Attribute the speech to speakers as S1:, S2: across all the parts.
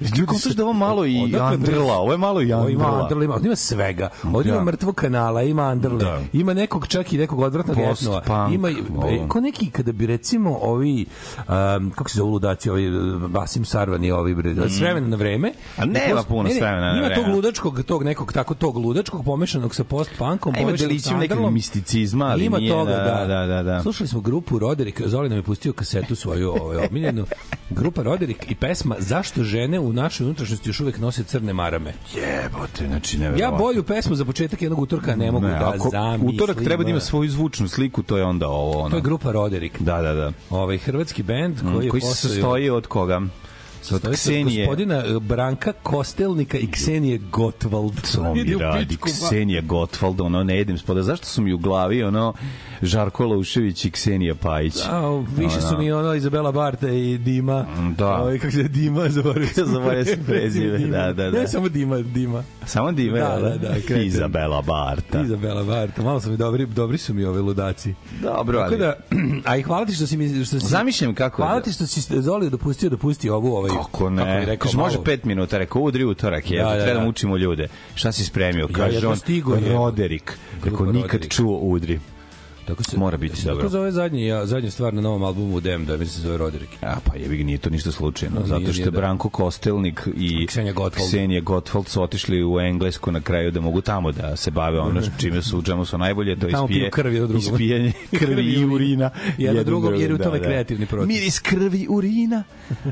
S1: Ljudi kontaš da ovo malo i odakle, Andrla, ovo je malo i Andrla. Ima Andrla, ima,
S2: ima svega. Ovdje ima da. mrtvog kanala, ima Andrle, da. ima nekog čak i nekog odvratnog etnova. Ima,
S1: ko e,
S2: neki, kada bi recimo ovi um, kako se zove ludaci, ovaj, Vasim Sarvan i ovi, bre, mm.
S1: s vremena na vreme.
S2: A nema puno s vremena na vreme.
S1: Ima tog ludačkog, tog nekog tako tog ludačkog pomešanog sa post-punkom,
S2: pomešanog sa nekog misticizma,
S1: ali ima nije, toga, da, da, da, da.
S2: Slušali smo grupu Roderick, Zoli nam je pustio kasetu svoju, ovaj, omiljenu,
S1: grupa Roderick i pesma Zašto žene u našoj unutrašnjosti još uvek nose crne marame.
S2: Jebote, znači neverovatno.
S1: Ja bolju pesmu za početak jednog utorka ne mogu ne, da zamislim.
S2: Utorak treba da ima da. svoju zvučnu sliku, to je onda ovo. Ono.
S1: To je grupa Roderick.
S2: Da, da, da. Ovaj
S1: hrvatski band bend mhm, koji, mm,
S2: koji se sastoji od koga?
S1: od Ksenije. Gospodina e, Branka Kostelnika i Ksenije Gotwald.
S2: To mi radi, Ksenija Gotwald, ono, ne jedem spoda. Zašto su mi u glavi, ono, Žarko Laušević i Ksenija Pajić.
S1: A, više su mi ono Izabela Barta i Dima. Mm,
S2: da. Ovaj kako se
S1: Dima zaboravio.
S2: zaboravio se prezime.
S1: Da, da, da. Ne samo Dima, Dima.
S2: Samo Dima,
S1: da, da, da. da Kretem. Izabela
S2: Barta. Izabela
S1: Barta. Malo su mi dobri, dobri su mi ove ludaci.
S2: Dobro, ali. da,
S1: a i hvala ti što si mi
S2: što
S1: si
S2: Zamišljam kako. Hvala ti što si
S1: Zoli dopustio dopusti ovu ovaj.
S2: Kako ne? Kako rekao, Kaš, može 5 minuta, rekao udri utorak, je, da, da, da, da. učimo ljude. Šta si spremio? Kaže ja, ja on. Roderik. Kako nikad čuo udri. Tako se, Mora biti
S1: dobro. Tako zove zadnji, ja, zadnja stvar na novom albumu u DM, da mislim se zove Roderick.
S2: A pa jebi ga, nije to ništa slučajno, no, zato što je da. Branko Kostelnik i Ksenija Gottwald. Ksenija Gottwald su otišli u Englesku na kraju da mogu tamo da se bave ono da. čime su džemu su najbolje, to tamo ispije, krvi jedno
S1: ispijanje
S2: krvi i urina.
S1: Jedno drugom, jer je u da, tome da, kreativni proces. Miris
S2: krvi urina.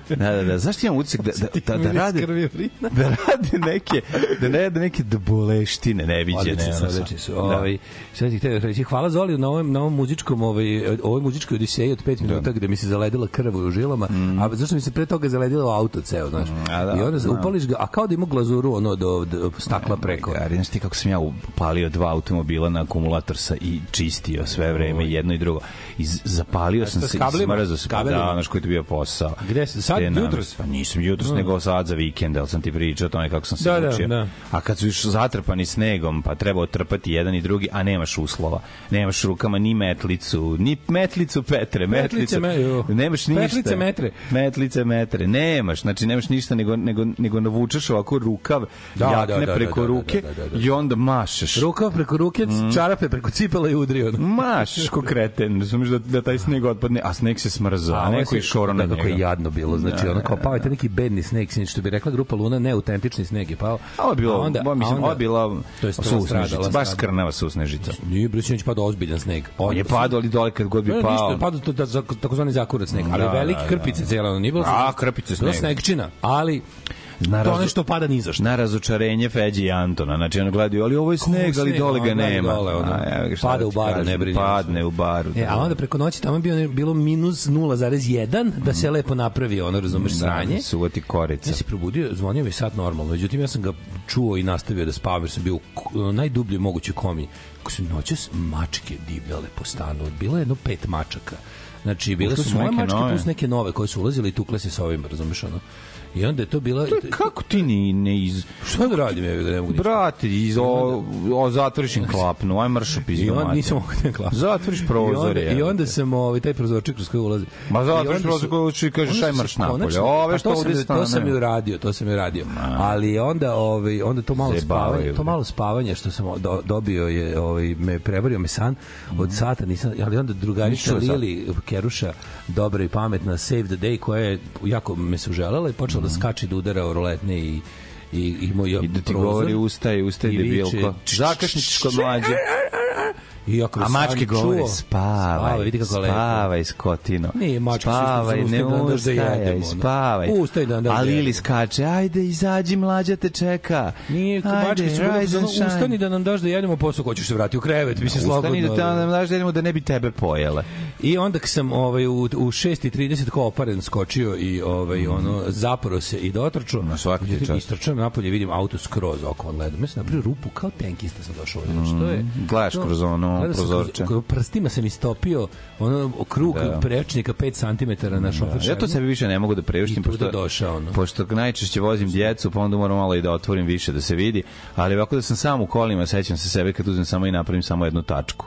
S2: Da, da, da. Zašto imam utisak da,
S1: da, da, da rade, krvi
S2: urina? da rade neke, da ne rade neke doboleštine neviđene. Odlični su,
S1: odlični su. Ovaj, sad ti htio reći, hvala Zoli na ovom ovom, na ovom muzičkom, ovaj, ovoj muzičkoj odiseji od 5 da. minuta gde mi se zaledila krv u žilama, mm. a zašto mi se pre toga zaledilo auto ceo, znaš. Mm, da, I onda da. upališ ga, a kao da ima glazuru ono do, do stakla e, preko.
S2: Ja, znaš ti kako sam ja upalio dva automobila na akumulator sa i čistio sve vreme Ovo. jedno i drugo. I zapalio sam se i smrzao se. Da, znaš koji je bio posao.
S1: Gde si? Sad jutros?
S2: Pa nisam jutros, mm. nego sad za vikend, al sam ti pričao o tome kako sam se da, učio. Da, da. A kad su još zatrpani snegom, pa treba otrpati jedan i drugi, a nemaš uslova. Nemaš rukama nama ni metlicu, ni metlicu Petre, metlicu. Metlice, me, nemaš ništa. Metlice
S1: metre.
S2: Metlice metre. Nemaš, znači nemaš ništa nego nego nego navučeš ovako rukav da, da jakne da, da, preko da, da ruke da, da, da, da, da. i onda mašeš.
S1: Rukav preko ruke, mm. čarape preko cipela i udrio.
S2: Mašeš ko kreten, razumeš da, da taj sneg otpadne, a sneg se smrzao, a, neko je šoro na njega. Kako
S1: je jadno bilo, znači da, ono kao da, pao je neki bedni sneg, sinoć što bi rekla grupa Luna, neautentični sneg je pao. A
S2: bilo, a onda, ba, mislim, onda, ovo je bila to je susnežica, baš skrnava susnežica.
S1: Nije, bre, sinoć pada ozbiljan
S2: sneg. On je
S1: padao,
S2: ali dole kad god bi pao.
S1: Ne,
S2: padao
S1: to takozvani zakurac sneg, ali da, veliki da, da. krpice cela, nije bilo.
S2: A, krpice
S1: sneg. Bilo snegčina, ali na to ono što pada ni
S2: zašto. Na razočarenje Feđi i Antona. Znači, ono gledaju, ali ovo je sneg, ali dole ga nema. Dole,
S1: ono, a, ja, pada da u baru, kažem, ne brinjamo.
S2: Padne u baru.
S1: Da.
S2: E,
S1: a onda da. preko noći tamo bio, bilo minus 0,1 da se mm. lepo napravi, ono, razumeš, da, sranje. Suvati korica. Ja se probudio, zvonio mi sad normalno. Međutim, ja sam ga čuo i nastavio da spavam, jer sam bio u najdublje mogućoj komi. Kako su noćas mačke divljale po stanu. Bilo je jedno pet mačaka. Znači, bile su, su moje mačke nove. plus neke nove koje su ulazile i tukle se sa ovim, razumeš, ono. I onda je
S2: to
S1: bila...
S2: To je, kako ti ni ne iz...
S1: Šta da radim, ja da ne mogu
S2: Brate, iz o, o zatvoriš im znači, klapnu, aj marš u pizdu. I
S1: onda nisam mogu da klapnu.
S2: Zatvoriš prozor. I onda,
S1: i onda sam ovaj, taj prozorčik kroz koji ulazi.
S2: Ma zatvoriš prozor koji ulazi i kažeš aj marš napolje. Ove
S1: pa što ovde stane. To sam ju radio, to sam ju radio. Ali onda, ovaj, onda to malo spavanje, to malo spavanje što sam dobio je, ovaj, me prevario me san od mhm. sata, nisam, ali onda drugarica Lili Keruša dobra i pametna Save the Day koja je jako me se uželjala i počela mm da skači da udara o roletne i
S2: i i moj I da ti prozor, govori ustaje, ustaje debilko.
S1: Zakašnićeš kod mlađe.
S2: I ako A mačke govore, spavaj, spavaj, vidi kako lepo. Spavaj, skotino.
S1: Nije, mačke
S2: spavaj, su ne ustajaj, da da
S1: spavaj. Ustaj da, da A Lili skače, ajde, izađi, mlađa te čeka. Nije, ajde, mačke su rise and da nam daš da jedemo, posao ko ćeš se vrati u krevet, mislim, slobodno. Ustani da,
S2: da nam daš da jedemo da ne bi tebe pojele.
S1: I onda sam ovaj, u, u 6.30 kao oparen skočio i ovaj, mhm. ono, zaporo se i dotrčao. Na svaki ti čast. Istrčam napolje, vidim auto skroz oko gledam. Ja sam napravio rupu, kao tenkista sam došao. Znači, Što je,
S2: Gledaš kroz ono ono prozorče. Kroz,
S1: prstima sam istopio ono krug da. prečnika 5 cm na šofer. Da.
S2: Ja to
S1: sebi
S2: više ne mogu da preuštim pošto došao ono.
S1: Pošto
S2: najčešće vozim djecu, pa onda moram malo i da otvorim više da se vidi, ali ovako da sam sam u kolima, sećam se sebe kad uzmem samo i napravim samo jednu tačku.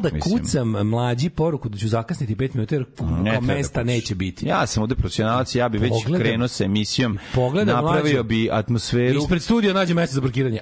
S2: kao
S1: da mislim. kucam mlađi poruku da ću zakasniti 5 minuta jer ne da mesta da neće biti.
S2: Ja sam ovde profesionalac, ja bih već krenuo sa emisijom, napravio mlađu, bi atmosferu.
S1: Ispred studija nađem mesto za parkiranje,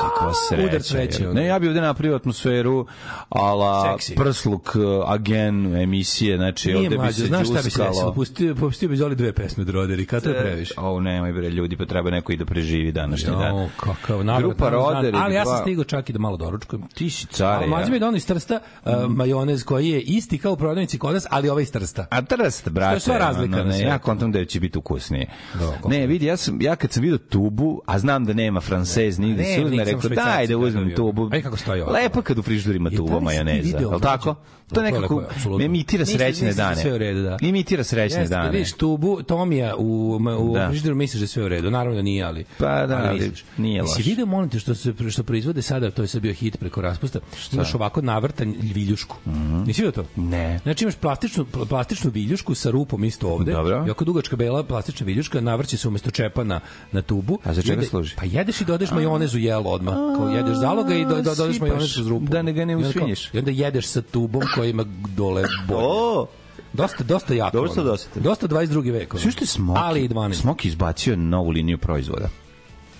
S2: kakva sreća. Jer, ne, ja bih ovdje napravio atmosferu ala Seksi. prsluk e, agen emisije, znači Nije ovde bi se znaš
S1: džuskalo. šta bi se desilo? Pustio, pustio bi Zoli dve pesme Roderi, kada to je e, previše?
S2: O, nemoj bre, ljudi, pa treba neko i da preživi današnji dan. Jo,
S1: kakav,
S2: naravno. Grupa
S1: Roderi.
S2: Ali
S1: ja sam stigao čak i da malo doručkujem.
S2: Ti si care, ja. Mađe mi da iz Trsta uh,
S1: majonez koji je isti kao u prodavnici kod nas, ali ovaj iz Trsta.
S2: A Trst, brate. To je sva
S1: razlika.
S2: ne, ja kontam
S1: da će
S2: biti ukusnije. Da, ne, vidi, ja, sam, ja kad sam vidio tubu, a znam da nema francez nigde, ne, rekao, daj da uzmem tubu.
S1: Aj
S2: kako stoji ovo. Lepo kad u frižderima tuba majoneza, al tako? to nekako lepo, emitira srećne misli, da dane.
S1: Sve u redu, da. Imitira
S2: srećne Jeste, dane. Vidiš
S1: tubu Tomija u u da. frižideru misliš da sve u redu. Naravno da nije, ali
S2: pa da,
S1: ali, ali nije loše. Si video molim te što se što proizvode sada, to je sad bio hit preko raspusta. Šta? Imaš ovako navrtan viljušku. Mm -hmm. Nisi video to?
S2: Ne.
S1: Znači imaš plastičnu plastičnu viljušku sa rupom isto ovde. Dobro. Jako dugačka bela plastična viljuška, navrće se umesto čepa na, na tubu.
S2: A za čega služi?
S1: Pa jedeš i dodeš majonez u jelo odmah. Kao jedeš zaloga i dodeš majonez uz
S2: rupu. Da ne da ga ne usvinješ.
S1: I onda jedeš sa tubom koji ima dole bolje.
S2: O!
S1: Dosta, dosta jako. Dobro ste dosta. Dosta
S2: 22.
S1: veka. Sve što je
S2: Smoki, ali 12. Smoki izbacio novu liniju proizvoda.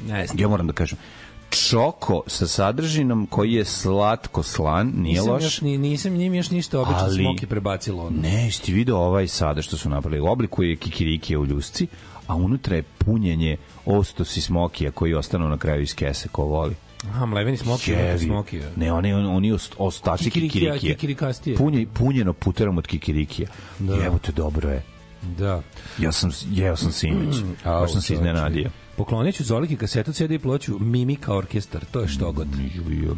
S1: Ne znam.
S2: Ja moram da kažem čoko sa sadržinom koji je slatko slan, nije
S1: nisam
S2: loš.
S1: Još, ni, nisam njim još ništa obično ali, smoki prebacilo. Ono.
S2: Ne, jeste video ovaj sada što su napravili. U obliku je kikirikije u ljusci, a unutra je punjenje ostosi smokija koji ostanu na kraju iz kese ko voli.
S1: Aha, mleveni smoki, Jevi. smoki.
S2: Ne, oni, oni ostaci kikirikije. Kikirikastije.
S1: Punje,
S2: punjeno puterom od kikirikije. Da. Evo te, dobro je.
S1: Da.
S2: Ja sam, jeo sam sinoć. Mm, sam se iznenadio.
S1: Pokloniću Zoliki kasetu CD i ploću Mimika orkestar, to je što god.
S2: Mm,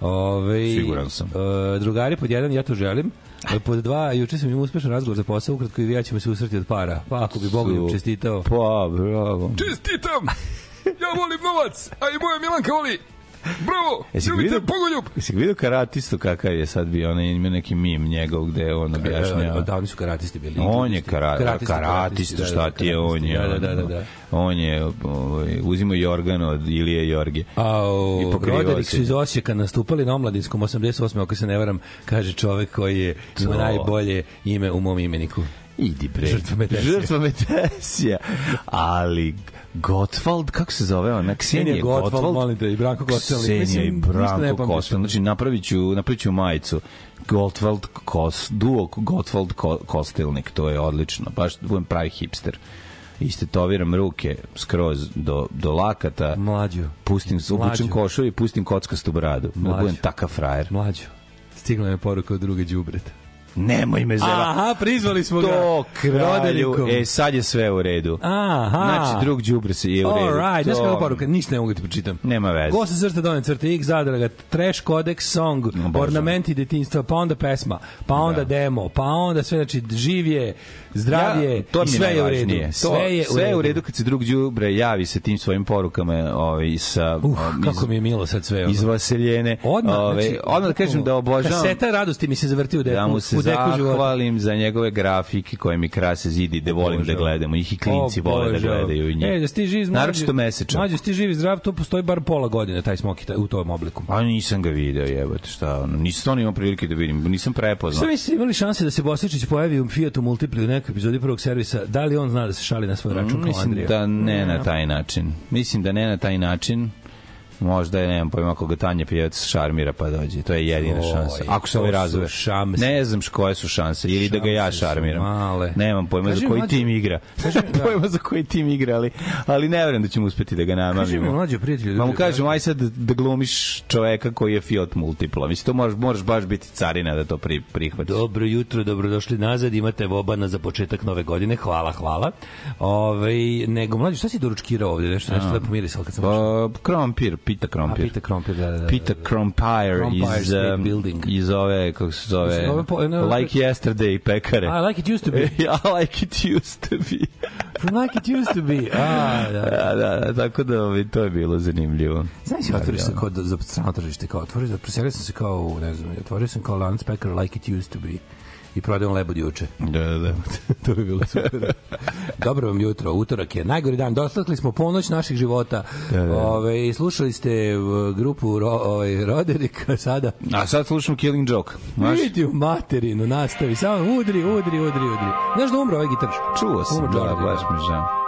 S1: Ove,
S2: Siguran sam. E,
S1: drugari, pod jedan, ja to želim. E, pod dva, juče sam imao uspešan razgovor za posao, ukratko i ja ćemo se usreti od para. Pa ako bi Bogu im čestitao.
S2: Pa, bravo.
S3: Čestitam! Ja volim novac, a i moja Milanka voli Bravo! Jesi ljubite pogoljub!
S2: Jesi vidio karatistu kakav je sad bio? Onaj ima neki mim njegov gde on e, objašnjava.
S1: Da, oni su karatisti bili.
S2: On je kara, karatista, karatista, šta da, ti je on je. Da, da, da, da. On je ovaj, uzimo Jorgan od Ilije Jorge.
S1: A o, Roderick su iz Osijeka nastupali na omladinskom 88. ako se ne varam, kaže čovek koji je ima najbolje ime u mom imeniku. Idi bre. Žrtva Metesija. Žrtva
S2: Metesija.
S1: Ali Gotwald, kako se zove ona? Ksenija
S2: Gotwald,
S1: Gotwald, molim
S2: te,
S1: i Branko
S2: Kostel. Ksenija i da Branko
S1: Kostel,
S2: znači napraviću, napraviću majicu. Gotwald Kos, duo Gotwald Kostelnik, to je odlično, baš budem pravi hipster istetoviram ruke skroz do, do lakata.
S1: Mlađo.
S2: Pustim, obučem košulju i pustim kockastu bradu. Da Mlađo. Da budem takav frajer.
S1: Mlađo. Stigla je poruka od druge đubreta.
S2: Nemoj me
S1: zeva. Aha, prizvali smo ga.
S2: To kralju. E, sad je sve u redu.
S1: Aha. Znači,
S2: drug đubr se je u
S1: redu.
S2: All
S1: right. Znaš to... kako poruka? Ništa ne mogu da ti pročitam.
S2: Nema veze. Gosta crta
S1: done crta X, zadraga, trash kodeks, song, no, ornamenti detinjstva, pa onda pesma, pa onda da. demo, pa onda sve, znači, živje, zdravlje ja, to i
S2: sve je
S1: u
S2: redu. sve je sve u redu. u redu kad se drug đubre javi sa tim svojim porukama, ovaj sa
S1: uh, um, iz, kako mi je milo sad sve. Ono.
S2: Izvaseljene.
S1: Odmah, ovaj, znači,
S2: odmah da kažem da obožavam. Kaseta
S1: radosti mi se zavrti u
S2: deku. Da mu
S1: se zahvalim
S2: za njegove grafike koje mi krase zidi, da volim da gledamo. Ih i klinci o, vole da gledaju i njih. E, da sti
S1: živ,
S2: Naročito mesečno. Mađo,
S1: sti živ zdrav, to postoji bar pola godine, taj smoki u tom obliku.
S2: A nisam ga video, jebote, šta ono. Nisam stvarno imao prilike da vidim, nisam prepoznao.
S1: Sve misli, imali šanse da se Bosničić pojavi u Fiatu Multipli u nekoj epizodi prvog servisa, da li on zna da se šali na svoj račun mm,
S2: kao
S1: Andrija? Mislim
S2: da ne na taj način. Mislim da ne na taj način Možda je, nemam pojma, koga Tanja Pijevac šarmira pa dođe. To je jedina Oj, šansa. Ako se ovi razove. Ne znam koje su šanse. Ili da ga ja šarmiram. Male. Nemam pojma Kaži za koji mlađe, tim igra. Nemam pojma za koji tim igra, ali, ali ne verujem da ćemo uspeti da ga namamimo. Kaži mi mlađe
S1: prijatelje. Pa
S2: mu da- kažem, aj sad da glumiš čoveka koji je Fiat Multipla. Mislim, to moraš, moraš baš biti carina da to pri, prihvatiš.
S1: Dobro jutro, dobrodošli nazad. Imate Vobana za početak nove godine. Hvala, hvala. Ove, ovaj, nego, mlađe, šta si doručkirao ovde? Nešto, nešto da mirisalo kad sam pa,
S2: Krompir,
S1: Pita
S2: Krompir. A, Pita Krompir,
S1: da, da, da.
S2: Pita Krompire iz, um, building. iz ove, kako se zove, ove, po, no, Like Yesterday pekare.
S1: I like it used to be. I
S2: like it used to be.
S1: From like it used to be.
S2: Ah, da, da, da, da tako da ovaj, to je bilo zanimljivo.
S1: Znaš, ja otvoriš se da.
S2: kao za
S1: strano tržište, kao otvoriš, da preselio sam se kao, ne znam, otvorio sam kao lanac pekara Like it used to be i prodajom lebod juče.
S2: Da, da, da.
S1: to bi bilo super. Dobro vam jutro, utorak je najgori dan. Dostatli smo ponoć naših života. Da, da, da. Ove, slušali ste e, grupu ro, ove, ovaj, Roderika sada.
S2: A sad slušamo Killing Joke. Maš? Vidi u
S1: materinu, nastavi. Samo udri, udri, udri, udri. Znaš da umro ovaj gitarš?
S2: Čuo sam, da, baš mi žao.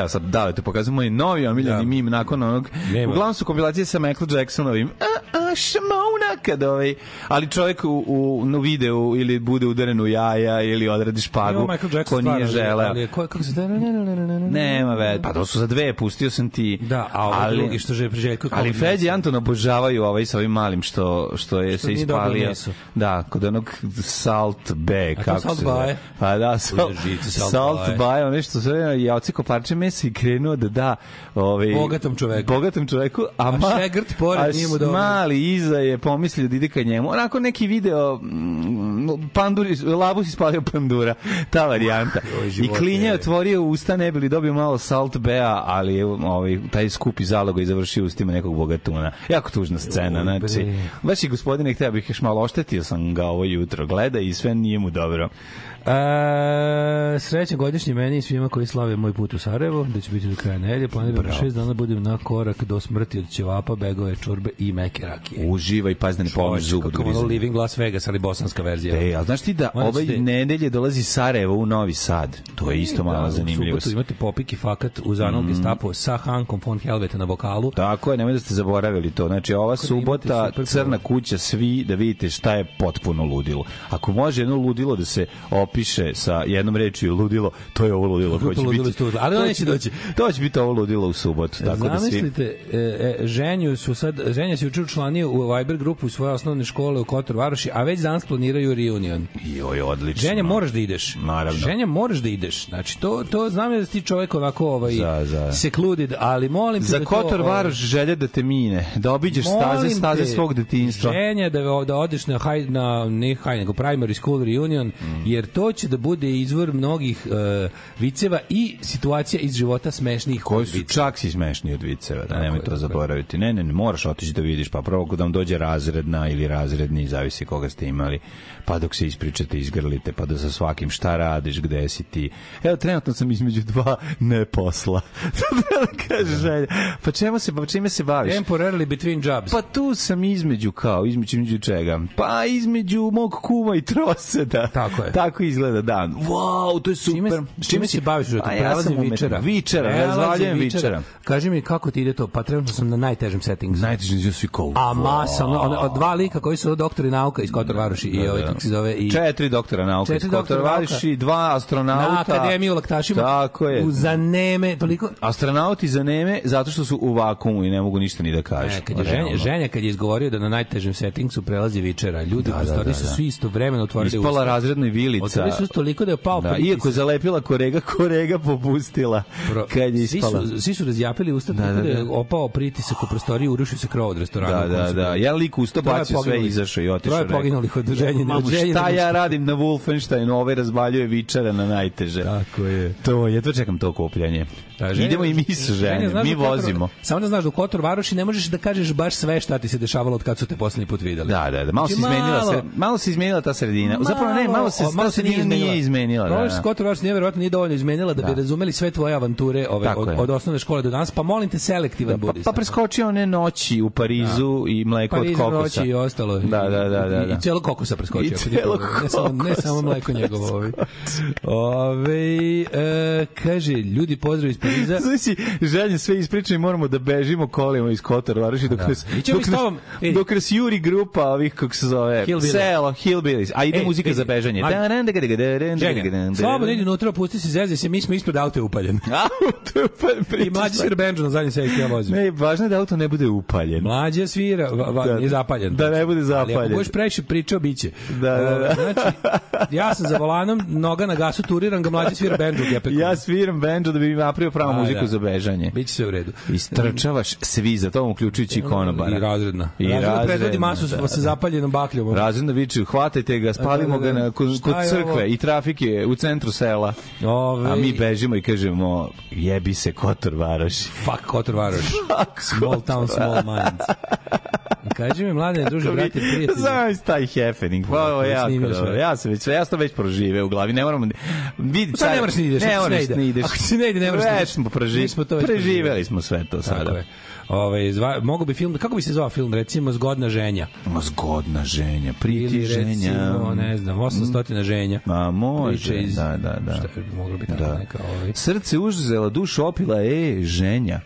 S2: evo
S1: sad, da, li, te pokazujem moj novi omiljeni da. mim nakon onog. Nema. Uglavnom su kompilacije sa Michael Jacksonovim. A, a, šamona kad ovaj, ali čovjek u, u, u videu ili bude udaren u jaja ili odradi špagu ko nije želeo.
S2: Kako se da...
S1: Nema veze. Pa to su za dve, pustio sam ti.
S2: Da, a ovo ali, drugi što je priželjko.
S1: Ali Fed i Anton obožavaju ovaj sa ovim malim što, što je što se ispalio.
S2: Da, kod onog Salt Bay.
S1: A
S2: kako Salt Bay? Pa da, Salt, salt, salt Bay, ono što se ja ociko parče mesa i krenuo da da
S1: ovaj, bogatom čoveku.
S2: Bogatom čoveku, a, a ma,
S1: šegrt pored
S2: njemu
S1: da... mali
S2: iza je pomislio da ide ka njemu. Onako neki video pandur, labus ispalio pandura. Ta varijanta. I
S1: Klinja je
S2: otvorio usta, ne bili dobio malo salt bea, ali je ovaj, taj skupi zalogo i završio ustima nekog bogatuna. Jako tužna scena. Znači, baš i gospodine, htio bih još malo oštetio sam ga ovo jutro. Gleda i sve nije mu dobro.
S1: E, srećan godišnji meni i svima koji slave moj put u Sarajevo, da će biti do kraja nedelje. Planiram da Bravo. šest dana budem na korak do smrti od ćevapa, begove, čorbe i meke rakije.
S2: Uživaj, pazi da ne pomoći zubu. Kako
S1: ono Living Las Vegas, ali bosanska verzija. Ej,
S2: a znaš ti da Moram ovaj te... nedelje dolazi Sarajevo u Novi Sad? To je e, isto da, mala da, zanimljivost.
S1: Da, imate popik i fakat uz Anol mm. Gestapo sa Hankom von Helvete na vokalu.
S2: Tako je, nemoj da ste zaboravili to. Znači, ova Kako da subota, crna kuća, svi da vidite šta je potpuno ludilo. Ako može jedno ludilo da se op opiše sa jednom rečju ludilo, to je
S1: ovo ludilo
S2: koje će
S1: biti. Ali to neće doći. To će
S2: biti ovo ludilo u subotu. Tako
S1: Zamislite, da svi... E, e, ženju su sad, ženja se juče članio u Viber grupu svoje osnovne škole u Kotor Varoši, a već danas planiraju reunion.
S2: Joj, odlično. Ženja,
S1: moraš da ideš.
S2: Naravno. Ženja,
S1: moraš da ideš. Znači, to, to znam da da ti čovek ovako ovaj, za, za. secluded, ali molim
S2: te za da
S1: Kotor
S2: to, ovaj- Varoš želje da te mine, da obiđeš staze, staze svog detinjstva.
S1: Ženja, da, da odeš na, haj, na ne haj, nego primary school reunion, mm. jer to to će da bude izvor mnogih uh, viceva i situacija iz života smešnih koji su
S2: čak si smešniji od viceva, da nemoj to zaboraviti. Ne, ne, ne, moraš otići da vidiš, pa prvo da vam dođe razredna ili razredni, zavisi koga ste imali, pa dok se ispričate, izgrlite, pa da sa svakim šta radiš, gde si ti. Evo, trenutno sam između dva ne posla. Da Kaže da. želja. Pa čemu se, pa čime se baviš?
S1: Temporarily between jobs.
S2: Pa tu sam između kao, između, između čega? Pa između mog kuma i troseda. Tako je. Tako izgleda dan. Wow,
S1: to je super. Čime,
S2: s čime se baviš? Žutim? A
S1: ja sam vičera. Vičera,
S2: razvaljujem vičera.
S1: Kaži mi kako ti ide to? Pa trenutno sam na najtežem settingu.
S2: Najtežem je svi cold.
S1: A masa, ono, ono, dva lika koji su doktori nauka iz Kotor Varuši da, i da, ovaj da. kako se zove i
S2: četiri doktora nauka četiri iz Kotor Varuši, dva astronauta.
S1: Na akademiju
S2: laktašima. Tako je.
S1: U
S2: zaneme, toliko. Astronauti zaneme zato što su u vakumu i ne mogu ništa ni da kažu.
S1: E, kad je ženja, ženja kad je izgovorio da na najtežem settingu prelazi vičera, ljudi da, da, da, da. su da. istovremeno otvorili usta. Ispala
S2: razredna vilica
S1: Pobili su toliko da je pao da,
S2: Iako
S1: je
S2: zalepila korega, korega popustila Pro, kad je ispala. Svi
S1: su, svi su razjapili usta da, da, da. je da. opao pritisak u prostoriju, urušio se krov od restorana.
S2: Da, da, da. Jedan lik usta bacio sve izašao i otišao. Troje poginuli
S1: od ženje. Mamu,
S2: šta ja radim na Wolfensteinu, ovaj razvaljuje vičara na najteže.
S1: Tako je.
S2: To je, to čekam to okupljanje. Da, ženje, Idemo i mi sa ženjem, mi da vozimo.
S1: Samo da znaš, dok da Kotor Varoši ne možeš da kažeš baš sve šta ti se dešavalo od kad su te poslednji put videli.
S2: Da, da, da, malo znači, se izmenila se, malo se izmenila ta sredina. Zapravo ne, malo se, malo se nije, nije izmenila.
S1: Da, da. Scott Ross nije verovatno nije dovoljno izmenila da, da bi razumeli sve tvoje avanture ove, od, od osnovne škole do danas, pa molim te selektivan da, budi.
S2: Pa, pa preskoči one noći u Parizu da. i mleko Pariz, od kokosa. noći
S1: i ostalo.
S2: Da, da, da. da, da.
S1: I celo kokosa preskočio.
S2: I celo kokosa. Ne
S1: samo, ne samo mleko njegovo. Ove. ove e, kaže, ljudi pozdrav iz Pariza.
S2: Znači, želje sve ispričano i moramo da bežimo kolima iz Kotor Varoši dok, pa da. nas, dok, nas, dok nas juri grupa ovih, kako se zove, Hillbillies. selo, Hillbillies. A ide e, muzika e, za bežanje. Da, da, da, Čekaj,
S1: slobodno idi unutra, pusti se, zezaj se, mi smo ispred auto je upaljen.
S2: Auto je upaljen. I
S1: mlađi svira bendžu na zadnji sejke, ja vozim.
S2: Ne, važno
S1: je
S2: da auto ne bude upaljen.
S1: Mlađi svira, va, va, da, je zapaljen.
S2: Da ne bude zapaljen. Ali ako budeš
S1: previše pričao, biće.
S2: Da, da, da.
S1: Znači, ja sam za volanom, noga na gasu, turiram ga, mlađi svira bendžu.
S2: Ja sviram bendžu da bi mi napravio pravu muziku da. za bežanje.
S1: Biće sve u redu.
S2: Istrčavaš svi za tom, uključujući i konobara.
S1: I razredna.
S2: I
S1: razredna. razredna
S2: predvodi
S1: masu da,
S2: sa da. zapaljenom bakljom. Razredna viče, hvatajte ga, spalimo ga na, kod crkve Tako je, i trafik je u centru sela. Ove... A mi bežimo i kažemo, jebi se Kotor Varoš.
S1: Fuck Kotor Varoš.
S2: Fuck
S1: small town, small minds. Kaži mi, mlade, druže, brate, prijatelji.
S2: Znaš taj happening, pa ovo je Ja sam već, ja sam već prožive u glavi,
S1: ne
S2: moram... Vidi,
S1: sad ne moraš ni da ideš, ne moraš ni
S2: da ideš. Ako ti ne ide, ne moraš ni da ideš. Već smo proživeli, preživeli smo sve to sada. Tako je.
S1: Ovaj zva, mogu bi film, kako bi se zvao film, recimo Zgodna ženja.
S2: Ma zgodna ženja, priti ženja. Recimo,
S1: ne znam, 800 mm. ženja. Ma
S2: može, iz, da, da, da. Šta
S1: bi tako da. neka ovaj.
S2: Srce užzela, dušu opila, e, ženja.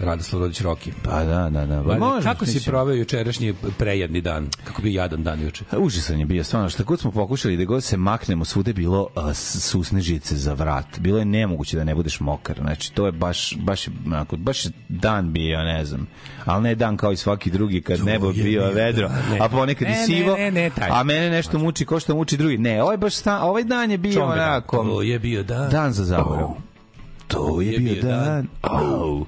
S1: Radoslav Rodić Roki.
S2: Pa da, da, da. Pa,
S1: Možda, kako si proveo jučerašnji prejadni dan? Kako bi jadan dan juče?
S2: Užasan je bio, stvarno. Šta god smo pokušali da god se maknemo, svude bilo uh, susne žice za vrat. Bilo je nemoguće da ne budeš mokar. Znači, to je baš, baš, onako, baš dan bio, ne znam. Ali ne dan kao i svaki drugi kad Čujem, nebo bio vedro, da, ne, a ponekad ne, i sivo. Ne, ne, ne, taj. A mene nešto muči ko što muči drugi. Ne, ovaj, baš stan, ovaj dan je bio Čombe,
S1: onako... To je bio dan.
S2: Dan za zaborav.
S1: Oh, to je, je bio, bio dan. dan. Oh.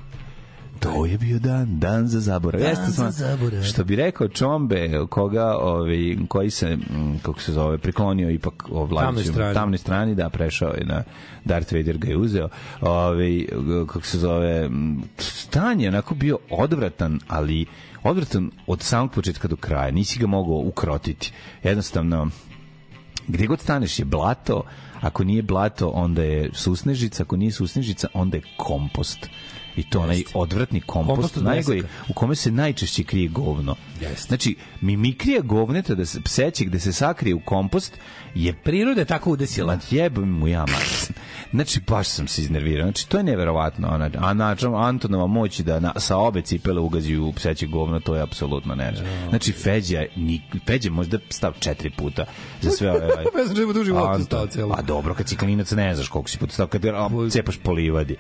S2: To je bio dan, dan za zaborav. Dan Jeste, za zaborav. Što bi rekao Čombe, koga, ovaj, koji se, mm, kako se zove, priklonio ipak o vladiću, tamnoj strani. tamnoj strani, da, prešao je na Darth Vader ga je uzeo. Ovaj, kako se zove, mm, stan je onako bio odvratan, ali odvratan od samog početka do kraja. Nisi ga mogao ukrotiti. Jednostavno, gde god staneš je blato, ako nije blato, onda je susnežica, ako nije susnežica, onda je kompost i to onaj odvratni kompost, kompost najgori, u kome se najčešće krije govno. Jeste. Znači, mimikrija govneta da se pseći gde se sakrije u kompost je priroda tako udesila. Jebam mu ja mac. Znači, baš sam se iznervirao. Znači, to je neverovatno. Ona, a način, Antonova moći da na, sa obe cipele ugazi u pseće govno, to je apsolutno ne. Da. Znači, Feđa, ni, Feđa možda stav četiri puta za sve
S1: ove...
S2: Ovaj, Bez čemu duži
S1: vod stao celo. A
S2: pa dobro, kad si klinac ne znaš koliko si puta stao, kad a, cepaš po livadi.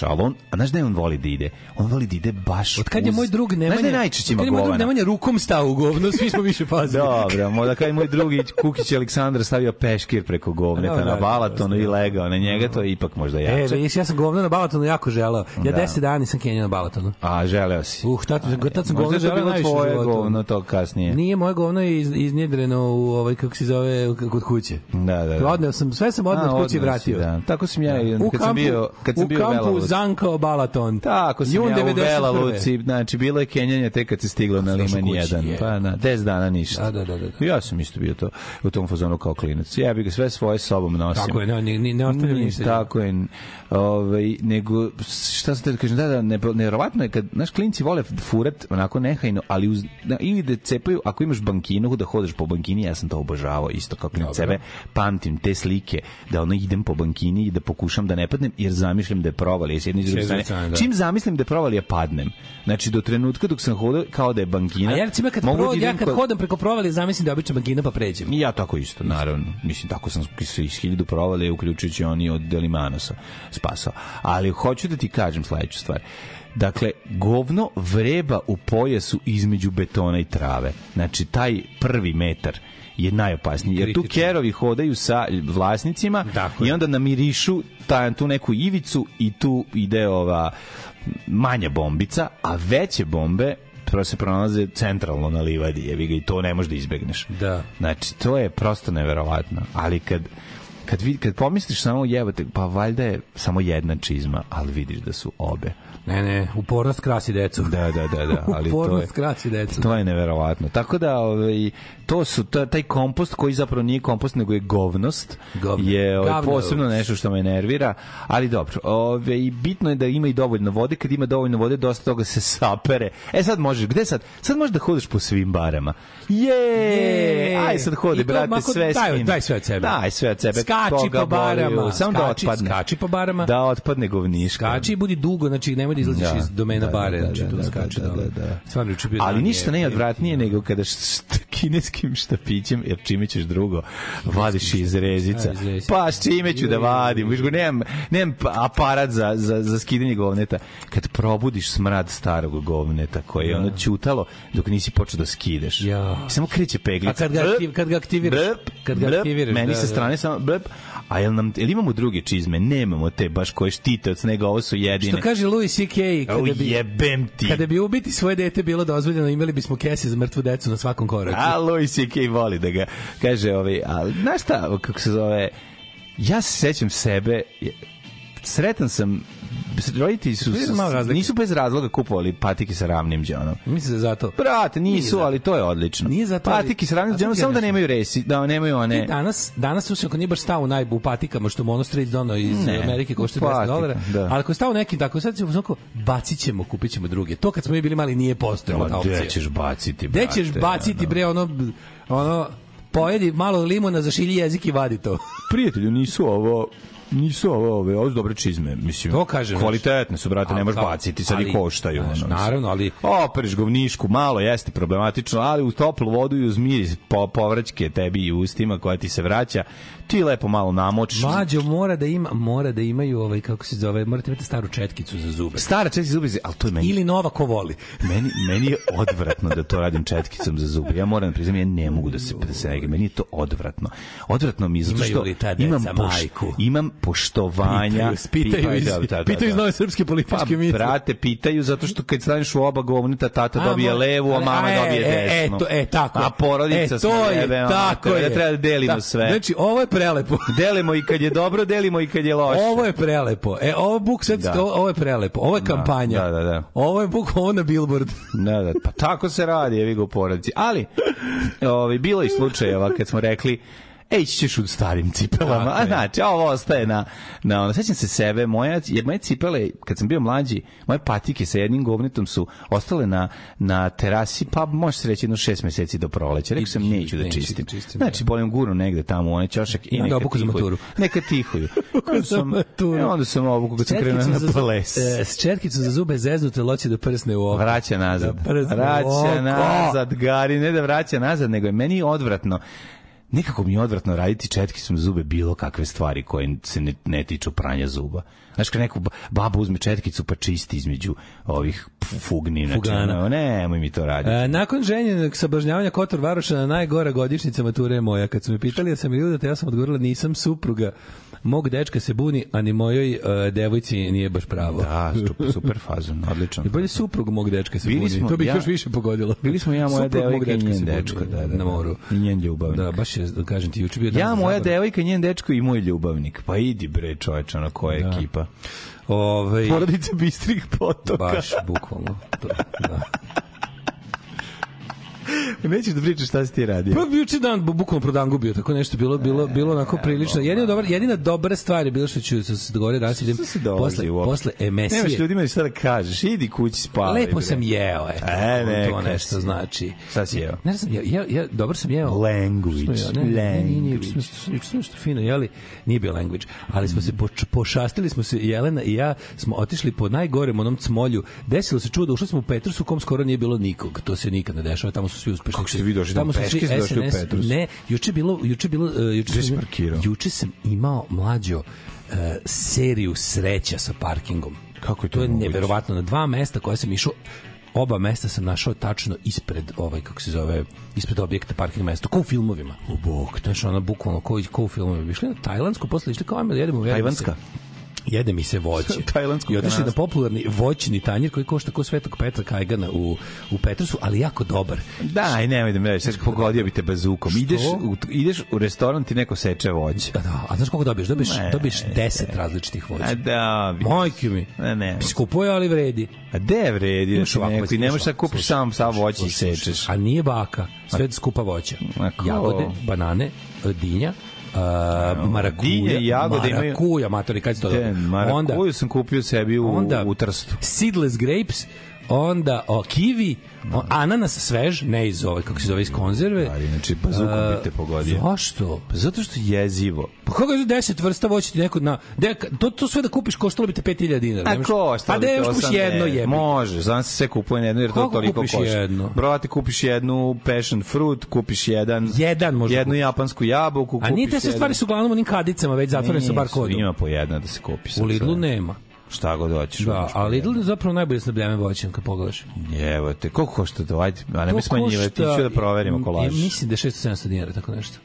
S2: ali on, a znaš da on voli da ide? On voli da ide baš
S1: Od kad je moj drug Nemanja... Znaš da je
S2: najčešće ima govana? Od kad je moj drug Nemanja
S1: rukom stao u govno, svi smo više pazili.
S2: dobro, možda kad je moj drugi Kukić Aleksandar Aleksandar stavio peškir preko govneta no, da, da, na da, Balatonu i legao na njega, to je ipak možda e, jače. E,
S1: ja sam govno na Balatonu jako želeo. Ja 10 dana nisam kenjao na Balatonu.
S2: A, želeo si.
S1: Uh, tad, tad sam govno
S2: želeo najviše u životu. govno to kasnije.
S1: Nije moje govno iz, iznjedreno u ovaj, kako se zove, kod kuće.
S2: Da, da, da. Odneo
S1: sam, sve sam odneo od kuće i vratio. Da.
S2: Tako sam ja, u kad kampu, sam bio, kad sam u bio u kampu
S1: Belaluc. zankao Balaton. Tako
S2: sam
S1: Jun ja u Bela
S2: Luci, znači bilo je kenjanje tek kad se stiglo na Liman 1. Pa, na, 10 dana ništa.
S1: Da, da, da, da. Ja sam isto bio to, u
S2: tom fazonu ono kao klinac. Ja bih sve svoje sobom nosim.
S1: Tako je, ne, ne, ne ostavljam mm,
S2: ništa. Tako je. Ovaj, nego, šta se te kažem, da, da, ne, nevjerovatno je kad, naš klinci vole furat onako nehajno, ali uz, da, ili da cepaju, ako imaš bankinu, da hodaš po bankini, ja sam to obožavao isto kao klinac sebe, pamtim te slike, da ono idem po bankini i da pokušam da ne padnem, jer zamišljam da je provali. S jedne druge da. čim zamislim da je provali, ja padnem. Znači, do trenutka dok sam hodao, kao da je bankina. A ja,
S1: recimo, kad, da pro,
S2: da
S1: ja kad ko... hodam preko provali, zamislim da je obična bankina, pa pređem.
S2: I ja tako isto isto, naravno. Mislim, tako sam se iz hiljadu provale, uključujući oni od Delimanosa spasao. Ali hoću da ti kažem sledeću stvar. Dakle, govno vreba u pojasu između betona i trave. Znači, taj prvi metar je najopasniji. Jer tu kerovi hodaju sa vlasnicima dakle. i onda namirišu ta, tu neku ivicu i tu ide ova manja bombica, a veće bombe se pronalaze centralno na livadi, jevi ga i to ne možeš da izbegneš.
S1: Da. Znači,
S2: to je prosto neverovatno, ali kad kad, vid, kad pomisliš samo jebate, pa valjda je samo jedna čizma, ali vidiš da su obe.
S1: Ne, ne, upornost krasi decu.
S2: Da, da, da, da, ali
S1: upornost to je, krasi decu.
S2: To je neverovatno. Tako da ovaj to su to, taj kompost koji zapravo nije kompost nego je govnost. Govno. Je ovaj, posebno nešto što me nervira, ali dobro. Ovaj bitno je da ima i dovoljno vode, kad ima dovoljno vode dosta toga se sapere. E sad možeš, gde sad? Sad možeš da hodiš po svim barama. Je! Aj sad hodi, brate, sve s njim.
S1: Daj, daj
S2: sve
S1: od sebe. Daj sve
S2: od sebe. Ska
S1: skači po barama, samo da otpadne. Skači po barama.
S2: Da
S1: otpadne
S2: govniška.
S1: Skači i budi dugo, znači nemoj da izlaziš da. iz domena bare, znači tu skači
S2: da. da, da, znači, da Stvarno Ali ništa ne je odvratnije nego kada kineskim štapićem, jer čime ćeš drugo, vadiš iz rezica. Pa s čime ću da vadim? Viš go, nemam, nemam pa, aparat za, za, za skidanje govneta. Kad probudiš smrad starog govneta koje je ono čutalo dok nisi počeo da skideš. Samo kreće peglica.
S1: A kad ga, aktiv, kad ga aktiviraš? Blp, kad ga
S2: aktiviraš, meni da, sa strane samo blp, A jel, nam, jel imamo druge čizme? Nemamo te baš koje štite od snega, ovo su jedine.
S1: Što kaže Louis C.K.
S2: Kada oh, bi, jebem ti. Kada
S1: bi ubiti svoje dete bilo dozvoljeno, imali bismo kese za mrtvu decu na svakom koraku.
S2: A Louis C.K. voli da ga kaže, ovaj, ali znaš šta, kako se zove, ja se sećam sebe, sretan sam roditelji su, nisu bez razloga kupovali patike sa ravnim đonom.
S1: Mislim da zato.
S2: Brate, nisu, zato. ali to je odlično. Nije
S1: zato. Patike
S2: sa
S1: ravnim
S2: đonom samo da nemaju resi, da nemaju one.
S1: I danas danas su se kod nije baš stao najbu patikama što monostrij dono iz ne, Amerike košta 10 dolara, da. ali ako stao neki tako sad ćemo samo bacićemo, kupićemo druge. To kad smo mi bili mali nije postojalo ta pa opcija.
S2: Gde ćeš baciti, brate? Gde
S1: ćeš baciti bre ono ono pojedi malo limuna, zašilji jezik i vadi to.
S2: Prijatelju, nisu ovo Nisu ovo, ove, ovo su dobre čizme, mislim. To kažem. Znači, kvalitetne su, brate, ne možeš baciti, sad i koštaju.
S1: Znaš, ono, naravno, ali... Opereš
S2: govnišku, malo jeste problematično, ali u toplu vodu i uz miris po, povraćke tebi i ustima koja ti se vraća, ti lepo malo namočiš. Mlađo
S1: mora da ima mora da imaju ovaj kako se zove, morate imati staru četkicu za zube.
S2: Stara četkica za zube, al to je meni.
S1: Ili nova ko voli.
S2: Meni meni je odvratno da to radim četkicom za zube. Ja moram da priznam ja ne mogu da se da meni je to odvratno. Odvratno mi je zato
S1: što imam poš,
S2: imam poštovanja. Pitaju, pitaju, iz,
S1: da, da, da, pitaju iz nove srpske političke pa,
S2: Brate, pitaju zato što kad staneš u oba govnita tata dobije levu, a mama e, dobije e, desnu. E, to, e, tako.
S1: A
S2: porodica e, to je, tako je. Da treba da delimo da, sve.
S1: Znači, ovo je prelepo.
S2: delimo i kad je dobro, delimo i kad je loše.
S1: Ovo je prelepo. E, ovo je buk sad, da. ovo je prelepo. Ovo je da, kampanja. Da, da, da. Ovo je buk, ovo na billboard.
S2: da, da. Pa tako se radi, evi ga u porodici. Ali, ovaj, bilo i slučajeva kad smo rekli ići ćeš u starim cipelama. Tako, a znači, ovo ostaje na... na ono. Sećam se sebe, moja, jer moje cipele, kad sam bio mlađi, moje patike sa jednim govnitom su ostale na, na terasi, pa može se reći jedno šest meseci do proleća. Rekao sam, neću da, da čistim. Znači, da. bolim guru negde tamo, onaj čošak i neka tihuju. Neka tihuju. Kad sam, e, onda sam obuku kad sam krenuo na ples. E, s čerkicom za zube zeznute loće do prsne u ovo. Vraća nazad. Vraća nazad, Gari, ne da vraća nazad, nego je meni odvratno nekako mi je odvratno raditi četkisom zube bilo kakve stvari koje se ne, ne tiču pranja zuba. Znaš, kad neku baba uzme četkicu pa čisti između ovih fugnina. Fugana. Ne, moj mi to raditi. E,
S1: nakon ženjenog sablažnjavanja Kotor Varoša na najgora godišnjica mature moja, kad su me pitali da sam ljudata, ja sam odgovorila nisam supruga mog dečka se buni, a ni mojoj uh, devojci nije baš pravo.
S2: Da, super fazon, odlično. I
S1: bolje suprug mog dečka se bili buni, smo, to bih ja, još više pogodilo.
S2: Bili smo ja, moja devojka i njen dečko, da, da, na da. moru.
S1: I njen ljubavnik.
S2: Da, baš je, da kažem ti, juče bio Ja, moja zabar. devojka, njen dečko i moj ljubavnik. Pa idi bre, čoveče, na koja da. ekipa ekipa. Ove, ovaj- Porodica bistrih potoka.
S1: Baš, bukvalno.
S2: Da, da. Nećeš da pričaš šta si ti radio.
S1: Pa juče dan bukvalno prodan gubio, tako nešto bilo bilo e, bilo onako prilično. Jedina dobra jedina dobra stvar je bilo što ću se dogovoriti danas idem posle posle emisije. Nemaš
S2: ljudima šta da kažeš. Idi kući spavaj.
S1: Lepo sam jeo, e. E, ne, to nešto znači. Šta si jeo? Ne znam, ja ja dobro sam jeo. Language. Language. Smo što fino jeli, nije bio language, ali smo se pošastili smo se Jelena i ja smo otišli po najgorem onom cmolju. Desilo se čudo, ušli smo u Petrus u kom skoro nije bilo nikog. To se nikad ne dešava, tamo su svi uspešnici. Kako ste
S2: vi došli? Tamo su svi SNS. Petrus.
S1: Ne, juče bilo, juče bilo, uh,
S2: juče, Gde
S1: sam, juče sam imao mlađo uh, seriju sreća sa parkingom.
S2: Kako je to? To je
S1: moguće? neverovatno. Na dva mesta koja sam išao, oba mesta sam našao tačno ispred ovaj kako se zove ispred objekta parking mesta kao u filmovima u bog znači ona bukvalno kao ko u filmovima išli na tajlandsku posle išli kao ajmo da jedemo u Tajlandska se jede mi se voće. Tajlandsko I otišli na popularni voćni tanjir koji košta ko Svetog Petra Kajgana u, u Petrusu, ali jako dobar.
S2: Daj, nemoj da mi reći, pogodio bi te bazukom. Što? Ideš u, ideš u restoran, ti neko seče voće.
S1: Da, da, a znaš koliko dobiješ? Dobiješ, ne, dobiješ 10 ne, različitih voća. A
S2: da,
S1: bi. Majke mi. Ne, ne. Skupuje, ali vredi.
S2: A de vredi? Da imaš ovako, ti ne možeš da kupiš sam, sam voće i sečeš.
S1: A nije baka, sve skupa voća. Jagode, banane, dinja, uh, marakuja, jagode imaju. marakuja, matori, kad se to
S2: zove. Marakuju onda, sam kupio sebi u, onda, u Trstu.
S1: Seedless grapes, onda o, kivi, o, ananas svež, ne iz ove, kako se zove, iz konzerve.
S2: Da, inače, pa zukom bi pogodio.
S1: Zašto? Pa
S2: zato što je jezivo.
S1: Pa kako je 10 vrsta voća ti neko na... De, to, to sve da kupiš koštalo bi te 5000 dinara.
S2: A ko? Šta a da još kupiš jedno je. Može, znam se sve kupuje jedno jer to kako toliko košta. jedno? Brate, kupiš jednu passion fruit, kupiš jedan... Jedan možda. Jednu kupiš. japansku jabuku, kupiš
S1: A nije te sve stvari su uglavnom u onim kadicama, već zatvorene sa barkodom.
S2: Ima po jedna da se kupi.
S1: U Lidlu nema
S2: šta god hoćeš. Da,
S1: a Lidl je zapravo najbolje snabljame voćem kad pogledaš.
S2: Evo te, koliko košta to? Ajde, a ne mi smanjivati, košta... ću da proverimo kolaž.
S1: Ja, mislim da
S2: je
S1: 600 dinara, tako nešto.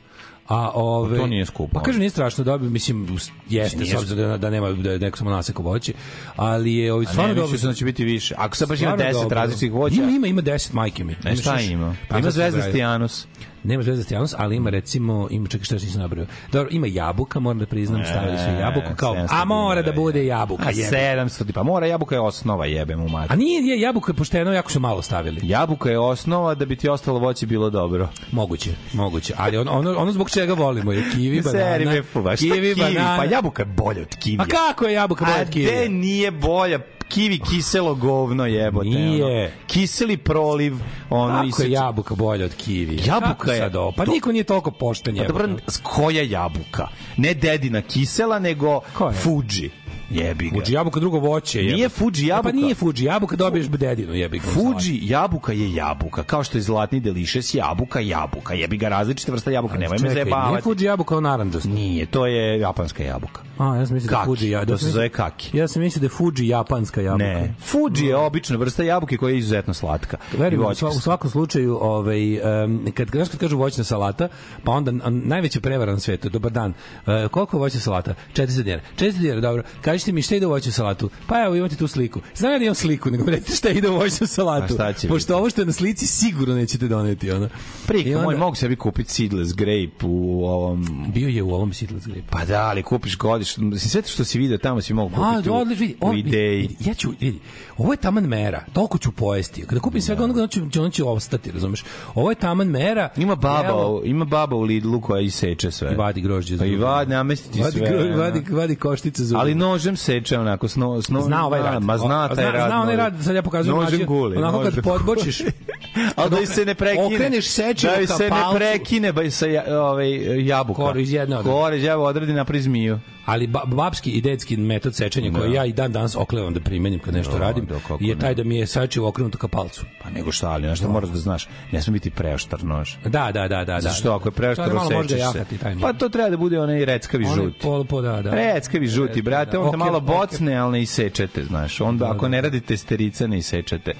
S1: A ove,
S2: pa to nije skupo. Pa
S1: kaže nije strašno da bi mislim jeste s obzirom da, da nema da je neko samo naseko voće, ali je ovi
S2: stvarno ne, da će biti više. Ako se baš ima 10 različitih voća. Ima
S1: ima ima 10 majke mi.
S2: Ne, šta ima? Pa ima zvezdasti anus
S1: nema zvezda Stijanos, ali ima mm. recimo, ima čekaj šta nisam nabrao. Dobro, ima jabuka, moram da priznam, e, stavili su jabuku kao, a mora da bude jabuka.
S2: A 700, pa mora jabuka je osnova, jebem u
S1: mati. A nije, je, jabuka je pošteno, jako su malo stavili.
S2: Jabuka je osnova da bi ti ostalo voće bilo dobro.
S1: Moguće, moguće, ali ono, ono, ono zbog čega volimo je kivi, banana, me,
S2: kivi, kivi, banana. Pa jabuka je bolja od kivi.
S1: A kako je jabuka bolja od kivi?
S2: A
S1: gde
S2: nije bolja? kivi kiselo govno jebote. Nije. Ono. Kiseli proliv. Ono,
S1: Kako je jabuka bolja od kivi?
S2: Jabuka
S1: Kako
S2: je. Sad
S1: ovo? Pa to... niko nije toliko pošten
S2: jebote. Pa dobro, koja jabuka? Ne dedina kisela, nego Fuji. Jebi ga.
S1: Fuji jabuka drugo voće.
S2: Jebi. Nije Fuji e, pa jabuka.
S1: pa nije Fuji jabuka, dobiješ bededinu,
S2: jebi ga. Fuji jabuka je jabuka, kao što je zlatni delišes jabuka, jabuka. Jebi ga različite vrste jabuka, nemoj me zajebavati.
S1: Nije Fuji jabuka, on narandžasta.
S2: Nije, to je japanska jabuka.
S1: A, ja sam mislio da Fuji jabuka. To da se zove kaki. Ja sam mislio da je Fuji japanska jabuka. Ne,
S2: Fuji je obična vrsta jabuke koja je izuzetno slatka.
S1: Verujem, u svakom slučaju, ovaj, kad, kad, znaš kad kažu voćna salata, pa onda najveća prevara na svetu, dobar dan, e, koliko je voćna salata? 40 dinara. 40 dinara, dobro. Kaže tražite mi šta ide u voćnu salatu. Pa evo imate tu sliku. Znam ja da imam sliku, nego recite šta ide u voćnu salatu. šta će Pošto biti? ovo što je na slici sigurno nećete doneti. Ono.
S2: Prika, onda... moj, mogu sebi kupiti seedless grape u ovom...
S1: Bio je u ovom seedless grape.
S2: Pa da, ali kupiš godiš. Sve to što si video tamo si mogu kupiti A, u, odlič, vidi, on, u ideji.
S1: Ja ću, vidi, ovo je taman mera, toliko ću pojesti. Kada kupim svega onoga, znači, ono će ostati, razumeš? Ovo je taman mera.
S2: Ima baba,
S1: evo,
S2: ima baba u Lidlu koja seče sve.
S1: I vadi grožđe. Pa
S2: I vadi, namestiti vadi, sve.
S1: Vadi, da. vadi, vadi koštice za
S2: Ali nožem seče onako, sno, sno,
S1: zna ovaj
S2: rad. Ma
S1: zna
S2: taj rad. Zna onaj rad,
S1: sad ja pokazujem. Nožem guli. Onako kad podbočiš.
S2: Ali da se ne prekine.
S1: Okreneš seče da
S2: se ne prekine ba, sa ovaj, jabuka. Kor
S1: iz jedne
S2: odredi. Kor iz jedne odredi na prizmiju
S1: ali babski i detski metod sečenja da. koji ja i dan danas oklevam da primenim kad nešto radim radim Do, je taj da mi je sačio okrenuto ka palcu.
S2: Pa nego šta, ali nešto moraš da znaš, ne sme biti preoštar nož.
S1: Da, da, da, da. Zašto da,
S2: da. ako je preoštar osjećaš se. Pa to treba da bude onaj reckavi žuti. Pol, po, da, da. Reckavi žuti, brate, da. onda malo bocne, ali ne isečete, znaš. Onda ako ne radite sterica, ne isečete.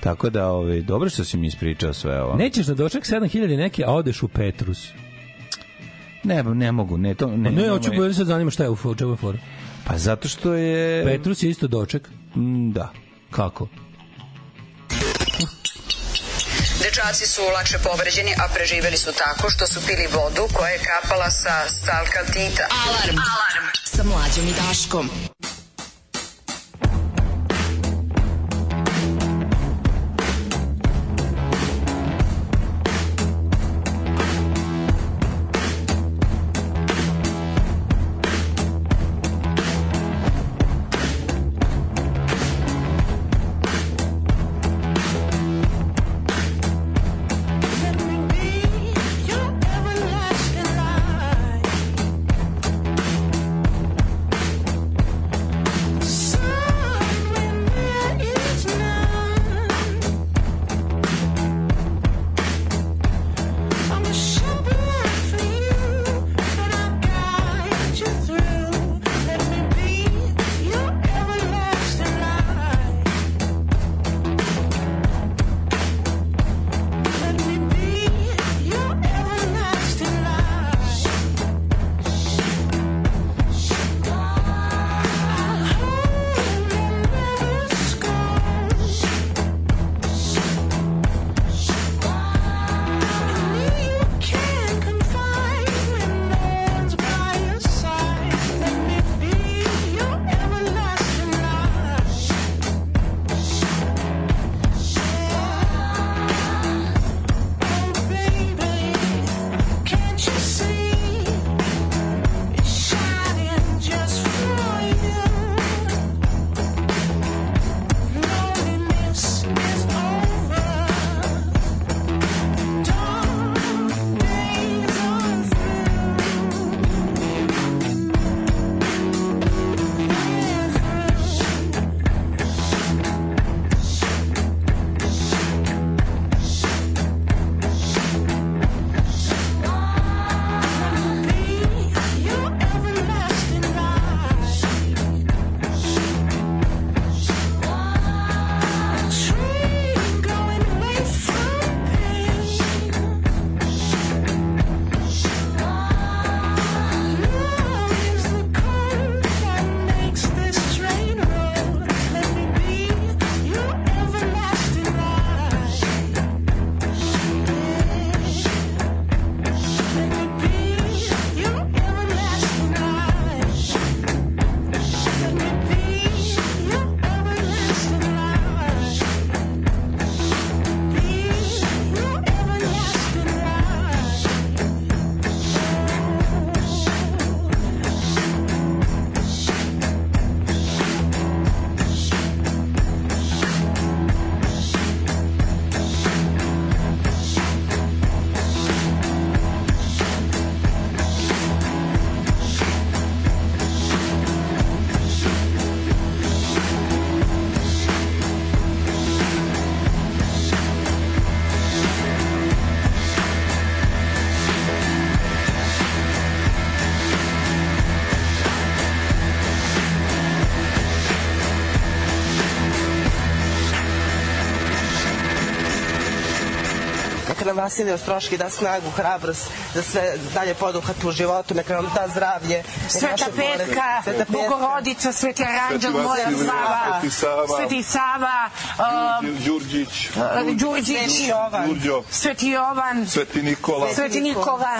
S2: Tako da, ovaj, dobro što si mi ispričao sve ovo.
S1: Nećeš na doček 7000 neke, a odeš u Petrus.
S2: Ne, ne mogu, ne, to
S1: ne. Pa ne, hoću, ja sad zanima šta je u, u čemu je fora.
S2: Pa zato što je...
S1: Petrus je isto doček.
S2: Mm, da.
S1: Kako? Dečaci su lakše povređeni, a preživeli su tako što su pili vodu koja je kapala sa stalka stalkaltita. Alarm! Alarm! Sa mlađom i Daškom.
S4: Vasilije Ostroški da snagu, hrabrost, da sve dalje poduhat u životu, neka vam da zdravlje. Sveta Petka, Sveta Petka, Bogorodica, Sveti Aranđel, Moja Sava, Sveti Sava, um, Đurđić, Đurđić, Sveti Jovan, Sveti Jovan, Sveti Nikola, Sveti Nikola,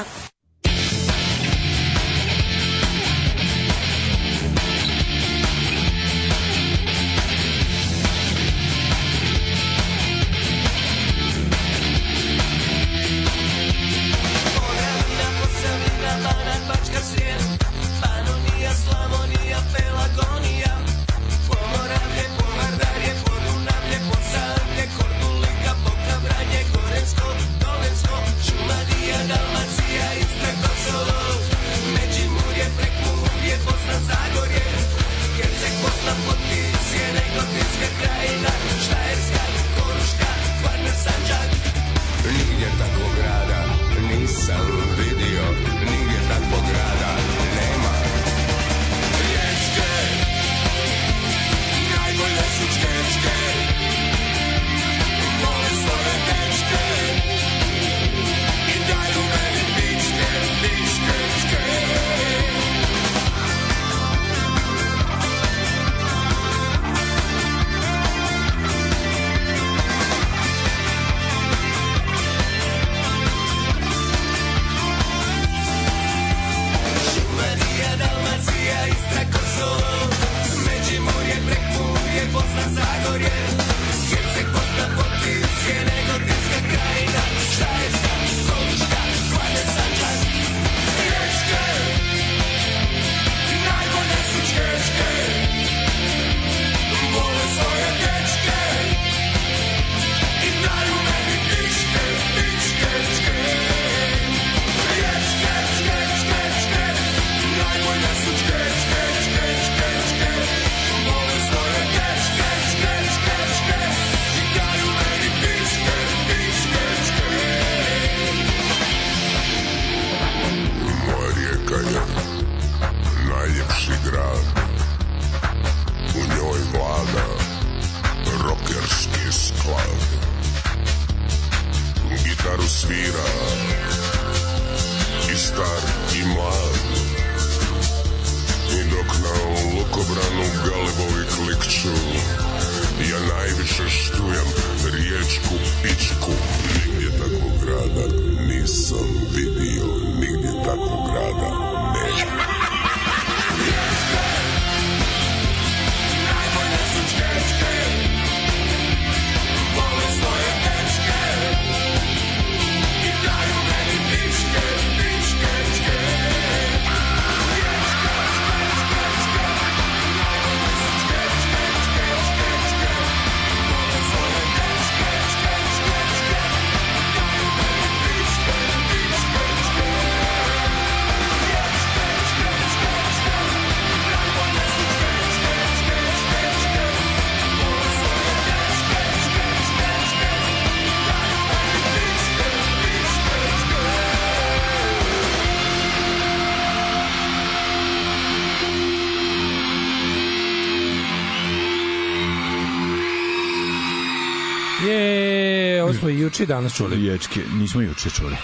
S1: juče i danas
S2: čuli. Ječke, nismo
S1: juče
S2: čuli.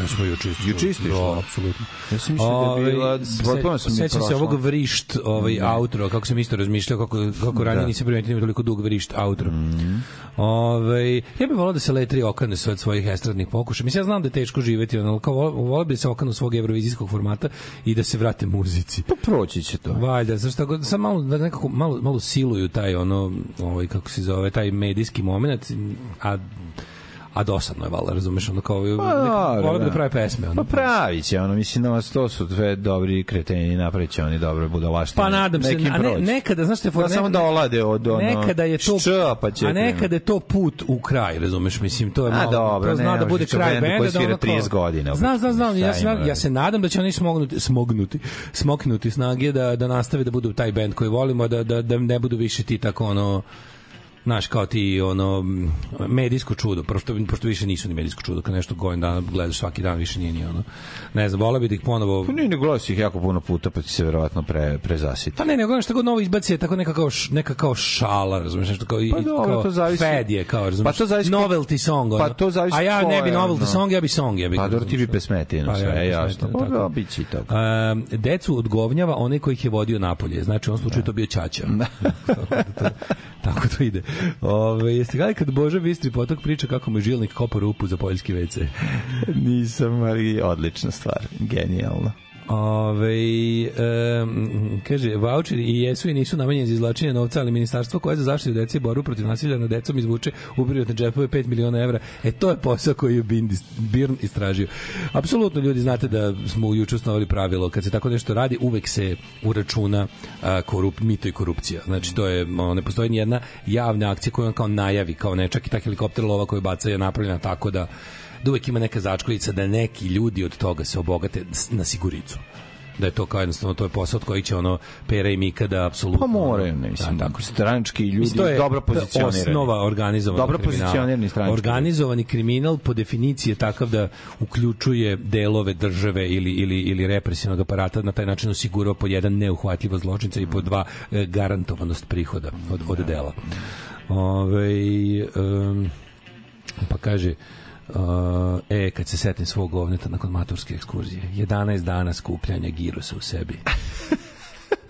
S2: Ja smo juče
S1: isto. Juče isto da, išlo, apsolutno. Ja sam mislio da je ovaj, bila potpuno se, pa se prošla. ovog vrišt, ovaj mm. outro, kako sam isto razmišljao kako kako ranije da. nisam primetio da toliko dug vrišt outro. Mm. Ovaj ja bih voleo da se Letri okane sve od svojih estradnih pokušaja. Mislim ja znam da je teško živeti, ono kao voleo bih da se okane svog evrovizijskog formata i da se vrate muzici.
S2: Pa proći će to.
S1: Valjda, zato što sam malo da nekako malo malo siluju taj ono ovaj kako se zove taj medijski momenat, a a dosadno je valjda, razumeš, ono kao pa, volim da prave pesme. Ono.
S2: Pa pravi će, ono, mislim, no, to su dve dobri kreteni, napravit će oni dobro budalaštine.
S1: Pa nadam se, a ne, nekada, znaš te, for, da, ne,
S2: samo da olade od ono, nekada
S1: je to,
S2: šč, pa će, a
S1: nekada je to put u kraj, razumeš, mislim, to je malo, a, dobro, to zna ne, da bude kraj benda, koji da svira da ono,
S2: 30 godina.
S1: Zna, zna, zna, ja se, ja se nadam da će oni smognuti, smognuti, smoknuti snage da, da nastave da budu taj bend koji volimo, da, da, da ne budu više ti tako ono, znaš, kao ti ono medijsko čudo, prosto, prosto više nisu ni medijsko čudo, kad nešto gojen dan gledaš svaki dan, više nije ni ono. Ne znam, vola bi da ih ponovo... Pa ne, ne
S2: gledaš ih jako puno puta, pa ti se verovatno pre, prezasiti.
S1: Pa ne, ne, gledam šta novo izbaci tako neka kao, neka kao šala, razumeš, nešto kao, pa, dobro, kao to zavisi... fed je, kao, razumeš, pa to zavisi... novelty song, pa ono. Pa to zavisi... A ja ne bih novelty no. song, ja bih song, ja
S2: bih.
S1: Pa
S2: dobro, ti bi pesmetino, pa, sve, ja, jasno. Pa, da, bići to. Um,
S1: decu odgovnjava onaj koji ih je vodio napolje, znači u ovom slučaju da. to bio Ćaća. Da tako to ide. Ove, jeste gledali kad Bože Bistri potok priča kako mu je žilnik kopa rupu za poljski WC?
S2: Nisam, ali odlična stvar, genijalno.
S1: Ove, um, kaže, voucheri i jesu i nisu namenjeni za izlačenje novca, ali ministarstvo koje za zaštitu dece i borbu protiv nasilja na decom izvuče u privatne džepove 5 miliona evra. E, to je posao koji je Birn istražio. Apsolutno, ljudi, znate da smo juče osnovali pravilo, kad se tako nešto radi, uvek se uračuna a, korup, mito i korupcija. Znači, to je, ono, ne postoji ni jedna javna akcija koju on kao najavi, kao ne, čak i ta helikopter lova koju baca je napravljena tako da da uvek ima neka začkoljica da neki ljudi od toga se obogate na siguricu da je to kao jednostavno to je posao od koji će ono Pera i Mika da apsolutno
S2: pa more ne mislim
S1: da,
S2: tako stranački ljudi Isto je dobro pozicionirani osnova organizovanog
S1: dobro pozicionirani stranički organizovani kriminal po definiciji je takav da uključuje delove države ili ili ili represivnog aparata na taj način osigurava po jedan neuhvatljivo zločinca i po dva e, garantovanost prihoda od od da. dela ovaj um, pa kaže Uh, e, kad se setim svog govneta nakon maturske ekskurzije, 11 dana skupljanja girusa u sebi.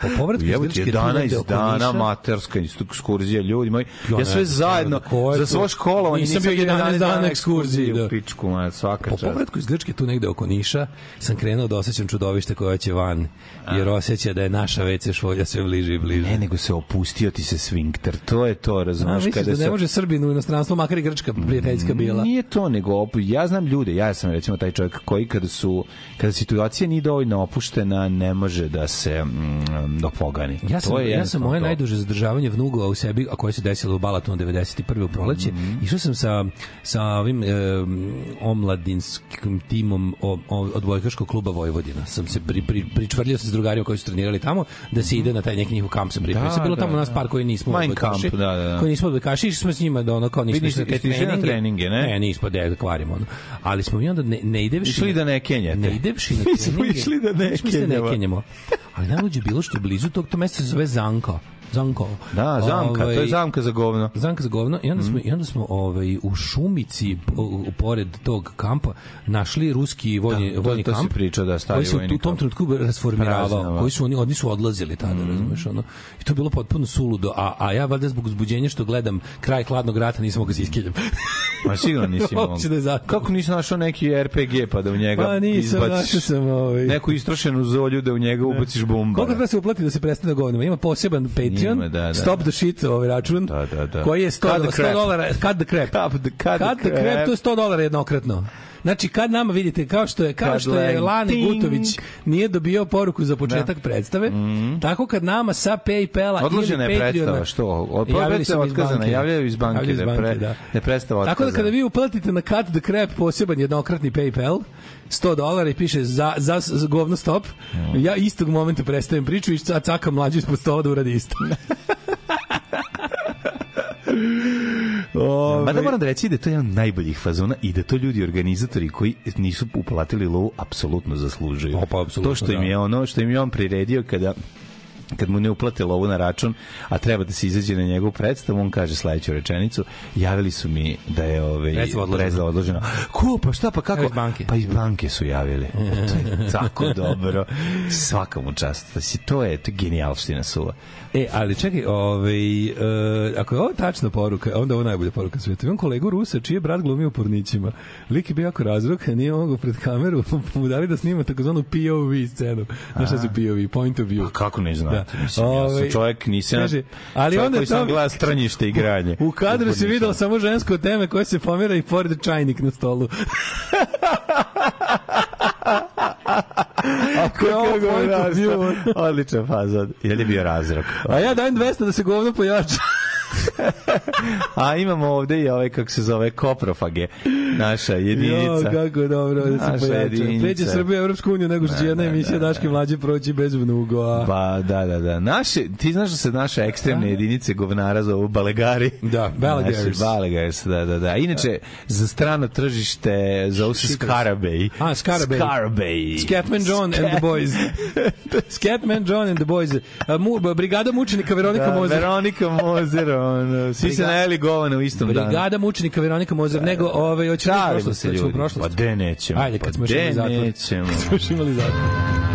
S2: Po povratku iz Grčke 11 dana materska ekskurzija ljudi moji. Ja sve zajedno za svoje školovanje nisam bio 11 dana ekskurzije Da.
S1: Pičku, ma, svaka čast. Po povratku iz Grčke tu negde oko Niša sam krenuo da osećam čudovište koje će van jer osjeća da je naša WC šolja sve bliže i bliže.
S2: Ne, nego se opustio ti se svinkter. To je to, razumeš
S1: kada
S2: da
S1: ne može Srbin u inostranstvu, makar i Grčka prijateljska bila.
S2: Nije to, nego opu... ja znam ljude, ja sam recimo taj čovjek koji kada su kada situacija nije dovoljno opuštena, ne može da se mm, da pogani.
S1: Ja sam, je ja sam moje to. najduže zadržavanje vnugova u sebi, a koje se desilo u Balatonu 91. u proleće, mm -hmm. išao sam sa, sa ovim e, omladinskim timom o, o, od Vojkaškog kluba Vojvodina. Sam se pri, pri, pričvrljio sa drugarima koji su trenirali tamo, da se ide na taj neki njihov kamp sam pripremio. Da, da, bilo tamo
S2: da,
S1: nas par koji nismo
S2: odbojkaši. Da,
S1: da, da. Koji nismo odbojkaši, išli smo s njima da ono kao nismo
S2: išli na treninge. treninge. Ne, ne
S1: nismo da, da kvarimo. Ono. Ali smo mi onda ne, ne idevši... Išli
S2: da ne
S1: kenjate.
S2: Ne idevši na treninge. Mi smo išli
S1: da ne da kenjamo. Ali najluđe bilo što blizu tog to mesto se zove Zanko.
S2: Zanko. Da, zamka, ovaj, to je ovaj, zamka za govno.
S1: Zamka za govno i onda smo, mm. i onda smo ovaj, u Šumici, pored tog kampa, našli ruski vojni, da, vojni
S2: to,
S1: to kamp.
S2: priča da stari
S1: vojni
S2: kamp.
S1: u tom trenutku rasformiravao, da. koji su oni, odnisu odlazili tada, mm. razumeš, ono. I to je bilo potpuno suludo, a, a ja valjda zbog uzbuđenja što gledam kraj hladnog rata nisam mogao da se iskeljam.
S2: Ma pa sigurno nisi mogao.
S1: da
S2: Kako nisi našao neki RPG pa da u njega pa, nisam, izbaciš? našao sam ovaj. Neku istrošenu zolju da u njega da. ubaciš bombu. Koliko
S1: treba se uplati da se prestane govnima? Ima poseban pet Patreon, da, da, da, Stop the Shit ovaj račun, da, da, da. koji je 100, 100 dolara, cut the crap. Cut the, cut, cut the crap. crap, to je 100 dolara jednokratno. Znači, kad nama vidite, kao što je, kao što je Lani ting. Gutović nije dobio poruku za početak da. predstave, mm -hmm. tako kad nama sa Paypala
S2: Odložena
S1: ili
S2: Patreona... Odložena je predstava, što? Od predstava otkazana, javljaju iz banke, javljaju iz da banke da, pre,
S1: da.
S2: da predstava
S1: otkazana. Tako da kada vi uplatite na Cut the Crap poseban jednokratni Paypal, 100 dolara i piše za, za, za govno stop, mm. ja istog momenta prestajem priču i caka mlađu ispod stola da uradi isto.
S2: Ove... Mada moram da reći da je to jedan od najboljih fazona i da to ljudi organizatori koji nisu uplatili lovu apsolutno zaslužuju.
S1: Opa, apsolutno,
S2: to što im da. je ono, što im je on priredio kada kad mu ne uplate lovu na račun, a treba da se izađe na njegovu predstavu, on kaže sledeću rečenicu, javili su mi da je ove, ovaj, predstava odložena. Predstava Ko, pa šta, pa kako?
S1: iz banke.
S2: Pa iz banke su javili. to je tako dobro. Svakom mu čast. To je, to je genijalština suva.
S1: E, ali čekaj, ovaj, uh, ako je ovo tačna poruka, onda ovo najbolja poruka sveta. Imam kolegu Rusa, čiji je brat glumio u pornićima. Lik je bio jako razrok, nije mogao pred kameru, mu dali da snima takozvanu POV scenu. Znaš šta su POV? Point of view. A
S2: pa kako ne znam? Da. Mislim, ja ovaj, čovjek, nisam... Kaže, ali onda koji sam glas stranjište i granje.
S1: U, kadru se videlo samo žensko teme koje se pomera i pored čajnik na stolu.
S2: Ako je ovo point of Odličan fazon. Ili je bio
S1: razrok. A ja dajem 200 da se govno pojača.
S2: A imamo ovde i ove, kako se zove, koprofage. Naša jedinica. Jo,
S1: kako dobro, da se pojača. Pređe Srbija Evropsku uniju nego što će da, jedna da, emisija da, da, Daške mlađe proći bez vnugo.
S2: Pa, da, da, da. Naše, ti znaš da se naše ekstremne da. jedinice govnara zovu balegari.
S1: Da, balegari.
S2: Balegars, da, da, da. Inače, za strano tržište zovu se Scarabay.
S1: A, Scarabay. Scarabay. Scatman John Scat... and the Boys. Scatman John and the Boys. Uh, mu, brigada mučenika Veronika da,
S2: Mozera. Veronika Mozera ono, uh, svi se najeli govana u istom
S1: brigada
S2: danu.
S1: Brigada mučenika Veronika Mozar, nego ove, ovaj, hoćemo u prošlost. Se ljudi. Pa de nećemo. Ajde, kad smo još pa imali zatvor. Kad smo još imali zatvor.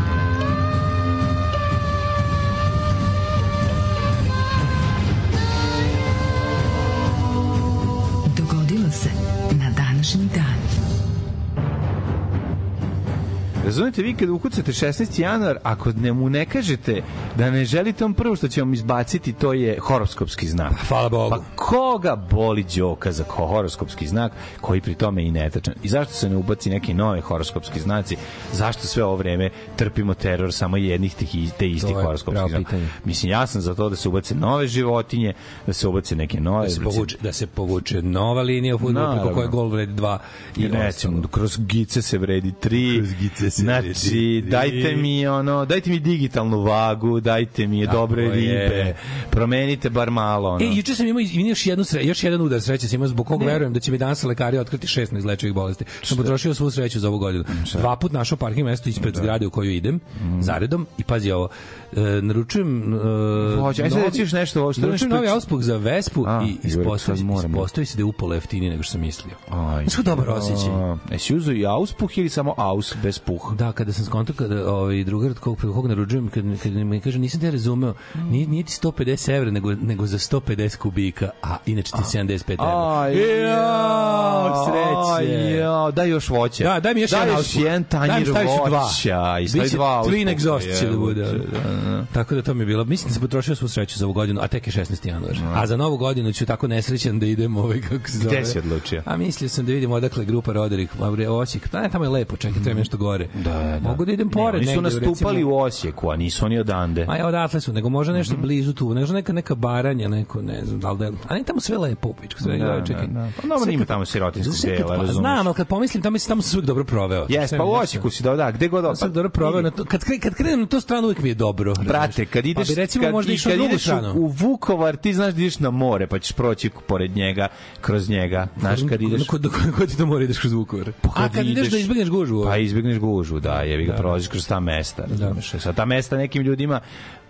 S2: Razumete, vi kad ukucate 16. januar, ako ne mu ne kažete da ne želite, on prvo što će vam izbaciti, to je horoskopski znak. Pa,
S1: hvala Bogu.
S2: Pa koga boli Đoka za ko horoskopski znak, koji pri tome i netačan? I zašto se ne ubaci neki novi horoskopski znaci? Zašto sve ovo vreme trpimo teror samo jednih tih, te istih horoskopskih znaka? Mislim, ja sam za to da se ubace nove životinje, da se ubace neke nove... Da
S1: se povuče, da se povuče nova linija u
S2: futbolu,
S1: preko
S2: koje
S1: gol vredi dva
S2: i Recimo, kroz gice se vredi tri, kroz gice Znači, znači dajte mi ono, dajte mi digitalnu vagu, dajte mi Tako dobre je. ribe, promenite bar malo. Ono. E,
S1: juče sam imao, imao još, jednu sre, još jedan udar sreće, sam imao zbog kog ne. verujem da će mi danas lekari otkriti šest neizlečivih bolesti. Sam potrošio svu sreću za ovu godinu. Mm, šta? Dva put našao parking mesto ispred da. zgrade u koju idem, mm. zaredom, i pazi ovo, e, naručujem... E,
S2: Hoće, ajde da ćeš nešto
S1: ovo što... Naručujem novi auspuh za Vespu A, i ispostavi se da je upola jeftinije nego što sam mislio. Aj, Znaš dobar osjećaj? Jesi uzeo i
S2: auspuh ili samo aus bez puha?
S1: Kako? Da, kada sam skonto, kada ovaj, drugar od kog, kog naručujem, kad, kad mi kaže, nisam te razumeo, mm. nije, nije ti 150 evra, nego, nego za 150 kubika, a inače ti 75 evra. Aj,
S2: jao, sreće. ja,
S1: daj još voće.
S2: Da, daj mi još daj jedan još jedan tanjir
S1: voća.
S2: I stavi dva auspuha.
S1: Twin exhaust će da bude. Da, da. Tako da to mi je bilo. Mislim da sam potrošio svu sreću za ovu godinu, a tek je 16. januar. Da. A za novu godinu ću tako nesrećan da idem ovaj, kako se zove. Gde si odlučio? A mislio sam da vidim odakle grupa Roderick, Osijek. Da, tamo je lepo, čekaj, treba mhm. nešto gore. Da, da, da. Mogu da idem pored. Ne, oni
S2: su nastupali recimo, u Osijeku, a nisu oni odande.
S1: A ja odatle su, nego možda nešto mm -hmm. blizu tu, nego neka neka baranja, neko, ne znam, da li da... A ne tamo sve lepo, pičko, sve da, da, čekaj. Da, da.
S2: Pa dobro, ima tamo sirotinskog dela, pa razumiješ. Znam, ali
S1: kad pomislim,
S2: tamo,
S1: mislim, tamo se uvijek dobro proveo.
S2: Jes, pa u Osijeku si, da, da, gde
S1: god...
S2: Tamo pa
S1: sam dobro proveo, na to, kad, kad krenem na to stranu, uvijek mi je dobro.
S2: Brate, kad pa ideš, pa recimo, kad, možda kad, ideš u, Vukovar, ti znaš da ideš na more, pa ćeš proći pored njega, kroz njega. Znaš, kad ideš... Kod,
S1: kod, kod ti to more ideš kroz Vukovar? Pa, kad a kad ideš, da ideš da
S2: izbjegneš gužu? Pa izbjegneš gužu gužu da, da je, vi ga da. prolaziš da. kroz ta mesta, da. razumeš? Da. Sa ta mesta nekim ljudima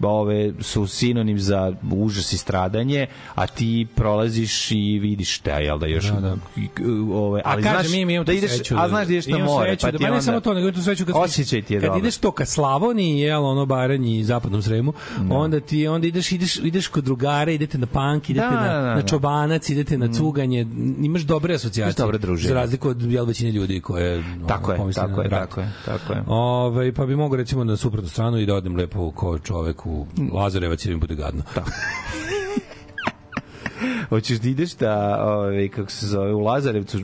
S2: ove, su sinonim za užas i stradanje, a ti prolaziš i vidiš te, jel da još... Da, da.
S1: Ove, ali a kažem,
S2: znaš,
S1: mi,
S2: mi da ideš, sreću,
S1: a da-
S2: znaš
S1: da
S2: ideš
S1: na
S2: more, sreću,
S1: pa da-
S2: ti
S1: da, onda... Ne samo to, nego tu sreću kad, osjećaj ti je kad dobro.
S2: ideš to
S1: ka Slavoniji, jel, ono, Baranji i Zapadnom Sremu, da. onda ti onda ideš, ideš, ideš kod drugara, idete na punk, idete da, na, da, da, na čobanac, idete na mm. cuganje, imaš dobre asocijacije. Dobre druženje. Za razliku
S2: od jel,
S1: većine ljudi koje...
S2: Tako ono, je, tako je, tako je, tako je.
S1: Ove, ovaj, pa bi mogo recimo na suprotnu stranu i da odem lepo kao čovek u Lazarevac ili bude gadno.
S2: Hoćeš da ideš da, ovaj, kako se zove, u Lazarevcu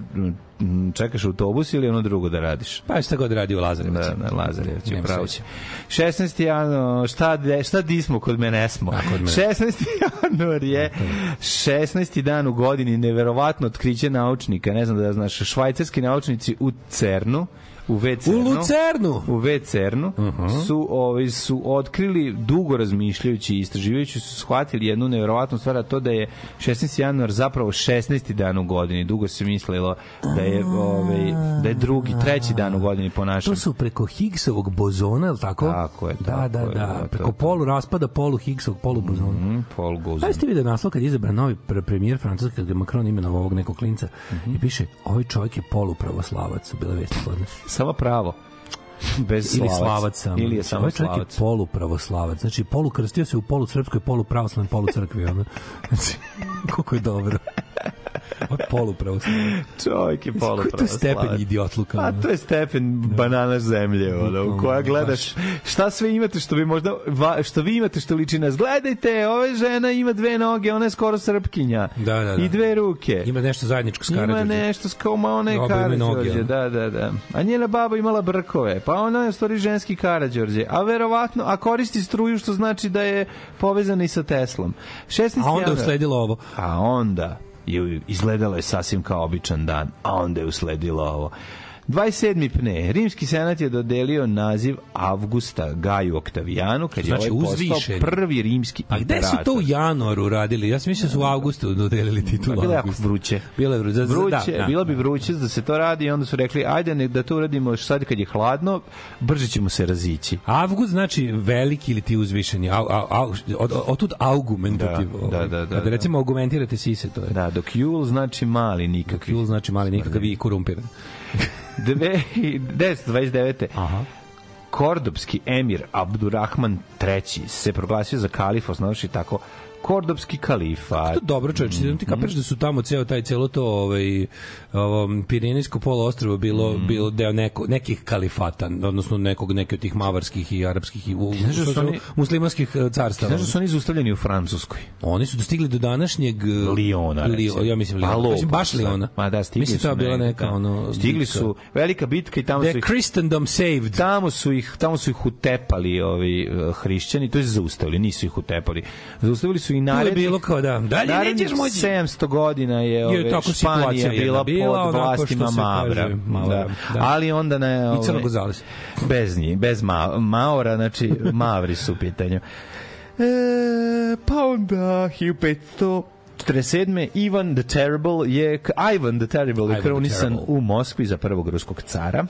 S2: čekaš autobus ili ono drugo da radiš?
S1: Pa šta god radi u Lazarevcu. Da,
S2: na Lazarevcu, pravo će. 16. januar, šta, de, šta di smo kod mene smo? A, kod mene. 16. januar je 16. dan u godini, neverovatno otkriće naučnika, ne znam da znaš, švajcarski naučnici u CERNu
S1: u Vecernu, u Lucernu,
S2: u
S1: Vecernu uh -huh.
S2: su ovaj su otkrili dugo razmišljajući i istraživajući su shvatili jednu neverovatnu stvar a to da je 16. januar zapravo 16. dan u godini. Dugo se mislilo da je ovaj da je drugi, treći dan u godini po našem.
S1: To su preko Higgsovog bozona, el
S2: tako? Tako
S1: je. Da, tako da, da, je, da, da preko polu raspada polu Higgsovog polu bozona. Mm, -hmm, polu
S2: bozona.
S1: Jeste video naslov kad izabran novi premijer Francuske kad je Macron imenovao ovog nekog klinca mm -hmm. i piše ovaj čovjek je polupravoslavac, bila vest kod
S2: nas samo pravo bez ili slavac sam.
S1: ili je samo slavac.
S2: Čovjek je
S1: polupravoslavac. Znači polukrstio se u polu srpskoj, polu pravoslavnoj, polu crkvi, ono. Znači, koliko je dobro polupravoslavac.
S2: Čovjek je polupravoslavac. Koji to je stepen
S1: idiotluka? Pa
S2: to je stepen banana zemlje, ono, u koja gledaš šta sve imate što bi možda va, što vi imate što liči nas. Gledajte, ova žena ima dve noge, ona je skoro srpkinja.
S1: Da, da, da.
S2: I dve ruke. Ima
S1: nešto
S2: zajedničko
S1: s
S2: Karadžorđe.
S1: Ima
S2: nešto s kao ma ona da, da, da. A njena baba imala brkove, pa ona je u stvari ženski Karadžorđe. A verovatno, a koristi struju što znači da je povezana i sa Teslom. 16 a onda usledilo ovo. A onda izgledalo je sasvim kao običan dan, a onda je usledilo ovo. 27. pne. Rimski senat je dodelio naziv Avgusta Gaju Oktavijanu, kad znači, je ovaj postao uzvišen. prvi rimski
S1: A
S2: gde
S1: su to u januaru radili? Ja sam mislio da su u avgustu dodelili titul.
S2: Bilo je jako vruće.
S1: Bilo je vruće. Da, vruće
S2: da, da. Bilo bi vruće da se to radi i onda su rekli ajde ne, da to uradimo još sad kad je hladno, brže ćemo se razići.
S1: Avgust znači veliki ili ti uzvišeni. Au, au, au, od, od, otud augumentativ. Da, ovaj. da, da, da, Kada da. recimo argumentirate sise, to je.
S2: Da, dok jul znači mali nikakav. Dok jul
S1: znači mali nikakav i korumpiran.
S2: 1929. Aha. Kordobski emir Abdurrahman III se proglasio za kalif, osnovši tako kordobski kalifat.
S1: To dobro, čoveče, mm -hmm. Da ti kapiraš da su tamo ceo taj celo to ovaj ovom Pirinejsko poluostrvo bilo mm -hmm. bilo deo neko, nekih kalifata, odnosno nekog neke od tih mavarskih i arapskih i u, znaš, da su oni, muslimanskih e, carstava. Znaš
S2: da su oni zaustavljeni u Francuskoj?
S1: Oni su dostigli do današnjeg e,
S2: Liona.
S1: Lio, ja mislim Liona. Alo, pa baš Liona.
S2: Ma da, stigli mislim, su. Mislim,
S1: bila neka
S2: da.
S1: ono
S2: stigli bitka. su velika bitka i tamo The su ih
S1: Christendom saved. Tamo
S2: su ih tamo su ih utepali ovi e, hrišćani, to jest zaustavili, nisu ih utepali. Zaustavili su su i narednih...
S1: bilo kao da, dalje nećeš
S2: moći. 700 godina je ove, je Španija bila, bila pod vlastima Mavra. da. da. Ali onda ne... Ove, I Crnog ovaj,
S1: Zales.
S2: Bez njih, bez ma, Maora, znači Mavri su u pitanju. E, pa onda 1500 47. Ivan the Terrible je Ivan the Terrible je kronisan u Moskvi za prvog ruskog cara.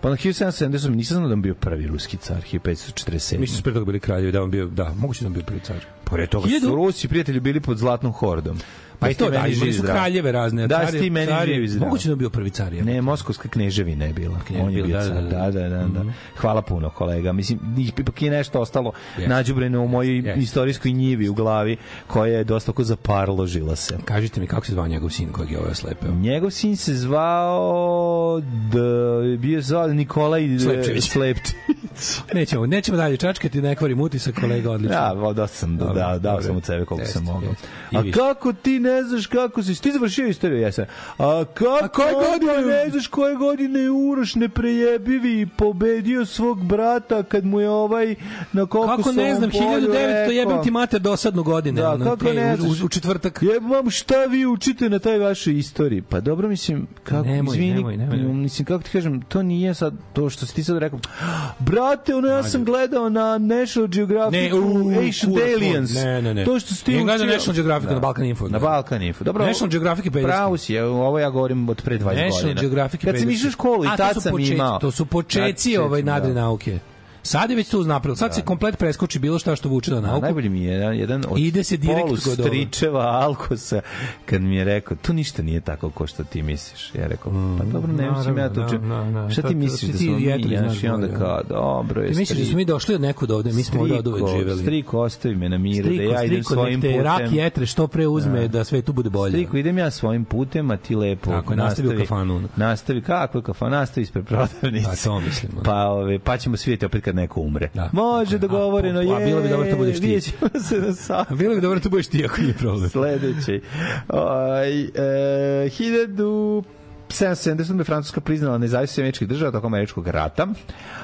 S2: Pa na 1778 nisam znao da on bio prvi ruski car, 1547. Mislim da su
S1: pre toga bili kraljevi, da on bio, da, moguće da on bio prvi car. Pored
S2: toga su Rusi prijatelji bili pod Zlatnom hordom.
S1: Pa i to da, imali su kraljeve razne.
S2: Da,
S1: sti cari,
S2: meni cari, živi
S1: zdrav. Moguće
S2: da
S1: bio prvi car.
S2: Ja. Ne,
S1: Moskovska
S2: kneževina je bila. Kneževina, On je bio da, car. Da, da, da, da. Mm -hmm. Hvala puno, kolega. Mislim, ipak je nešto ostalo yes. nađubreno u mojoj yes. istorijskoj njivi u glavi, koja je dosta ko zaparlo žila se.
S1: Kažite mi, kako se zvao njegov sin kojeg je ovaj slepeo?
S2: Njegov sin se zvao... Da, bio zvao Nikolaj e, Slepčević. Slepčević.
S1: Nećemo, nećemo dalje čačkati, ne kvarim utisak, kolega, odlično. Ja,
S2: da, dao sam, da, da, dao sam od sebe koliko sam mogao. A kako ti ne znaš kako si, ti završio istoriju, jesam. A kako A koje godine? ne znaš koje godine je Uroš neprejebivi pobedio svog brata kad mu je ovaj na koliko
S1: Kako ne znam,
S2: 1900
S1: jebem ti mater dosadnu godine. Da, kako ne znaš. U, četvrtak.
S2: Jebam, šta vi učite na taj vašoj istoriji? Pa dobro, mislim, kako,
S1: nemoj, izvini, nemoj, nemoj, nemoj.
S2: mislim, kako ti kažem, to nije sad to što si ti sad rekao. Bravo, brate, ono ja sam gledao na National Geographic ne, u, Ancient kur, Aliens. Ne, ne, ne. To što ste
S1: gledao National Geographic da. na Balkan Info. Na
S2: Balkan Info. Dobro. National Geographic je bedijski. Pravo si, ovo ja govorim od pre 20 godina. National Geographic je Kad sam išao u školu i tad sam imao.
S1: To su početci ove nadre nauke. Sad je već to uznapredilo. Sad da. se komplet preskoči bilo šta što vuče na nauku. Da, najbolje
S2: mi je jedan, jedan od ide se direkt stričeva Alkosa kad mi je rekao tu ništa nije tako kao što ti misliš. Ja rekao pa mm, dobro ne naravno, mislim ja da, da, da, to. šta ti
S1: misliš da
S2: smo mi
S1: jaš i onda kao dobro je. Ti misliš da smo mi došli od nekud ovde, mi smo ovde oduvek živeli. Striko
S2: ostavi me na miru da ja idem svojim putem.
S1: Rak jetre što pre uzme da sve tu bude bolje.
S2: Striko idem ja svojim putem, a ti lepo Tako, nastavi u kafanu. Nastavi kako je kafana, nastavi ispred prodavnice. Pa to mislim. Pa, ove, pa ćemo svidjeti opet kad neko umre.
S1: Da. Može dogovoreno, da je. A da bilo bi dobro da budeš ti. bilo bi dobro da budeš ti ako nije problem. Sledeći.
S2: Oj, e, 1000 770. je Francuska priznala nezavisnost američkih država tokom američkog rata,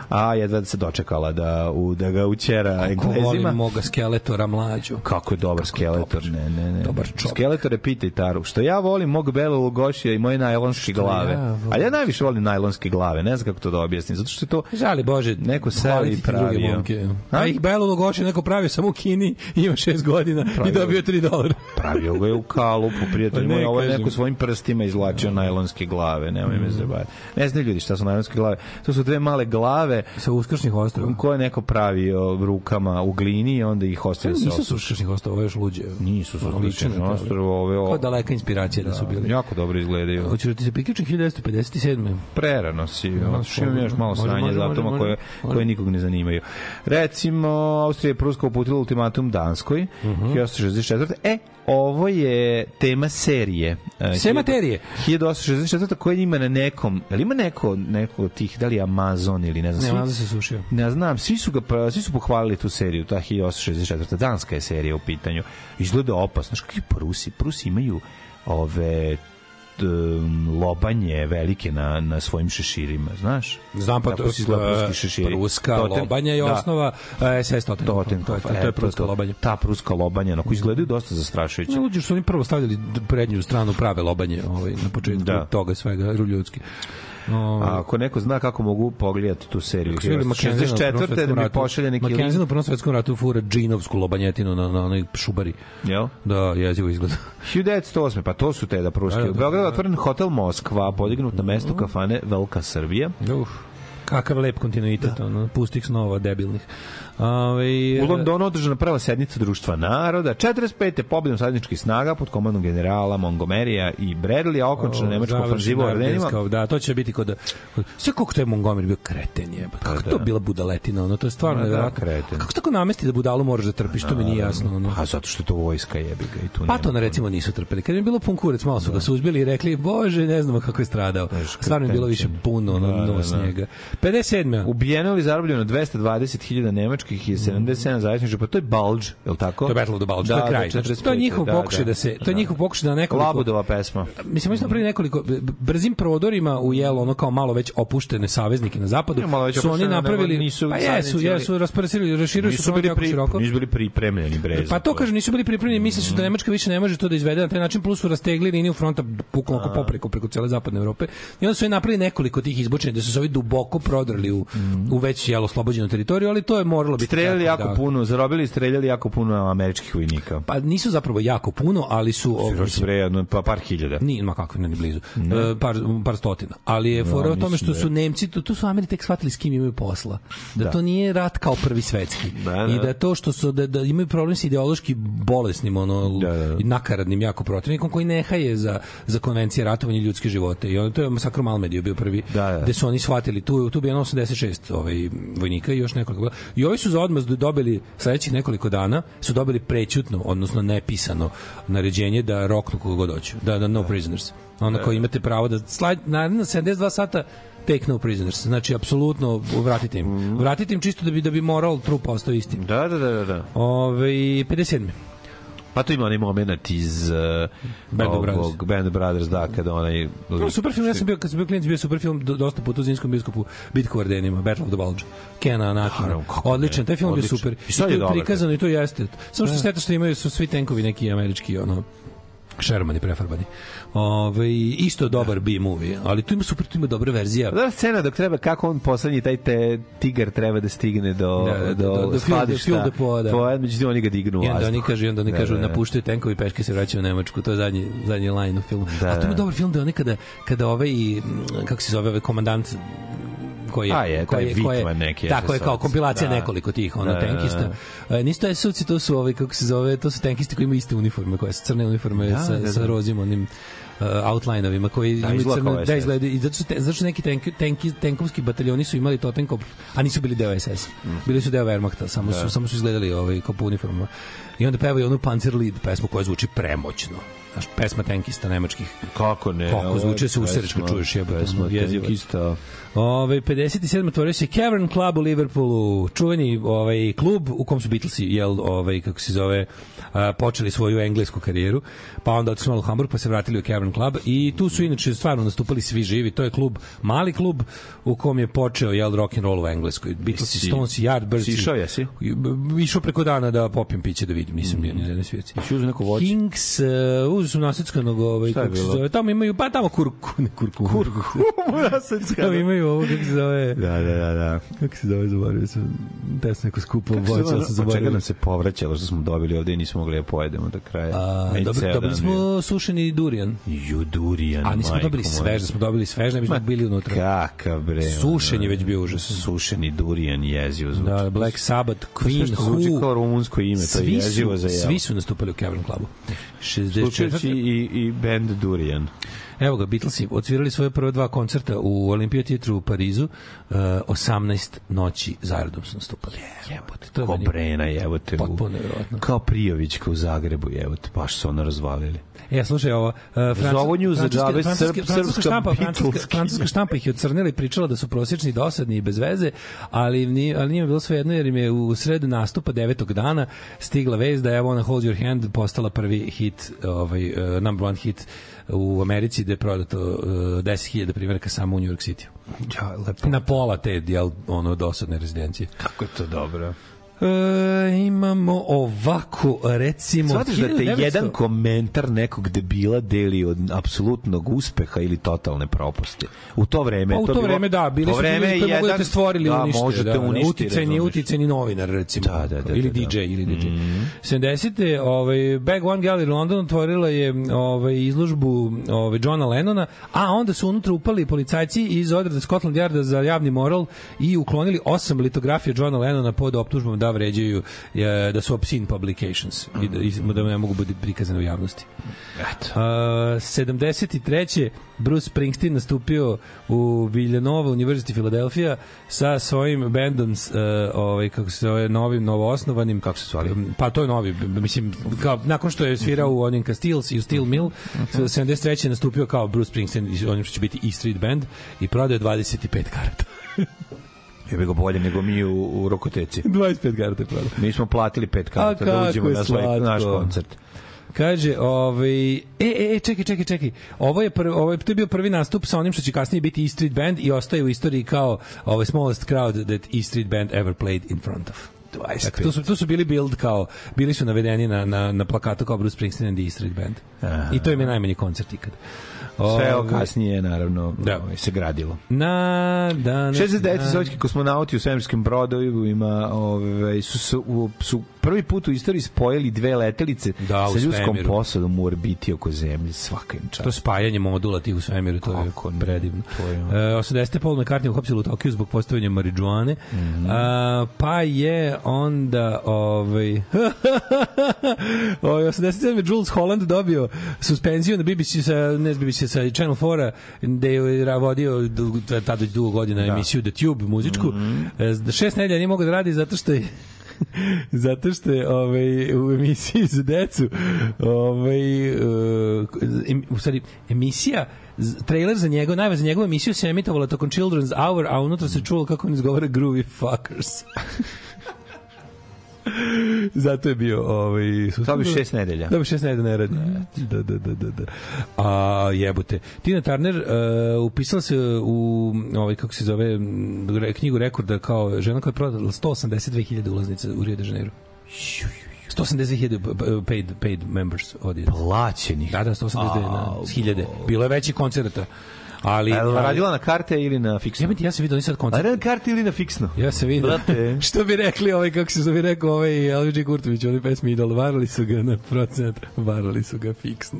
S2: a jedva da se dočekala da, u, da ga učera Kako englezima. Kako
S1: moga skeletora mlađu.
S2: Kako je dobar Kako skeletor. Dobar, ne, ne, ne. Dobar čovjek. Skeletore pitaj Taru. Što ja volim mog belo lugošija i moje najlonske glave. Ja volim. ja najviše volim najlonske glave. Ne znam kako to da objasnim. Zato što je to...
S1: Žali Bože. Neko seli i pravio. A ih belo lugošija neko pravi samo u Kini, ima 6 godina pravio, i dobio 3 dolara. pravio
S2: ga je u kalupu, prijatelj pa moj. Ovo je neko svojim prstima izvlačio da. najlonske glave glave, nemoj me mm. zajebati. Ne znaju ljudi šta su najlonske glave. To su dve male glave
S1: sa uskršnih ostrova
S2: koje neko pravio rukama u glini i onda ih ostavio sa. Nisu sa uskršnjih
S1: ostrova, još luđe. Nisu
S2: sa uskršnih ostrova, ove.
S1: Kao daleka inspiracija da, da su bili.
S2: Jako dobro izgledaju. Hoćeš
S1: da ti se priključim 1957.
S2: Prerano si. Da, no, imam još malo sranje za datuma koje, koje nikog ne zanimaju. Recimo, Austrija je Pruska uputila ultimatum Danskoj, uh -huh. 1864. E, ovo je tema serije. E, Sve
S1: materije.
S2: 1864 koncerta koji ima na nekom, ali ima neko, neko tih, da li Amazon ili ne znam. Ne,
S1: svi, Amazon se sušio.
S2: Ne znam, svi su, ga, svi su pohvalili tu seriju, ta 1864. Danska je serija u pitanju. Izgleda opasno. Znaš, kakvi Prusi? Prusi imaju ove E, lobanje velike na, na svojim šeširima, znaš?
S1: Znam pa to su pruski e, šeširi. Pruska
S2: Totem, lobanje je da. osnova e, SS Totenkov.
S1: Totenkov, to, je, to je e, pruska to, lobanje.
S2: Ta pruska lobanja, lobanje, koji izgledaju dosta zastrašujuće.
S1: Ne, luđe su oni prvo stavljali prednju stranu prave lobanje ovaj, na početku da. toga svega, ljudski.
S2: Ovaj. ako neko zna kako mogu pogledati tu seriju. 64. da mi pošalje neki link.
S1: Mackenzie prvom svetskom ratu fura džinovsku lobanjetinu na, na onoj šubari. Jel? Da, jezivo izgleda.
S2: 1908. Pa to su te da pruske. U da, da, da, Beogradu otvoren hotel Moskva, podignut na mesto mm. kafane Velka Srbija.
S1: Uf kakav lep kontinuitet, da. ono, pustih snova, debilnih. Ove, ovaj, u Londonu
S2: održana prva sednica društva naroda, 45. pobjedom sadničkih snaga pod komandom generala Montgomerya i Bradley, a okončena nemačka ofenziva ordenima.
S1: Da, to će biti kod... kod sve koliko to je Montgomery bio kreten je. Pa kako pa da. to bila budaletina? Ono, to je stvarno da, da, kreten. Kako tako namesti da budalu moraš da trpiš? To mi nije da, jasno. Ono. A
S2: pa
S1: zato
S2: što to vojska jebi ga. I
S1: tu
S2: pa to na
S1: recimo nisu trpeli. Kad je bilo pun kurec, malo su da. ga suzbili i rekli, bože, ne znamo kako je stradao. Stvarno je bilo više puno ono, da, da, da. njega.
S2: 57. Ubijeno ili zarobljeno 220.000 nemačka Grčkih je 77 zavisniča, pa to je Bulge, je li tako? To
S1: je Battle of the Bulge, da, to je kraj. Da, znači, to je njihov pokušaj da, da, da se, to je njihov pokušaj da nekoliko...
S2: Labudova pesma.
S1: Mislim, mi smo napravili nekoliko, brzim prodorima u jelo, ono kao malo već opuštene saveznike na zapadu, ne, malo već su oni napravili... Nisu pa jesu, jesu, rasprasili, raširili su bili
S2: pri, široko. Nisu bili pripremljeni brez.
S1: Pa to kažu, nisu bili pripremljeni, misle su da mhm. Nemačka više ne može to da izvede na taj način, plus su rastegli liniju fronta bukvalno oko popreko preko cele zapadne Evrope. I onda su oni napravili nekoliko tih izbočenja, da su se ovi duboko prodrli u, mhm. u već jelo oslobođenu teritoriju, ali to je moralo
S2: trebalo biti streljali jako da. puno, zarobili i streljali jako puno američkih vojnika.
S1: Pa nisu zapravo jako puno, ali su
S2: ovaj pa par hiljada.
S1: Ni, ma kako, ne blizu. Ne. E, par par stotina. Ali je fora no, o tome što da su Nemci tu, tu su Ameri tek shvatili s kim imaju posla. Da, da. to nije rat kao prvi svetski. Da, da. I da to što su da, da imaju problem sa ideološki bolesnim ono da, da, da. nakaradnim jako protivnikom koji nehaje za za konvencije ratovanja ljudskih života. I on to je masakr Malmedio bio prvi da, da. gde su oni shvatili tu tu bi 86 ovaj vojnika i još nekoliko. I ovi ovaj su za odmazdu dobili sledećih nekoliko dana su dobili prećutno, odnosno nepisano naređenje da roknu koga god hoću. Da, da, no da. prisoners. Ono koji e. imate pravo da slajd, naredna 72 sata take no prisoners. Znači, apsolutno vratite im. Mhm. Vratite im čisto da bi,
S2: da
S1: bi moral trupa ostao isti.
S2: Da, da, da, da. da.
S1: Ove, 57.
S2: Pa to ima onaj moment iz uh, Band of Brothers. Band Brothers, da, kada onaj...
S1: No, super film, ja sam bio, kad sam bio klinic, bio super film dosta puta u Zinskom biskupu, Bitka Ardenima, Battle of the Bulge, Kena Anakin. Odličan, taj film je super. I, to je prikazano i to jeste. Samo što se da. što imaju su svi tenkovi neki američki, ono, Shermani prefarbani. Ove, isto dobar da. B movie, ali tu ima super, tu ima dobra verzija.
S2: Da, scena dok treba kako on poslednji taj te tigar treba da stigne do da, da, do, da,
S1: da,
S2: do, do skladišta.
S1: Do, do, do poda. Poda, međutim oni ga dignu. I onda oni kažu, onda oni da, kažu da, da. napuštaju tenkovi peške se vraćaju u Nemačku. To je zadnji zadnji line u filmu. Da, A to je dobar film da oni kada kada ovaj mm, kako se zove ovaj komandant koji
S2: je, A je
S1: koji je, koji je neki tako je kao kompilacija da. nekoliko tih ono da, tenkista. Da, da. E, nisu to je suci, to su ovi kako se zove, to su tenkisti koji imaju iste uniforme, koje su crne uniforme da, sa da, da. sa rozim onim uh, outline-ovima koji
S2: da, imaju crne, da izgledaju
S1: i zato su, te, zato neki tank, tenki, tenkovski bataljoni su imali Totenkopf, a nisu bili deo SS. Mm. Bili su deo Wehrmachta, samo da. su samo su izgledali ovaj kao po uniformama. I onda pevaju onu Panzerlied pesmu koja zvuči premoćno znaš, pesma tenkista nemačkih.
S2: Kako ne?
S1: Kako
S2: zvuče se
S1: u srčku, čuješ jebote. Pesma
S2: tenkista.
S1: Ove, 57. otvorio se Cavern Club u Liverpoolu, čuveni ovaj, klub u kom su Beatlesi, jel, ovaj, kako se zove, a, počeli svoju englesku karijeru, pa onda otišli malo u Hamburg, pa se vratili u Cavern Club i tu su inače stvarno nastupali svi živi, to je klub, mali klub u kom je počeo jel, rock and roll u Engleskoj. Beatlesi, Stones, Yardbirds. Si išao
S2: jesi?
S1: Išao preko dana da popijem piće da vidim, nisam bio mm. ni za jedne svijetci.
S2: Išao uzem neko voće?
S1: Kings, uh, e, uzem su nasjeckanog, ovaj, kako se zove, tamo imaju, pa tamo kurku, ne
S2: kurku. Kurku,
S1: nasjeckanog. tamo imaju zaboravio ovo, kako se zove.
S2: Da, da, da. da.
S1: Kako se zove, zaboravio sam. Pesno neko skupo voće, sam pa zaboravio.
S2: Čega nam se povraćalo što smo dobili ovde i nismo mogli da pojedemo do kraja. A, Meni
S1: dobili, dobili smo sušeni durijan.
S2: Ju, durijan,
S1: A nismo dobili svež, da smo dobili svež, ne bismo bili unutra.
S2: Kakav bre.
S1: Sušen je već bio užasan.
S2: Sušeni durijan jezio zvuči. Da,
S1: Black Sabbath, pa Queen,
S2: Who. Zvuči kao rumunsko ime, to je jezivo za jevo.
S1: Svi su nastupali u Cavern
S2: Clubu. 64. i,
S1: i band Durijan. Evo ga, Beatlesi odsvirali svoje prve dva koncerta u Olimpija u Parizu, uh, eh, 18 noći zaredom su nastupali.
S2: Jebote, to je meni... Brena, jebote. Potpuno nevjerojatno.
S1: Kao Prijovićka u Zagrebu, jebote, baš su ono razvalili. E, slušaj, ovo... Uh, eh, Franc... Zovu nju za džabe srpska štampa, francuska, francuska štampa ih je ocrnila i pričala da su prosječni, dosadni i bez veze, ali, ali nije bilo sve jedno, jer im je u sredu nastupa devetog dana stigla vez da je ona Hold Your Hand postala prvi hit, ovaj, uh, number one hit u Americi gde je prodato 10.000 e, primjerka samo u New York City. Ja, lepo. Na pola te, jel, ono, dosadne rezidencije.
S2: Kako
S1: je
S2: to dobro.
S1: E, imamo ovako, recimo...
S2: Svatiš da te jedan komentar nekog debila deli od apsolutnog uspeha ili totalne proposti? U to vreme... A pa
S1: u to,
S2: to
S1: vreme, bilo, da. Bili su vreme koji
S2: jedan, mogu
S1: da te stvorili da, unište. Možete da, da. uništi, uticeni, uticeni novinar, recimo. Da, da, da, ili da, da, DJ, ili DJ. Mm. 70. Ovaj, Bag One Gallery London otvorila je ovaj, izložbu ovaj, Johna Lennona, a onda su unutra upali policajci iz odreda Scotland Yarda za javni moral i uklonili osam litografija Johna Lennona pod optužbom da vređaju e, da su obscene publications i da, i da ne mogu biti prikazane u javnosti. Eto. Uh, 73. Bruce Springsteen nastupio u Villanova University Philadelphia sa svojim bendom uh, e, ovaj kako se zove novim novoosnovanim
S2: kako se
S1: zove pa to je novi mislim kao nakon što je svirao u onim Castils i u Steel Mill uh -huh. 73. nastupio kao Bruce Springsteen i onim što će biti E Street Band i prodao je 25 karata.
S2: Je bi ga bolje nego mi u, u Rokoteci.
S1: 25 karata prodao.
S2: Mi smo platili 5 karata da uđemo na svoj, naš koncert.
S1: Kaže, ovaj, e, e, e, čekaj, čekaj, čekaj. Ovo je, prvi, ovo je, to je bio prvi nastup sa onim što će kasnije biti E Street Band i ostaje u istoriji kao ovaj smallest crowd that E Street Band ever played in front of. 25. Dakle, tu su, tu su bili build kao, bili su navedeni na, na, na plakatu kao Bruce Springsteen and the E Street Band. Aha. I to im je najmanji koncert ikad.
S2: Sve ovo kasnije, naravno, da. Ovaj, se gradilo.
S1: Na, da, na,
S2: sovjetski kosmonauti u svemirskim brodovima ove, ovaj, su, su, su prvi put u istoriji spojili dve letelice da, sa ljudskom posadom u orbiti oko Zemlje, svaka im
S1: čast. To spajanje modula tih u svemiru, to Kako je predivno. To je. E, 80. Paul McCartney uhapsila u Tokiju zbog postavljanja mariđuane, mm -hmm. a, pa je onda ovaj, ovaj 87. Jules Holland dobio suspenziju na BBC sa, ne znam, BBC sa Channel 4 a da je vodio tada dugo godina da. emisiju The Tube muzičku. Mm -hmm. Šest nedelja nije mogao da radi zato što je Zato što je ovaj, u emisiji za decu ovaj, uh, u stvari, emisija trailer za njegov, najva za njegovu emisiju se emitovala tokom Children's Hour, a unutra se čulo kako on izgovara Groovy Fuckers. Zato je bio ovaj
S2: To bi šest nedelja.
S1: Da bi šest nedelja neradno. Da, da, da, da, da. A jebote. Tina Turner uh, upisala se u ovaj kako se zove knjigu rekorda kao žena koja je prodala 182.000 ulaznica u Rio de Janeiro. 182.000 pa, pa, paid, paid members audience.
S2: Plaćenih?
S1: Da, da, 182.000. Bilo je veći koncerta. Ali, e, A,
S2: radila na karte ili na fiksno?
S1: Jebati, ja sam vidio sad
S2: koncert. A na karte ili na fiksno?
S1: Ja sam vidio. Brate. što bi rekli ovaj, kako se zove rekao ovaj Elviđe Kurtović, oni pesmi Idol, varali su ga na procent, varali su ga fiksno.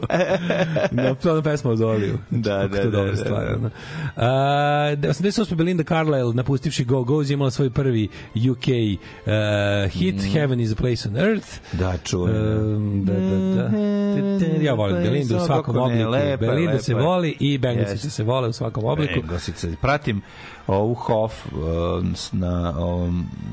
S1: na, to na pesma o Zoliju.
S2: da, da da, da,
S1: da, dobra da, stvar. Da, da. A, 88. Belinda Carlisle, napustivši Go Go's, imala svoj prvi UK uh, e, hit, mm. Heaven is a Place on Earth.
S2: Da, čujem. Da. Um,
S1: da, da, da. Ja volim Belindu u svakom obliku. Belinda se voli i Bengalica se voli vole u svakom obliku. Bengosice.
S2: Pratim ovu Hof e, na,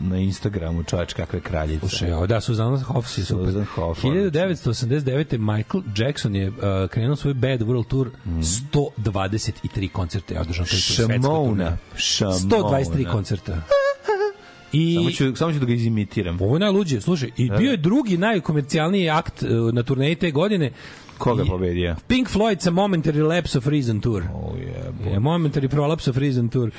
S2: na Instagramu, čovječ, kakve kraljice. Uše,
S1: o, da, Suzanne Hof si super. Suzanne Hof. 1989. Michael Jackson je uh, krenuo svoj Bad World Tour, mm. 123 koncerte. je održao. Šamona. Šamona. 123 koncerta.
S2: I samo ću samo ću da ga izimitiram.
S1: Ovo je najluđe, slušaj, i da, bio da. je drugi najkomercijalniji akt e, na turneji te godine
S2: Koga je pobedio?
S1: Pink Floyd sa Momentary Lapse of Reason Tour.
S2: Oh,
S1: yeah, momentary Prolapse of Reason Tour.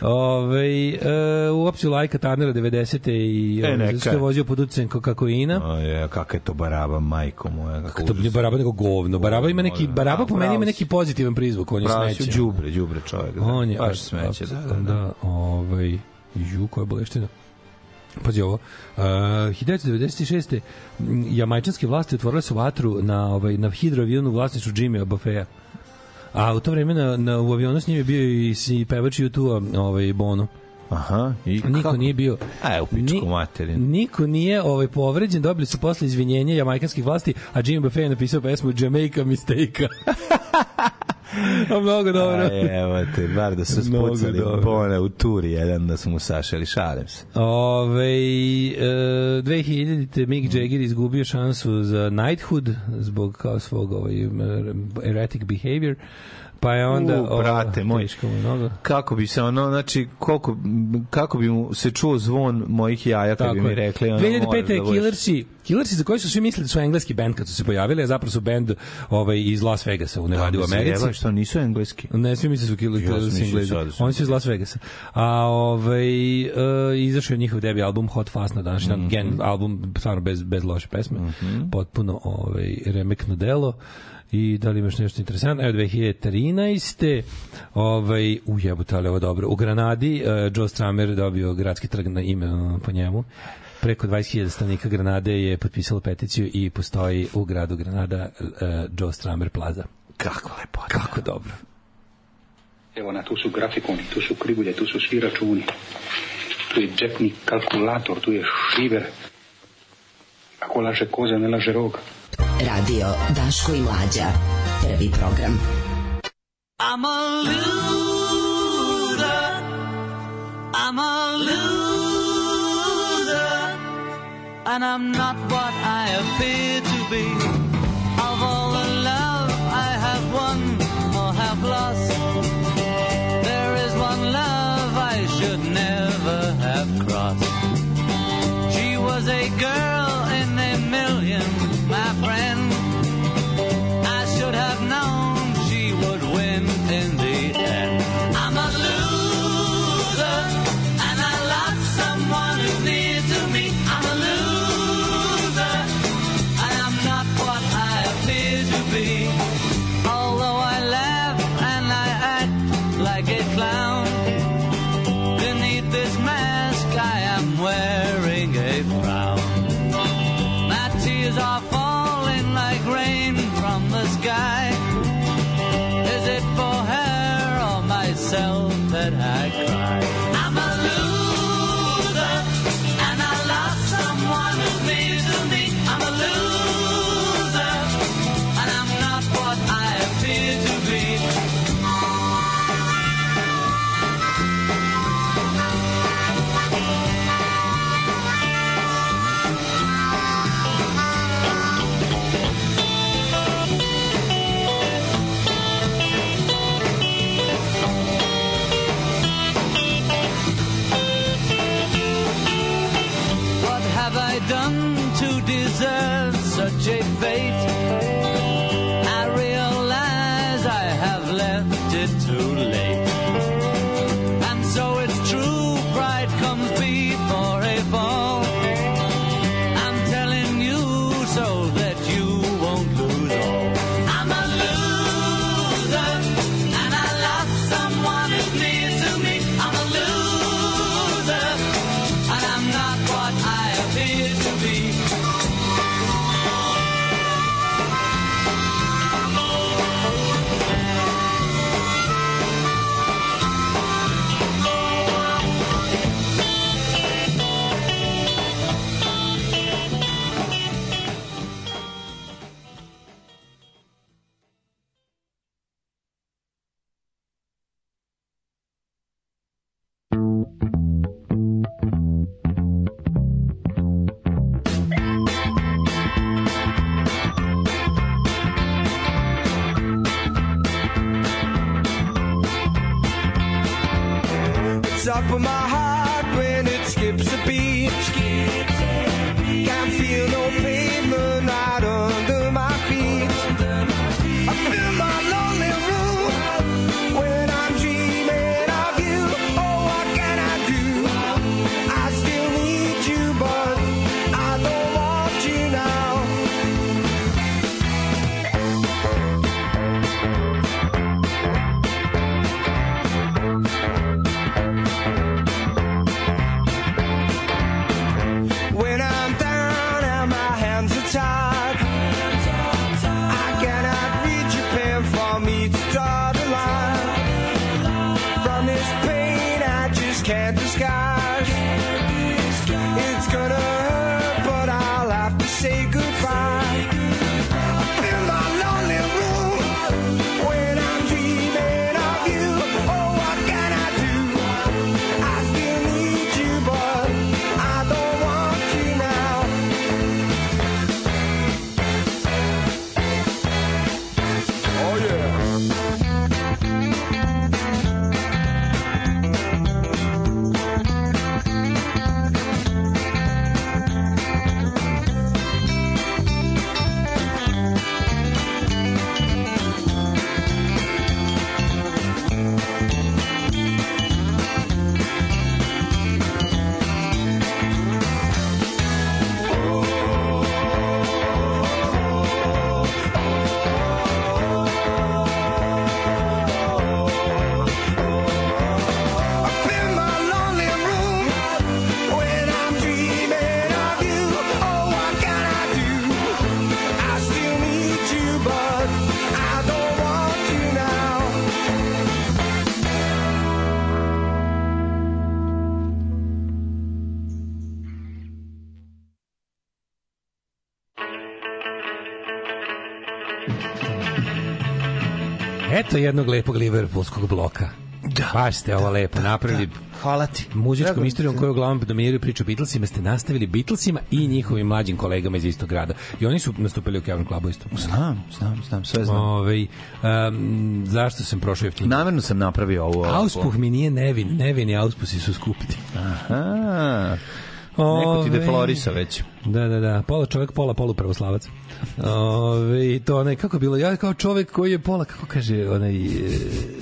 S1: Ove, e, eh, u opciju Lajka Tarnera 90. i e, ovaj, neka.
S2: što
S1: vozio pod utjecem kokakoina.
S2: O, je, kak je to baraba, majko moja.
S1: Kako
S2: to
S1: je baraba nego govno. Baraba ima neki, baraba po meni ima neki pozitivan prizvuk. On je
S2: smeće. Đubre, đubre čovjek. Da. On
S1: je,
S2: baš smeće.
S1: Da, da, da.
S2: da
S1: ovaj, ju, koja boleština. Pazi ovo. Uh, 1996. jamajčanske vlasti otvorile su vatru na, ovaj, na hidroavionu vlasništvu Jimmy Buffea. A u to vreme na, na, u avionu s njim je bio i, i pevač YouTube-a ovaj, Bono.
S2: Aha, i niko kako? nije bio. Aj, u pičku
S1: materinu. niko nije ovaj povređen, dobili su posle izvinjenja jamajkanskih vlasti, a Jimmy Buffet je napisao pesmu Jamaica Mistake. A mnogo dobro.
S2: A evo te, bar da su spucali pone u turi jedan, da su mu sašeli, šalim se.
S1: Ove, e, 2000 Mick Jagger izgubio šansu za Knighthood zbog kao svog ovaj, er, erratic behavior. Pa je onda... U,
S2: brate moj, mnogo. kako bi se ono, znači, koliko, kako bi mu se čuo zvon mojih jaja, kako bi mi rekli. Ono,
S1: 2005. je da Killersi, Killersi za koji su svi mislili da su engleski band kad su se pojavili, a zapravo su band ovaj, iz Las Vegasa u Nevada da, u da Americi. Da,
S2: što nisu engleski?
S1: Ne, svi misle da su Killersi engleski. Oni su iz Las Vegasa. A ovaj, uh, izašao je njihov debi album Hot Fast na današnji mm -hmm. Gen album, stvarno bez, bez loše pesme. Mm -hmm. Potpuno ovaj, remekno delo. I da li imaš nešto interesantno? Evo 2013. Ovaj, u jebote, ali ovo dobro. U Granadi uh, Joe Stramer dobio gradski trg na ime eh, po njemu preko 20.000 stanovnika Granade je potpisalo peticiju i postoji u gradu Granada uh, Joe Stramer Plaza.
S2: Kako lepo.
S1: Kako dobro.
S5: Evo na, tu su grafikoni, tu su krivulje, tu su svi računi. Tu je džepni kalkulator, tu je šiver. Ako laže koza, ne laže roga.
S6: Radio Daško i Mlađa. Prvi program. I'm a loser. I'm a loser. And I'm not what I appear to be. Of all the love I have won or have lost, there is one love I should never have crossed. She was a girl.
S2: to je jednog lepog liverpoolskog bloka. Da. Baš ste ovo da, lepo da, napravili. Da, Hvala ti.
S1: Muzičkom Drago istorijom koju uglavnom dominiraju priču o Beatlesima ste nastavili Beatlesima i njihovim mlađim kolegama iz istog grada. I oni su nastupili u Cavern Clubu isto.
S2: Znam, znam,
S1: znam,
S2: sve
S1: znam. Ove, um, zašto sam prošao jeftinije?
S2: Namerno sam napravio ovo.
S1: Auspuh mi nije nevin. Nevini auspusi su skupiti.
S2: Aha. Ove, Neko ti deflorisa već.
S1: Da, da, da. Pola čovek, pola polupravoslavac. Ove, to onaj, kako bilo, ja kao čovek koji je pola, kako kaže, onaj, e,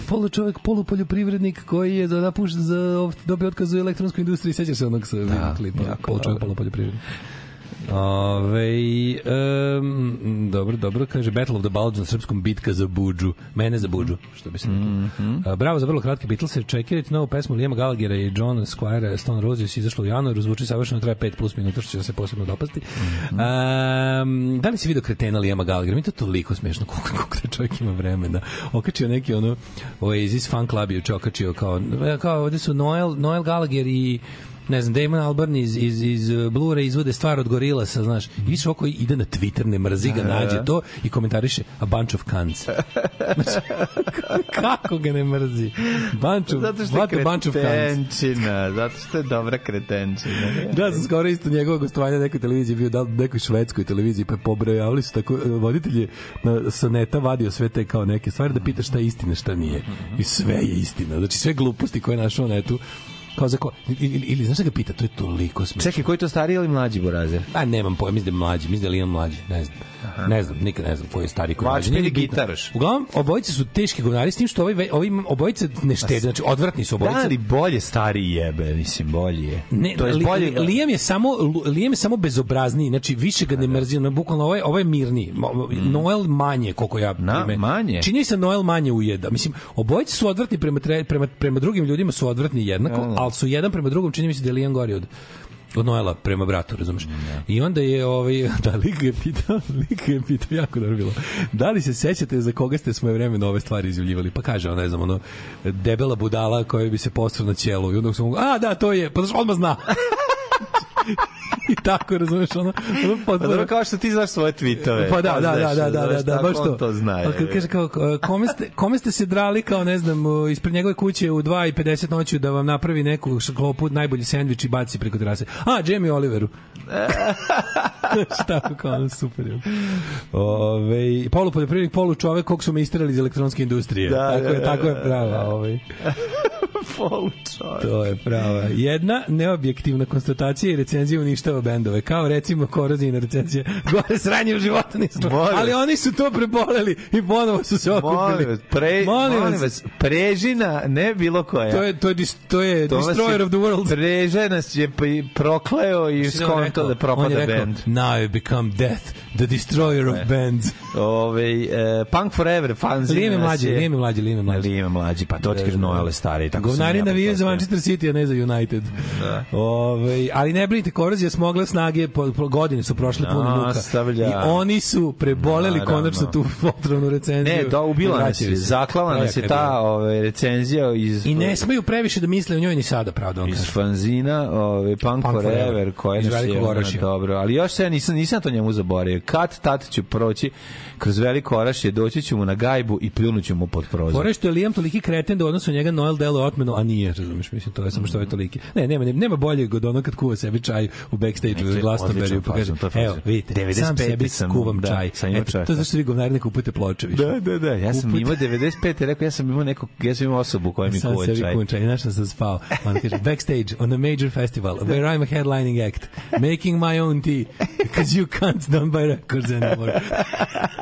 S1: polu čovek, polu poljoprivrednik koji je da napušta za, dobio otkaz u elektronskoj industriji, sećaš se onog sa da, klipa, jako, polu čovek, polu poljoprivrednik. Ove, um, dobro, dobro, kaže Battle of the Bulge na srpskom bitka za Budžu. Mene za Budžu, mhm. što bi se rekao. Mm -hmm. bravo za vrlo kratke Beatles-e. Čekirajte novu pesmu Lijema Gallaghera i John Squire Stone Roses izašlo u januar. Zvuči savršeno, traje 5 plus minuta, što će se posebno dopasti. Mm -hmm. um, da li si video kretena Lijema Gallaghera? Mi to toliko smešno, koliko, koliko da čovjek ima vremena. Okačio neki ono Oasis fan club je okačio kao, kao ovde su Noel, Noel Gallagher i ne znam, Damon Albarn iz, iz, iz Blure izvode stvar od gorila sa, znaš, i više oko ide na Twitter, ne mrzi ga, da, da, nađe da. to i komentariše a bunch of cunts. Znaš, kako ga ne mrzi?
S2: Bunch of, zato što je bunch of zato što je dobra kretenčina.
S1: da, sam skoro isto njegovog gostovanja nekoj televiziji bio, da nekoj švedskoj televiziji, pa pobrojavali su tako, e, voditelji sa neta vadio sve te kao neke stvari da pita šta je istina, šta nije. I sve je istina. Znači, sve gluposti koje je našao na netu kao za ko, ili, ili, ili znaš ga pita, to je toliko smešno. Čekaj,
S2: koji to stariji ili mlađi Borazer? A
S1: nemam pojma, mislim da je mlađi, mislim da je Lijan mlađi, ne znam. Aha. Ne znam, nikad ne znam koji je stari koji mlađi. Vačpilj gitaraš. Uglavnom, obojice su teški govnari, s tim što ovaj, ovaj obojice ne pa štede, znači odvratni su obojice.
S2: Da, ali bolje stari jebe, mislim, bolje je.
S1: Ne, to je li, bolje. Da... Liam je samo, Liam je samo bezobrazniji, znači više ga ne da, da. mrzi, no, bukvalno ovaj, ovaj mirni. Mm. Noel manje, koliko ja
S2: Na, prime. manje.
S1: Čini se Noel manje ujeda. Mislim, obojice su odvratni prema, tre, prema, prema drugim ljudima su odvratni jednako, mm. Da, ali su jedan prema drugom, čini mi se da je Liam gori od od Noela prema bratu, razumeš? Mm, I onda je ovaj da lik je pitao, ga je pitao jako dobro bilo. Da li se sećate za koga ste svoje vreme nove stvari izjavljivali? Pa kaže ona, ne znam, ono debela budala koja bi se postavila na ćelu. I onda sam a da, to je, pa odmah zna. I tako, razumeš, ono...
S2: ono pa dobro, kao što ti znaš svoje tweetove.
S1: Pa da, da,
S2: da, da,
S1: da, da, da, da, baš to.
S2: to zna, je.
S1: Kaže, kao, kome ste, kome ste se drali, kao, ne znam, ispred njegove kuće u 2.50 noću da vam napravi neku šklopu, najbolji sandvič i baci preko terase. A, Jamie Oliveru. Šta, kao, ono, super. Je. Ove, polu poljoprivrednik, polu čovek, kog su me istrali iz elektronske industrije. Da, tako da, je, da, tako je, prava, ovaj.
S2: folu,
S1: čovjek. To je prava. Jedna neobjektivna konstatacija i recenzija uništava bendove. Kao recimo korozina recenzija. Gore sranje u životu nisla. Ali oni su to preboleli i ponovo su se okupili. Molim vas,
S2: pre, molim vas. vas prežina ne bilo koja.
S1: To je, to je, dis, to je to Destroyer of the World.
S2: Prežina nas je prokleo i da skonto da propada
S1: bend. Now you become death, the destroyer of e. bands.
S2: Ove, e, punk forever, fanzine. Lime
S1: mlađe, lime mlađe, lime mlađe.
S2: Lime mlađe, pa to ti kaže Noele stari.
S1: Tako Amerikanari navijaju za Manchester City, a ne za United. Da. Ove, ovaj, ali ne brinite, korozija smogla snage, po, po godine su prošle no, puno luka. Stavlja. I oni su preboleli Naravno. konačno tu potrebnu recenziju.
S2: Ne, da, ubila nas je, zaklala da, nas je ta ove, recenzija iz...
S1: I ne smeju previše da misle o njoj ni sada, pravda.
S2: Iz fanzina, ove, Punk, Punk Forever, forever
S1: koja je nas
S2: dobro. Ali još se ja nisam, nisam to njemu zaboravio. Kad tad ću proći kroz veliko orašje, doći ću mu na gajbu i pljunuću mu pod prozor.
S1: Fore je Liam toliki kreten da odnosu njega Noel Delo otmeno a nije, razumeš, mislim, to je samo što je mhm. toliki. Ne, nema, nema bolje od ono kad kuva sebi čaj u backstage u Glastonbury, pa kaže, evo, vidite, sam sebi sam, kuvam da, čaj. Sam Eto, to zašto vi govnari ne upute
S2: ploče više. Da, da, da, ja sam Kuput... imao 95, rekao, ja sam imao neko,
S1: ja
S2: sam imao osobu koja mi kuva čaj. Sam
S1: čaj, znaš što sam spao. On kaže, backstage, on a major festival, where I'm a headlining act, making my own tea, because you can't don't buy records anymore.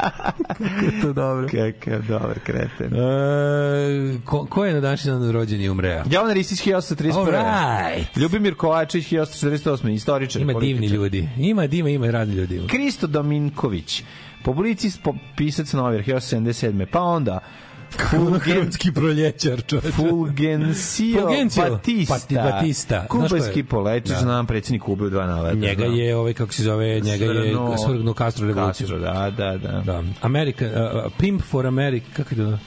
S2: to dobro.
S1: Kakav dobar kreten. E, ko, ko je na današnji dan rođen i umre?
S2: Koreja. Jovan Ristić
S1: 1831. Right.
S2: Ljubimir Kovačić 1848. Istoričar.
S1: Ima političar. ljudi. Ima divni, ima radni ljudi.
S2: Kristo Dominković. Publicist, pisac novir 1877. Pa onda Fulgen... Hrvatski proljećar, čoveče. Fulgencio, Fulgencio Batista.
S1: Pati, Batista.
S2: Kubanski poletič, da. znam, predsjednik Kube u dva naleta.
S1: Njega je, ovaj, kako se zove, njega je svrgnuo Castro revoluciju.
S2: Castro, da, da, da. da.
S1: America, uh, Pimp for America, kako je to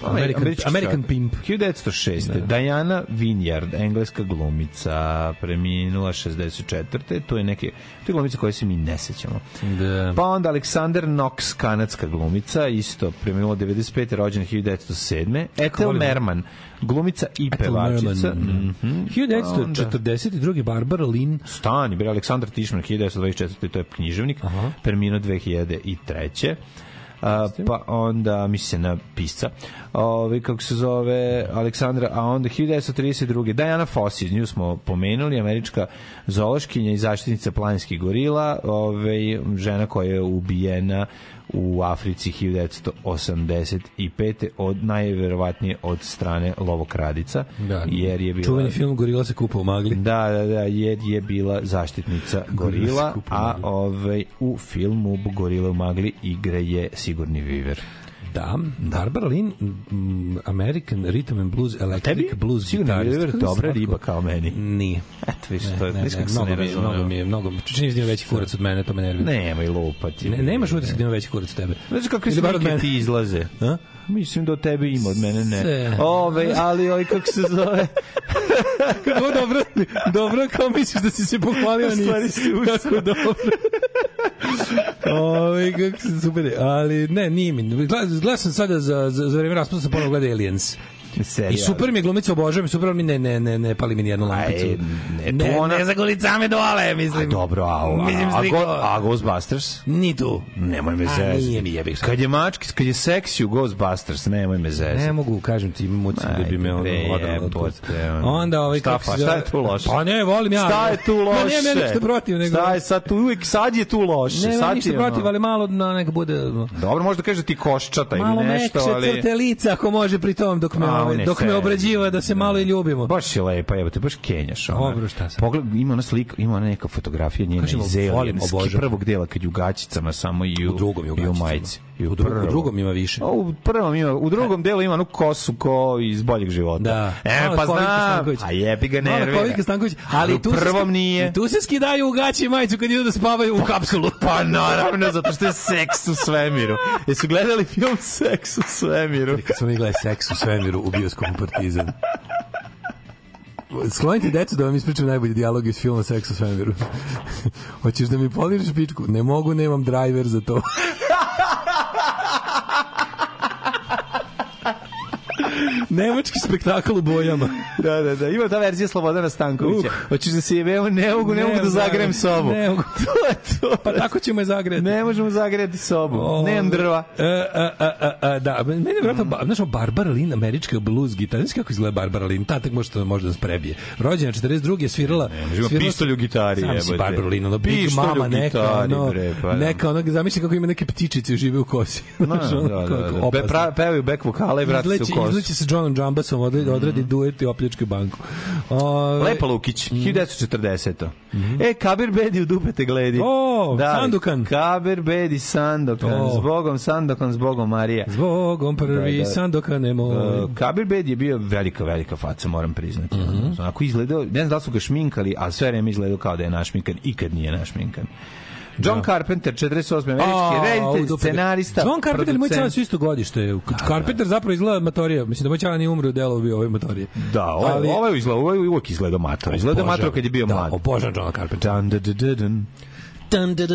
S2: Pa, American, American, American Pimp. 1906. Da. Diana Vineyard, engleska glumica, preminula 64. To je neke, to je glumica koje se mi ne sećamo. Da. Pa onda Alexander Knox, kanadska glumica, isto preminula 95. rođena 1907. Ethel Merman, glumica i Ethel pevačica.
S1: Mm -hmm. 1942. Barbara Lynn.
S2: Stani, bre, Aleksandar Tišman, 1924. To je književnik, preminuo 2003 a, pa onda misli se na pisca ovi, kako se zove Aleksandra, a onda 1932. Diana Fossey, nju smo pomenuli, američka zološkinja i zaštitnica planinskih gorila, ove, žena koja je ubijena u Africi 1985. od najverovatnije od strane lovokradica da, jer je bila
S1: čuveni film Gorila se kupao magli
S2: da da da jer je bila zaštitnica gorila a ovaj u filmu Gorila u magli igra je sigurni viver
S1: Da, da. Barbara Lynn, American Rhythm and Blues, Electric tebi? Blues Sigurno je River
S2: dobra riba kao meni. Nije.
S1: Eto viš,
S2: to je, ne, ne, ne, mnogo, ne mi, mnogo mi je, mnogo,
S1: čini se da veći kurac od mene, to me nervira.
S2: Nema i lupati.
S1: Ne, nemaš utisak da ima veći kurac od tebe. Znači
S2: kako se neke ti izlaze. A? Mislim da od tebe ima, od mene ne. Se. Ove, ali oj kako se zove. kako
S1: dobro, dobro kao misliš da si se pohvalio nisi. Stvari
S2: si Kako dobro.
S1: ove, kako se super. Ali ne, nije mi. Gleda, gledao sam sada za, za, za vreme raspusta sam ponovno gledao Aliens. Serijal. I super mi je glumica, obožavam, super mi ne, ne, ne, ne pali mi nijednu lampicu. Aj, ne, ne, ne za golicame dole, mislim.
S2: A dobro, a, a, mislim, a,
S1: go, a
S2: Ghostbusters?
S1: Ni tu.
S2: Nemoj me zezati. nije mi
S1: jebik.
S2: Kad je mački, kad je seksi u Ghostbusters, nemoj
S1: me
S2: zezati.
S1: Ne mogu, kažem ti, mucim da bi me ono odralo od Onda ovaj...
S2: Šta, pa, šta je
S1: tu loše? Pa ne, volim ja. Šta je
S2: tu
S1: loše? Pa ne, ja ništa protiv. Nego... Šta
S2: je sad tu, uvijek sad je tu loše.
S1: Ne, sad ništa protiv, ali malo na nek bude...
S2: Dobro, možda kaže ti koščata ili nešto,
S1: ali...
S2: Malo mekše
S1: crte lica, ako može pri tom dok me me, dok me obrađiva da se da. malo i ljubimo.
S2: Baš je lepa, evo te baš kenjaš. Ona. Dobro, šta sam. Pogled, ima ona slika, ima ona neka fotografija njene iz Alienski prvog dela kad ju gaćicama samo i u,
S1: u drugom
S2: ju u majici. I
S1: u, dru
S2: u
S1: drugom
S2: ima
S1: više.
S2: O, u prvom
S1: ima,
S2: u drugom delu ima onu kosu ko iz boljeg života. Da. E, Mala pa znam, a pa jebi ga nervira. Stanković, ali, ali tu prvom se, nije.
S1: Tu se skidaju u gaći i majicu kad idu da spavaju u kapsulu.
S2: Pa naravno, zato što je seks u svemiru. Jesu gledali film Seks u svemiru?
S1: Kad smo mi
S2: gledali
S1: Seks u svemiru u bioskopu Partizan. Sklonite decu da vam ispričam najbolji dijalog iz filma Seks u svemiru. Hoćeš da mi poliriš pičku? Ne mogu, nemam driver za to. Nemački spektakl u bojama.
S2: Da, da, da. Ima ta verzija Slobodana Stankovića. Uh. Hoćeš da se jebe, ne mogu, ne, ne mogu da zagrem sobu.
S1: Ne mogu. to je to. Pa tako ćemo je zagreti.
S2: Ne možemo zagreti sobu. Oh. Nemam drva. E, a,
S1: a, a, da, meni je vratno, mm. znaš, Barbara Lin, američka blues gitarista, kako izgleda Barbara Lin, ta tek možda, možda nas prebije. Rođena 42. je svirala...
S2: Ne, ne, svirala pistolj u gitari. Znam
S1: si Barbara Lin, ono, big mama neka, ono, bre, pa, neka, ono, zamisli kako ima neke ptičice žive u kosi.
S2: No, da, da, da, da. Pevaju back vokale i
S1: vrati se u kosu će sa Johnom Džambasom odradi, mhm. odradi mm. duet i opljačke banku. Ove...
S2: Lepa Lukić, mm. 1940. Mm -hmm. E, Kabir Bedi u dupete gledi.
S1: O, da,
S2: Sandokan. Kabir Bedi, Sandokan. O. Zbogom
S1: Sandokan,
S2: zbogom Marija.
S1: Zbogom da, prvi, da, da. Sandokan je moj.
S2: Kabir Bedi je bio velika, velika faca, moram priznati. Mm -hmm. Onako izgledao, ne znam da su ga šminkali, a sve vreme izgledao kao da je našminkan, ikad nije našminkan. John da. Carpenter, 48. američki reditelj, scenarista,
S1: John Carpenter i moj član su isto godište. Da, da. Carpenter zapravo izgleda matorija. Mislim da moj član nije umro delo bio ove matorije.
S2: Da, ovaj, ovaj, izgleda, ovaj uvijek izgleda mator. Izgleda mator kad je bio mlad. Da, obožan
S1: John Carpenter. Dun, dun,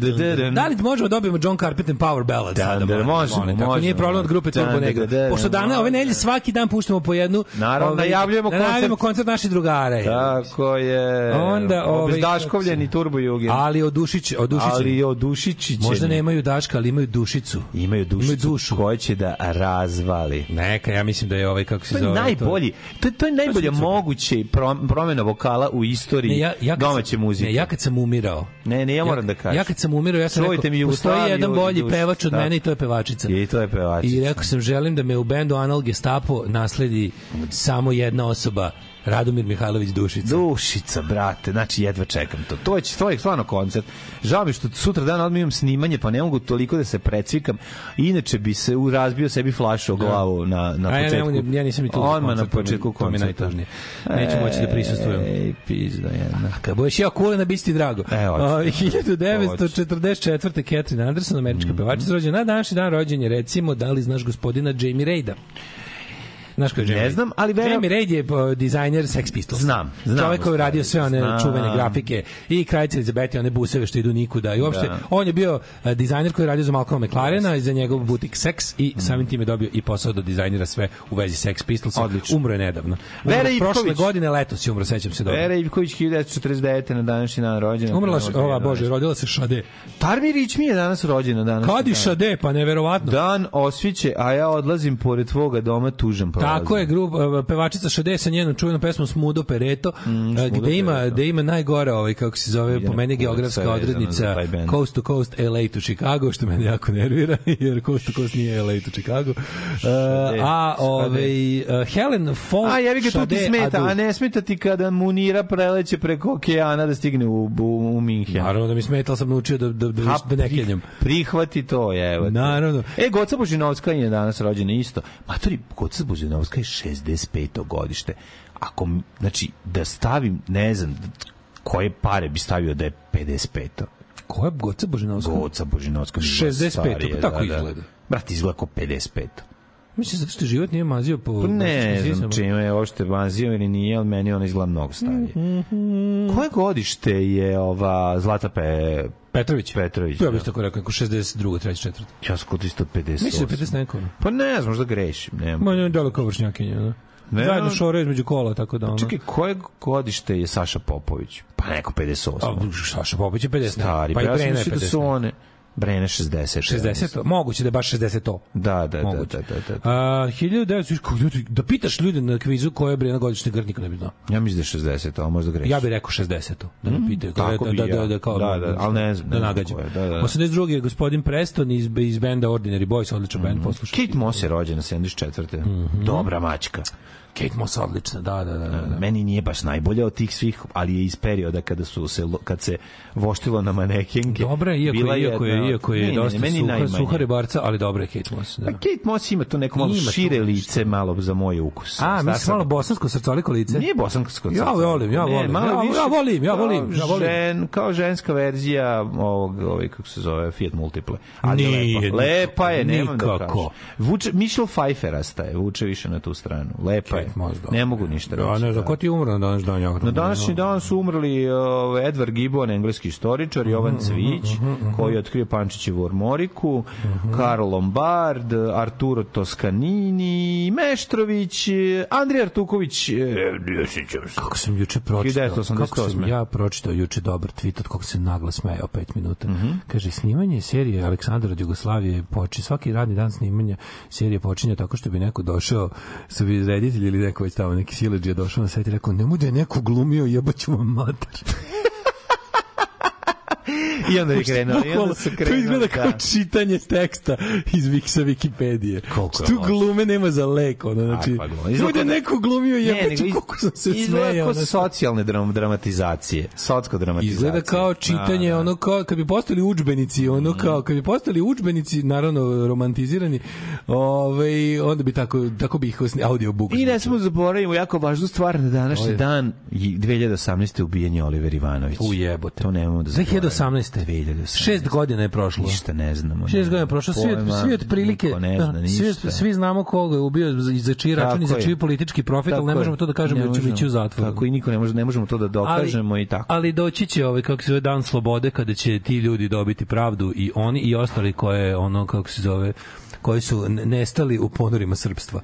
S1: dun, da li možemo da dobijemo John Carpenter Power
S2: Ballad?
S1: Da, da, možemo, one, možemo. nije problem od grupe Turbo Negro. Pošto dana ove nelje svaki dan puštamo po jednu.
S2: Naravno, ove, ovaj, najavljujemo da koncert. Najavljujemo
S1: koncert naših drugara.
S2: Tako je. Onda ove ovaj, Daškovljeni Turbo Jugend.
S1: Ali Odušić,
S2: Odušić. Ali Odušić.
S1: Možda nemaju Daška, ali imaju Dušicu.
S2: Imaju Dušicu. Imaju dušu. Koja će da razvali.
S1: Neka, ja mislim da je ovaj kako se zove. To je
S2: Najbolji. To to je najbolje moguće promena vokala u istoriji domaće muzike. Ne,
S1: Ja kad sam umirao,
S2: Ne, ne,
S1: ja
S2: moram
S1: ja,
S2: da kažem.
S1: Ja kad sam umirao, ja sam Čujte rekao, postoji jedan bolji duši, pevač od da. mene i to je pevačica.
S2: I to je pevačica.
S1: I rekao sam, želim da me u bendu Anal Gestapo nasledi samo jedna osoba Radomir Mihajlović Dušica.
S2: Dušica, brate, znači jedva čekam to. To je, to je stvarno koncert. Žao mi što sutra dan odmah imam snimanje, pa ne mogu toliko da se precvikam. Inače bi se u razbio sebi flašu o da. glavu na, na početku.
S1: Ja, ne, ja nisam i tu Odmah na pa početku koncerta. To mi najtužnije. Neću moći da prisustvujem. Ej,
S2: pizda jedna. A, kad
S1: budeš ja kulena, biti ti drago. E, Evo, 1944. Catherine Anderson, američka mm -hmm. pevačica, rođena na današnji dan rođenje, recimo, da li znaš gospodina Jamie Rayda?
S2: Znaš ko je Jamie? Ne znam, ali vera...
S1: Jamie Reid je dizajner Sex Pistols.
S2: Znam, znam.
S1: Čovek koji je radio sve one znam. čuvene grafike i kraljice Elizabeti, one buseve što idu nikuda. I uopšte, da. on je bio e, dizajner koji je radio za Malcolm McLarena i za njegov butik Sex i mm. samim tim je dobio i posao do da dizajnera sve u vezi Sex Pistols. Odlično. Umro je nedavno. Umro Vera Ivković. Prošle godine, letos je umro, sećam se
S2: dobro. Vera Ivković, 1949. na današnji dan rođena.
S1: Umrla je, ova, bože, rodila se Šade.
S2: Tarmirić mi je danas rođena. Danas Kadi Šade,
S1: pa neverovatno.
S2: Dan osviće, a ja odlazim pored tvoga doma tužan. Prošle.
S1: Tako je, grup, e, pevačica Šade sa njenom čuvenom pesmom Smudo Pereto, mm, e, Smudo gde, ima, gde ima najgore, ovaj, kako se zove, Idem po meni geografska odrednica Coast to Coast, LA to Chicago, što mene jako nervira, jer Coast to Coast nije LA to Chicago. E, šade, a ovaj, Helen Fon...
S2: A jevi ga tu ti smeta, a ne smeta ti kada Munira preleće preko okeana da stigne u, u, u Minhen.
S1: Naravno
S2: da
S1: mi smeta, sam naučio da, da, da, ha, da ne kenjam.
S2: Prihvati to, evo.
S1: Naravno.
S2: E, Goca Božinovska je danas rođena isto. Matori, Goca Božinovska Mladenovska je 65. godište. Ako, znači, da stavim, ne znam, koje pare bi stavio da je 55. Koja
S1: je Goca Božinovska?
S2: Goca Božinovska.
S1: 65. Starije, pa tako da, da. izgleda.
S2: Da. Brat, izgleda kao 55.
S1: Mislim zato što život nije mazio po... Pa
S2: ne znam čime je uopšte mazio ili nije, ali meni ona izgleda mnogo starije. Mm -hmm. Koje godište je ova Zlata Pe...
S1: Petrović?
S2: Petrović. Ja
S1: da. bih tako rekao, neko 62. 3. 4. Ja
S2: sam kod 158.
S1: Mislim da 50
S2: neko. Pa ne znam, možda grešim.
S1: Ne, Ma ne, da li kao vršnjakinja, da? Ne, Zajedno šore između kola, tako da pa ono.
S2: Čekaj, koje godište je Saša Popović? Pa neko 58.
S1: A, Saša Popović je
S2: 50. Stari, pa, pa ja sam mislio da su one. Brene 60.
S1: 60, moguće da je baš 60 to.
S2: Da da, da, da, moguće. da, da,
S1: da. da. A, 1900, da pitaš ljude na kvizu koje je Brena godišnja grd, niko ne bi znao.
S2: Ja mislim da je 60, a možda greši.
S1: Ja bih rekao 60, da me mhm, pitaju. Mm, tako
S2: da, bi da, ja. da, da, kao, da,
S1: da, ali ne znam. Da nagađam. Da, da, da. 82. je gospodin Preston iz, iz benda Ordinary Boys, odličan mm -hmm. band, mhm. poslušaj.
S2: Kate Moss je rođena 74. Mm -hmm. Dobra mačka.
S1: Kate Moss odlična, da, da, da, da.
S2: Meni nije baš najbolja od tih svih, ali je iz perioda kada su se kad se voštilo na manekenke.
S1: Dobra, iako bila iako je iako je, je ne, dosta ne, meni suha, ribarca, ali dobra je Kate Moss, da.
S2: Pa Kate Moss ima to neko malo ima šire to, lice malo za moj ukus. A,
S1: mislim sam... malo bosansko srcoliko lice. Nije
S2: bosansko srcoliko.
S1: Ja volim, ja volim. Ne, malo ja, više, ja volim, ja volim, ja
S2: volim. Žen, kao ženska verzija ovog, ovaj kako se zove Fiat Multiple. Ali nije, lepa. lepa je, nemam da kažem. Vuče Michelle Pfeiffera staje, vuče više na tu stranu. Lepa Ovaj, možda. Ne mogu ništa da, reći.
S1: Da, ne znam, da. ko ti umro na današnji dan? Ja, na
S2: današnji dan su umrli uh, Edward Gibbon, engleski istoričar, mhm, Jovan Cvić, uh -huh, uh -huh. koji je otkrio Pančićevu ormoriku, uh mhm. -huh. Karl Lombard, Arturo Toscanini, Meštrović, Andrija Artuković,
S1: e, Kako sam juče pročitao, kako sam ja pročitao juče dobar tweet od kog se naglas smejao 5 minuta. Mm -hmm. Kaže, snimanje serije Aleksandra od Jugoslavije počinje, svaki radni dan snimanja serije počinje tako što bi neko došao sa reditelj ili neko već tamo, neki sileđ je došao na set i rekao, nemoj da je neko glumio, jebaću vam mater.
S2: I onda je krenuo. I onda
S1: su krenuo to izgleda da. čitanje teksta iz Viksa Wikipedije. Koliko tu glume nema za lek. Ono, znači, pa, Izgleda da neko glumio je, ne,
S2: nego, koliko sam se smejao. Izgleda kao socijalne dram, dramatizacije. Socko dramatizacije.
S1: Izgleda kao da, čitanje, a, da. ono kao, kad bi postali učbenici, ono mhm. kao, kad bi postali učbenici, naravno romantizirani, ovaj, onda bi tako, tako bi ih audio book.
S2: I ne znači. smo zaboravimo jako važnu stvar na današnji dan 2018. ubijanje Oliver Ivanović.
S1: Ujebote. To nemamo da zaboravimo. 2018. 2018. 6 godina je prošlo.
S2: Ništa ne
S1: znamo. 6 godina je prošlo. Svi, svi otprilike, ne zna da, svi, svi znamo koga je ubio i za čiji račun i za čiji politički profit, ali ne možemo to da kažemo, jer ćemo ići u zatvor. Tako i niko ne, može, ne možemo to da dokažemo
S2: ali,
S1: i tako.
S2: Ali doći će ovaj, kako se zove, dan slobode, kada će ti ljudi dobiti pravdu i oni i ostali koje, ono, kako se zove, koji su nestali u ponorima srpstva.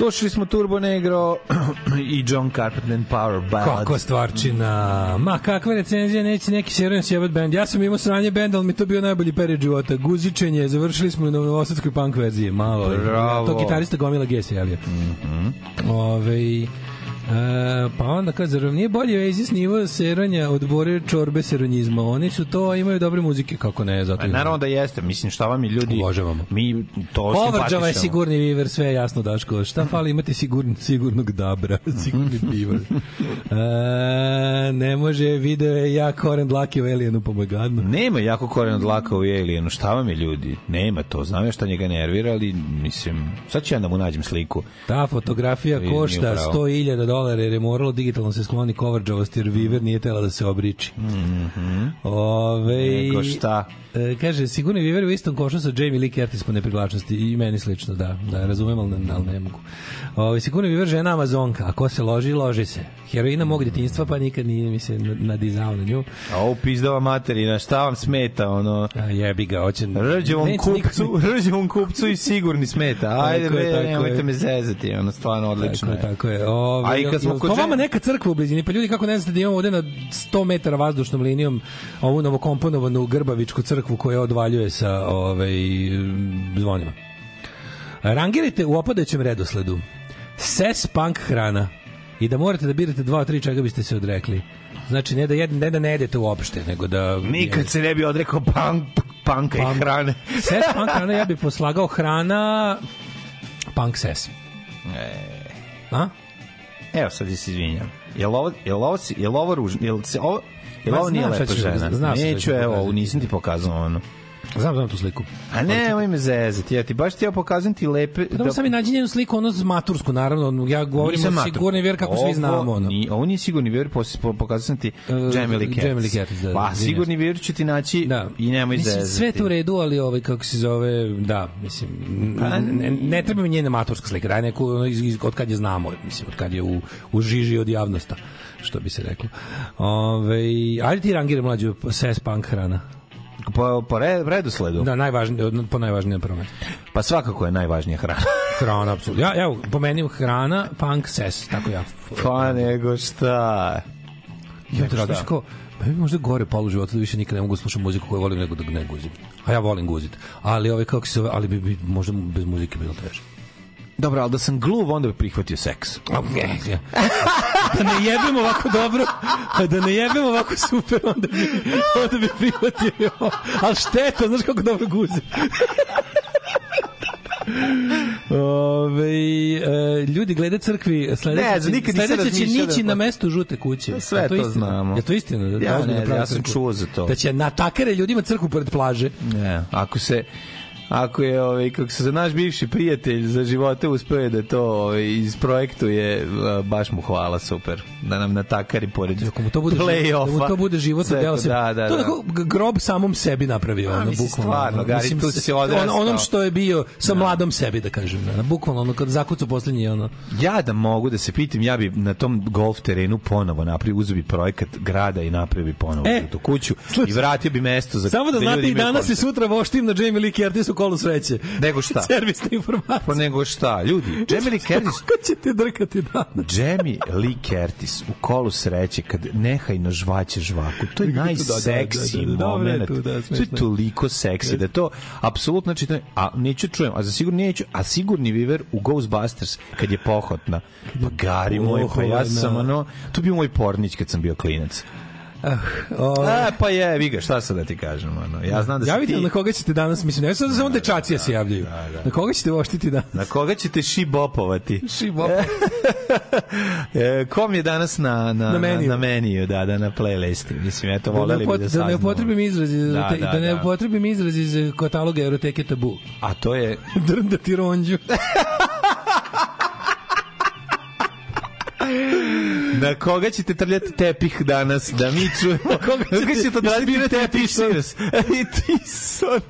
S1: Slušali smo Turbo Negro i John Carpenter Power Ballad. Kako stvarčina. Ma kakve recenzije, neće neki serujem sjebat band. Ja sam imao sranje band, ali mi to bio najbolji period života. Guzičenje, završili smo na novosadskoj punk verziji. Malo. Bravo. To gitarista Gomila G se je? Mm -hmm. Ove, E, pa onda kad zar nije bolje Oasis nivo seranja od bore čorbe seronjizma? Oni su to, imaju dobre muzike, kako ne, zato. E, naravno da jeste, mislim šta vam i ljudi. Obožavamo. Mi to se Povrđava je sigurni viver, sve je jasno Daško. Šta fali imate sigurn, sigurnog dabra, sigurni pivar. E, ne može video je ja koren dlake u Alienu pomagadno. Pa Nema jako koren dlaka u Alienu, šta vam je ljudi? Nema to, znam ja šta njega nervira, ali mislim, sad ću ja da mu nađem sliku. Ta fotografija košta 100.000 dolara dolara jer je moralo digitalno se skloni kovrđavost jer Viver nije tela da se obriči. Mm -hmm. Ove, Nego šta? E, kaže, sigurno je Viver u istom košu sa Jamie Lee Curtis po neprivlačnosti i meni slično, da, da razumem, ali, ali ne mogu. Ove, sigurno je Viver žena Amazonka, a ko se loži, loži se heroina mog detinjstva, pa nikad nije mi se nadizao na nju. A ovo pizdava materina, šta vam smeta, ono? A jebi ga, hoće... Rđevom kupcu, rđevom kupcu i sigurni smeta. Ajde, be, nemojte me zezati, ono, stvarno odlično tako je. Tako je. Ove, A i kad smo kod... vama neka crkva u blizini, pa ljudi, kako ne znate da imamo ovde na 100 metara vazdušnom linijom ovu novokomponovanu Grbavičku crkvu koja odvaljuje sa ovaj, zvonima. Rangirajte u opadajućem redosledu. Ses punk hrana i da morate da birate dva od tri čega biste se odrekli. Znači, ne da, jed, ne, da ne jedete uopšte, nego da... Nikad se ne bi odrekao punk, panka punk. i hrane. ses punk hrana, ja bih poslagao hrana punk ses. E... A?
S2: Evo, sad se izvinjam. Jel ovo, jel ovo, jel ovo ružno? Jel, se ovo, jel ovo nije lepo da žena? Neću, da evo, nisam ti pokazao ono.
S1: Znam znam tu sliku.
S2: A ne, nemoj me zezati, ja ti baš ti ja pokazujem ti lepe...
S1: Pa da... sam i nađi jednu sliku, ono matursku, naravno, ja govorim
S2: o sigurni
S1: vjer kako ovo, svi znamo.
S2: Ono. Ni, ovo nije sigurni vjer, pokazao sam ti uh, e, Jamily Cats. Jamily Cats, da, da. Pa, sigurni vjer ću ti naći da. i nemoj
S1: mislim, zezati. Sve to u redu, ali ovaj, kako se zove, da, mislim, pa, ne, ne treba mi njena maturska slika, daj neku od kad je znamo, mislim, od kad je u, u žiži od javnosta, što bi se reklo. Ove, ovaj, ajde ti rangiraj mlađu, ses punk hrana
S2: po,
S1: po re,
S2: redosledu.
S1: Da, najvažnije, po najvažnijem prvom.
S2: Pa svakako je najvažnija hrana.
S1: hrana, apsolutno. Ja, ja, po meni hrana, punk, ses, tako ja.
S2: Pa nego šta?
S1: Ja, drago, pa meni možda gore polu života da više nikad ne mogu da slušati muziku koju volim nego da ne guzim. A ja volim guzit. Ali ove kako se zove, ali bi, bi možda bez muzike bilo teže.
S2: Dobro, ali da sam gluv, onda bi prihvatio seks. Okay.
S1: da ne jebem ovako dobro, pa da ne jebem ovako super, onda bi, onda bi prihvatio. Ali šteta, znaš kako dobro guze. Ove, e, ljudi glede crkvi sledeće, ne, nikad sledeće će da nići na mesto žute kuće.
S2: Sve to, to istina? znamo.
S1: Je to istina? Da, da, da ja,
S2: ne, ja sam crkvu. čuo za to.
S1: Da će na takere ljudima crkvu pored plaže.
S2: Ne, ako se ako je ovaj kako se za naš bivši prijatelj za živote uspeo da to ovaj, iz projektuje e, baš mu hvala super
S1: da
S2: nam na natakari pored
S1: da mu to bude život, da mu to bude život
S2: da deo se da, da,
S1: to da. grob samom sebi napravio ono
S2: bukvalno stvarno gari tu se odrastao
S1: on, onom što je bio sa da. mladom sebi da kažem da, bukvalno ono kad zakucu poslednji ono
S2: ja da mogu da se pitam ja bi na tom golf terenu ponovo napravio uzubi projekat grada i napravio bi ponovo e, tu kuću sluči, i vratio bi mesto
S1: za samo da, da znate i danas i sutra voštim na Jamie Lee Curtisu kolu sreće. Nego šta? Servisne informacije. Pa
S2: nego šta? Ljudi, Jamie Lee Curtis... Kako te drkati danas? Jamie Lee Curtis u kolu sreće kad nehaj na žvaće žvaku. To je najseksi moment. To je toliko seksi da to apsolutno znači a neću čujem, a za sigurno neću, a sigurni viver u Ghostbusters kad je pohotna. Pa gari moj, pa ja sam ono, to bio moj pornić kad sam bio klinac. Uh, A, pa je, vi šta sad da ti kažem, ono. Ja znam da se Javite ti...
S1: na koga ćete danas, mislim, ne sad samo da, dečacija da, se javljaju. Da, da. Na koga ćete voštiti
S2: danas? Na koga ćete
S1: šibopovati? Šibopovati. e,
S2: kom je danas na, na, na,
S1: meniju. na, na meniju, da, da, na playlisti. Mislim, eto, voleli da bi da saznamo. Da ne upotrebim izrazi, da, da, da, da, ne upotrebim izrazi da, da, da iz kataloga Euroteke Tabu.
S2: A to je...
S1: Drnda ti ronđu.
S2: Na koga ćete trljati tepih danas? Da mi čujemo.
S1: Na koga ćete trljati tepih? I tison.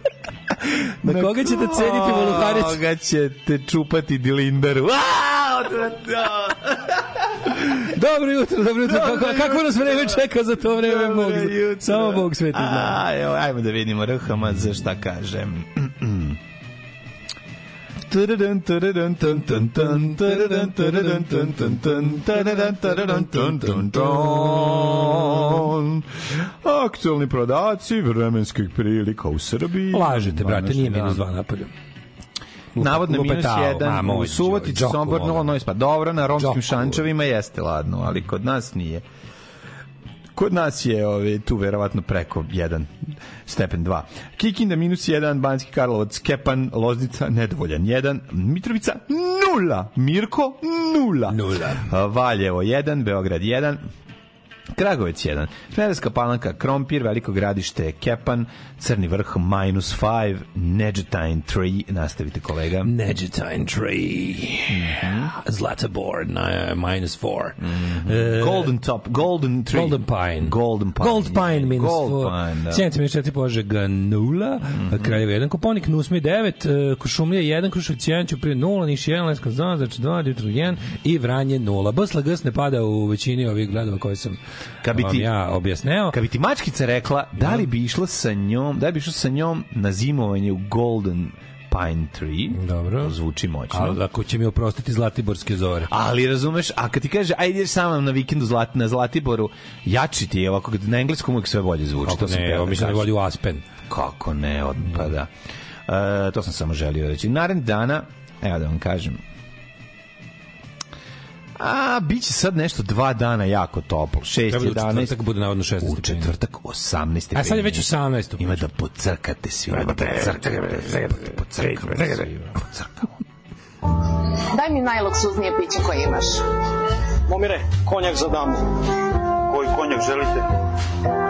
S1: Na, na koga ćete cediti voluharec? Na
S2: koga ćete čupati dilindaru?
S1: dobro
S2: jutro,
S1: dobro jutro. Kako, kako nas vreme čeka za to vreme? Dobro Bog, jutro. Samo Bog sveti zna.
S2: Ajmo da vidimo RHM za šta kažem. Aktualni prodaci vremenskih prilika u Srbiji.
S1: Lažete, brate, nije minus dva napolju.
S2: Navodno Lupa, minus tao, jedan, mamo, u Subotici, Sombor 0, Noispa. Dobro, na romskim šančevima jeste ladno, ali kod nas nije. Kod nas je ove, ovaj, tu verovatno preko 1, stepen 2. Kikinda minus 1, Banski Karlovac, Kepan, Loznica, nedovoljan 1, Mitrovica 0, Mirko 0, Valjevo 1, Beograd 1, Kragovec 1, Smederska palanka, Krompir, Veliko gradište, Kepan, Crni vrh, minus 5, Nedžetajn 3, nastavite kolega.
S1: Nedžetajn 3, mm -hmm. Zlatobor, minus 4. Mm -hmm. golden Top, Golden 3. Golden
S2: Pine. Golden Pine. Gold Pine, minus
S1: 4. Da. Sjenica minus 4, Požega 0, mm -hmm. Kraljevo 1, Koponik, Nusmi 9, uh, e, Košumlija 1, Krušovic 1, Ćuprije 0, Niš 1, Leskovac 2, Zrč 2, Djutrov 1 i Vranje 0. Bosla Gs ne pada u većini ovih gradova koje sam Kad bi
S2: ti
S1: ja objasneo,
S2: kad bi ti mačkica rekla, da li bi išla sa njom, da li bi išla sa njom na zimovanje u Golden Pine Tree.
S1: Dobro.
S2: Zvuči moćno.
S1: Ali ako će mi oprostiti Zlatiborske zore.
S2: Ali razumeš, a kad ti kaže, ajde sa mnom na vikendu Zlat, na Zlatiboru, jači ti je ovako, na engleskom uvijek sve bolje zvuči. Kako to
S1: ne, evo da mislim da voli u Aspen.
S2: Kako ne, odpada. Mm. E, to sam samo želio reći. Narednih dana, evo da vam kažem, A, bit će sad nešto dva dana jako toplo.
S1: 6, 11. Da, u četvrtak bude navodno 16
S2: U četvrtak 18.
S1: A sad je već 18.
S2: Ima da pocrkate svi. Ima da pocrkate. Pocrkamo
S7: svi. Pocrkamo. Daj mi najloksuznije piće koje imaš.
S8: Momire, konjak za damu.
S7: Koji konjak želite?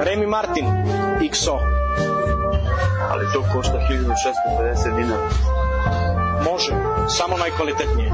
S8: Remy Martin, XO.
S7: Ali to košta 1650 dinara.
S8: Može, samo najkvalitetnije.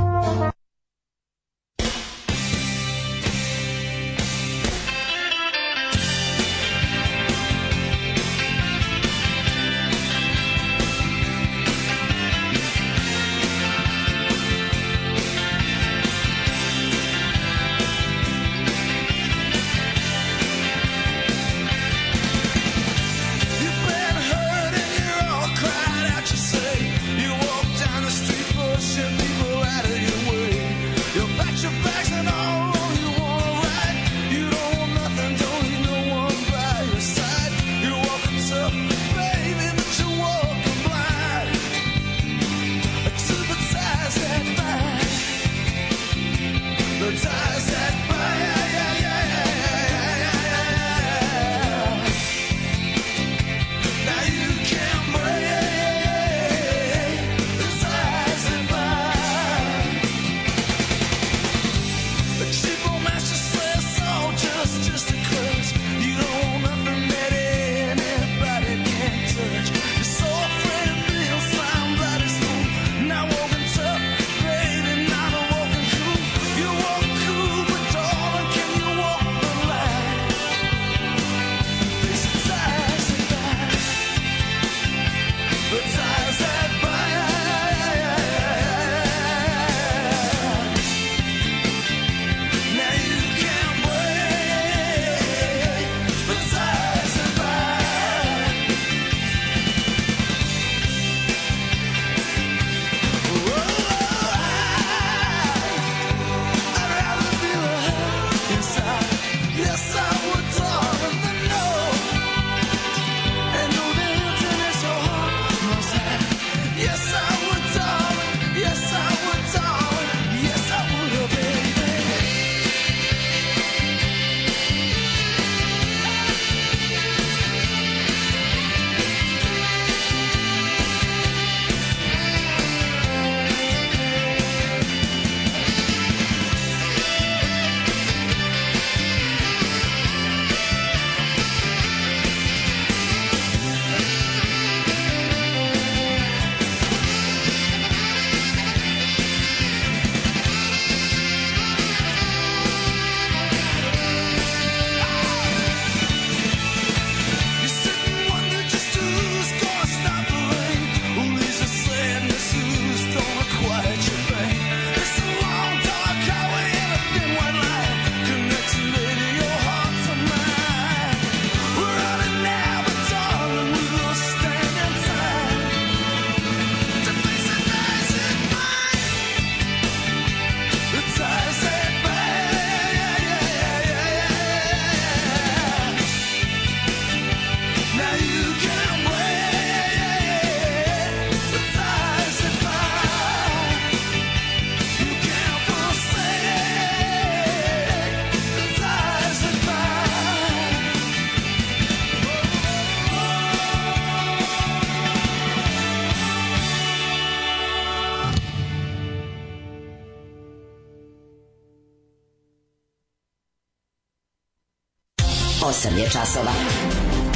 S9: je časova.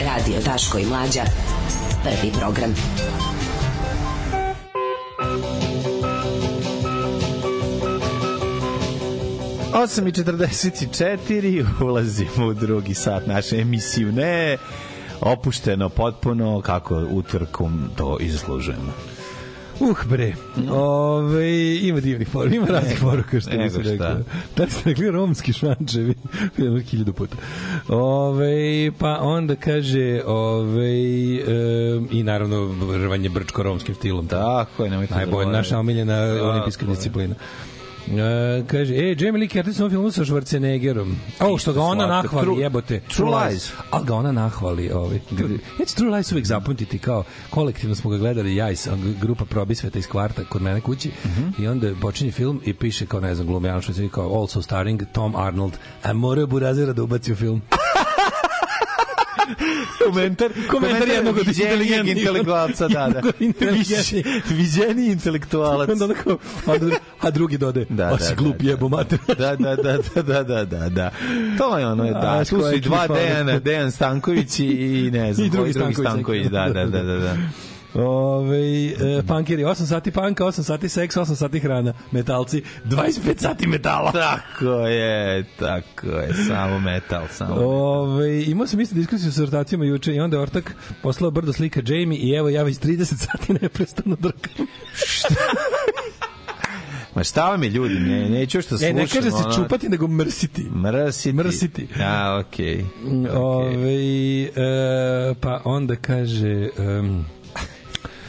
S9: Radio Daško i Mlađa. Prvi program.
S10: Osam i četrdeset ulazimo u drugi sat naše emisije. Ne, opušteno potpuno, kako utrkom to izlužujemo.
S11: Uh, bre. Ove, ima divnih poruka, ima raznih poruka, što nisam rekao. Da ste rekli romski šančevi, jedno hiljadu puta. Ove, pa onda kaže ove, e, i naravno rvanje brčko-romskim stilom. Tako je, nemojte Najbolj, da Naša omiljena olimpijska disciplina. Je. E, kaže, e, Jamie Lee Curtis u filmu sa Schwarzeneggerom. O, što ga ona Slatka. nahvali, true, jebote.
S10: True, true Lies. lies.
S11: Ali ga ona nahvali. Ovaj. Ja True Lies uvijek zapamtiti kao kolektivno smo ga gledali ja i sam, grupa probisveta iz kvarta kod mene kući mm -hmm. i onda počinje film i piše kao, ne znam, glumljano što se kao also starring Tom Arnold. A morao Burazira da ubaci u film.
S10: komentar, komentar jednog od inteligentnih intelektualca, da, da. Viđeni intelektualac. Onda onako,
S11: a drugi dode, da, a si da, da, glup da. jebo mater.
S10: Da, da, da, da, da, da, da. To je ono, da, tu su dva Dejana, Dejan Stanković i ne znam, i drugi Stanković, da, da, da, da.
S11: Ove, e, punkiri, 8 sati panka, 8 sati seks, 8 sati hrana. Metalci, 25 sati metala.
S10: Tako je, tako je, samo metal, samo metal.
S11: Ove, imao sam isto diskusiju sa ortacima juče i onda je ortak poslao brdo slika Jamie i evo ja već 30 sati neprestano drkam.
S10: Šta? Ma šta vam je ljudi, ne, neću što slušam. E,
S11: ne kaže se čupati, nego mrsiti. Mrsiti.
S10: Mrsiti. A, okej.
S11: Okay. okay. Ove, e, pa onda kaže... Um,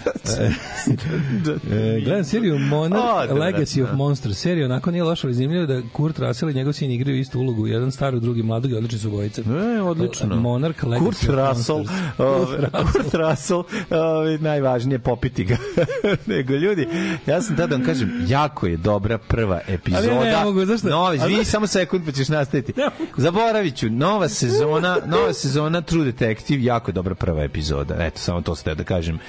S11: e, gledam seriju Monarch o, Legacy of Monsters. Serija onako nije loša, ali zanimljivo da Kurt Russell i njegov sin igraju istu ulogu. Jedan star, drugi mladog i odlični su bojice.
S10: E, odlično.
S11: Monarch Legacy Kurt
S10: Russell,
S11: of
S10: Kurt Russell, ove, najvažnije popiti ga. Nego ljudi, ja sam tada da vam kažem, jako je dobra prva epizoda.
S11: Ali ne,
S10: ne
S11: mogu, zašto? Novi, vi
S10: samo sekund pa ćeš nastaviti. Zaboravit ću, nova sezona, nova sezona True Detective, jako dobra prva epizoda. Eto, samo to ste da kažem.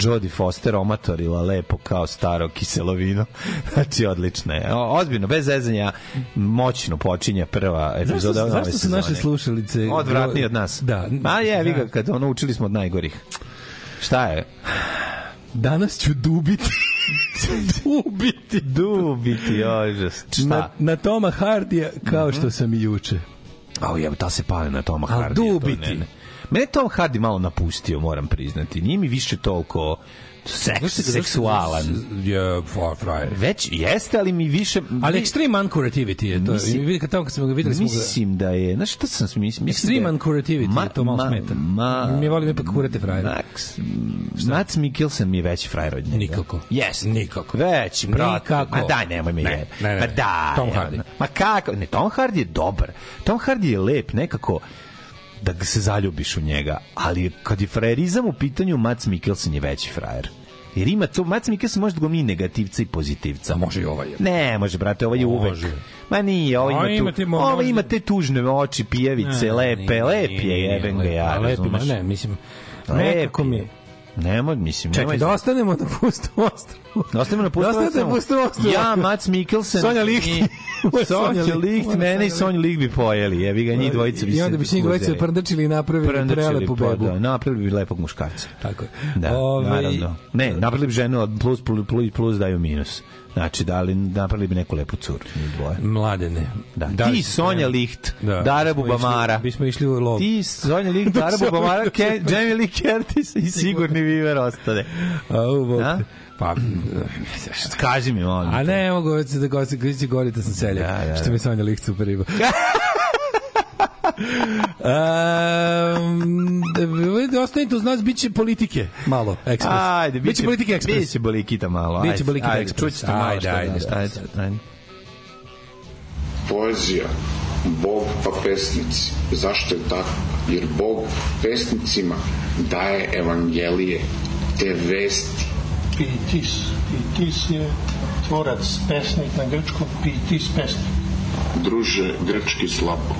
S10: Joe Jodi Foster omatorila lepo kao staro kiselovino. Znači, odlično je. ozbiljno, bez zezanja, moćno počinje prva epizoda zašto,
S11: nove zašto su naše slušalice...
S10: Odvratni od nas. Da. A je, vi ga, kad ono, učili smo od najgorih. Šta je?
S11: Danas ću dubiti. dubiti.
S10: Dubiti, ožas. Šta?
S11: Na, na Toma Hardija kao mm -hmm. što sam i juče.
S10: A je, ta se pali na Toma Hardija. Dubiti. To ne, ne. Mene Tom Hardy malo napustio, moram priznati. Nije mi više toliko seks, seksualan. Je for frajer. Već jeste, ali mi više...
S11: Ali vi... extreme uncurativity je to. Mislim, kad tamo kad smo ga videli...
S10: Mislim da je... Znaš šta sam mislim? mislim
S11: extreme da je, uncurativity ma, je to malo ma, smeta. Ma, mi volim ipak kurate frajera. Max,
S10: Mats Mikkelsen mi je veći frajer od
S11: njega. Nikako.
S10: Jes.
S11: Nikako.
S10: Veći, brat. Nikako. Ma daj, nemoj me ne, jebe. Ne, ne, ne. Ma da.
S11: Tom Hardy.
S10: Ma kako? Ne, Tom Hardy je dobar. Tom Hardy je lep, nekako da se zaljubiš u njega, ali kad je frajerizam u pitanju, Mats Mikkelsen je veći frajer. Jer ima to, Mac Mikkelsen može da glumi negativca i pozitivca. A
S11: može i ovaj.
S10: Je. Ne, može, brate, ovaj je uvek. Ma nije, ovaj ima, tu, imate, ovaj ima te tužne oči, pijevice, ne, lepe, nije, lep je, jeben ga ja, pa razumeš. Lepi, ma ne, mislim, nekako mi je Nemoj, mislim,
S11: Čekaj, nemoj. Čekaj, da, da ostanemo na pustom ostrovu.
S10: Da ostanemo na pustom ostrovu. Da Ja, Mats Mikkelsen.
S11: Sonja Licht. I,
S10: Sonja Licht, mene i Sonja Licht bi pojeli. vi ga, njih dvojica bi se I
S11: onda bi se njih dvojica prndečili i napravili prndečili, prelepu pa bebu.
S10: Da, napravili bi lepog muškarca.
S11: Tako je.
S10: Da, Ove... Ovaj- naravno. Ne, napravili bi ženu, plus, plus, plus, plus daju minus. Znači, da li napravili bi neku lepu curu, mi
S11: dvoje. Mladene.
S10: Da. da ti, Sonja Licht, da. da Dara Bubamara.
S11: Bismo išli u lov.
S10: Ti, Sonja Licht, Dara Bubamara, Ken, Jamie Lee Curtis i sigurni Viver ostane. Au, bok. Pa, kaži mi, molim.
S11: A ne, mogu da gosti, kada će da sam seljak, da, da, da. što mi da. Sonja Licht super ima. um, ostanite uz nas, bit će politike
S10: malo. Ekspres.
S11: Ajde, biće, će politike ekspres. Biće
S10: bolikita malo. Ajde, biće
S11: bolikita
S10: ajde, ekspres. Čućete malo ajde, ajde, da- ajde, ajde, ajde.
S12: Poezija, Bog pa pesnici. Zašto je tako? Jer Bog pesnicima daje evangelije, te vesti.
S13: Pitis, Pitis je tvorac pesnik na grčkom, Pitis pesnik.
S12: Druže, grčki slabo.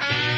S12: Thank you.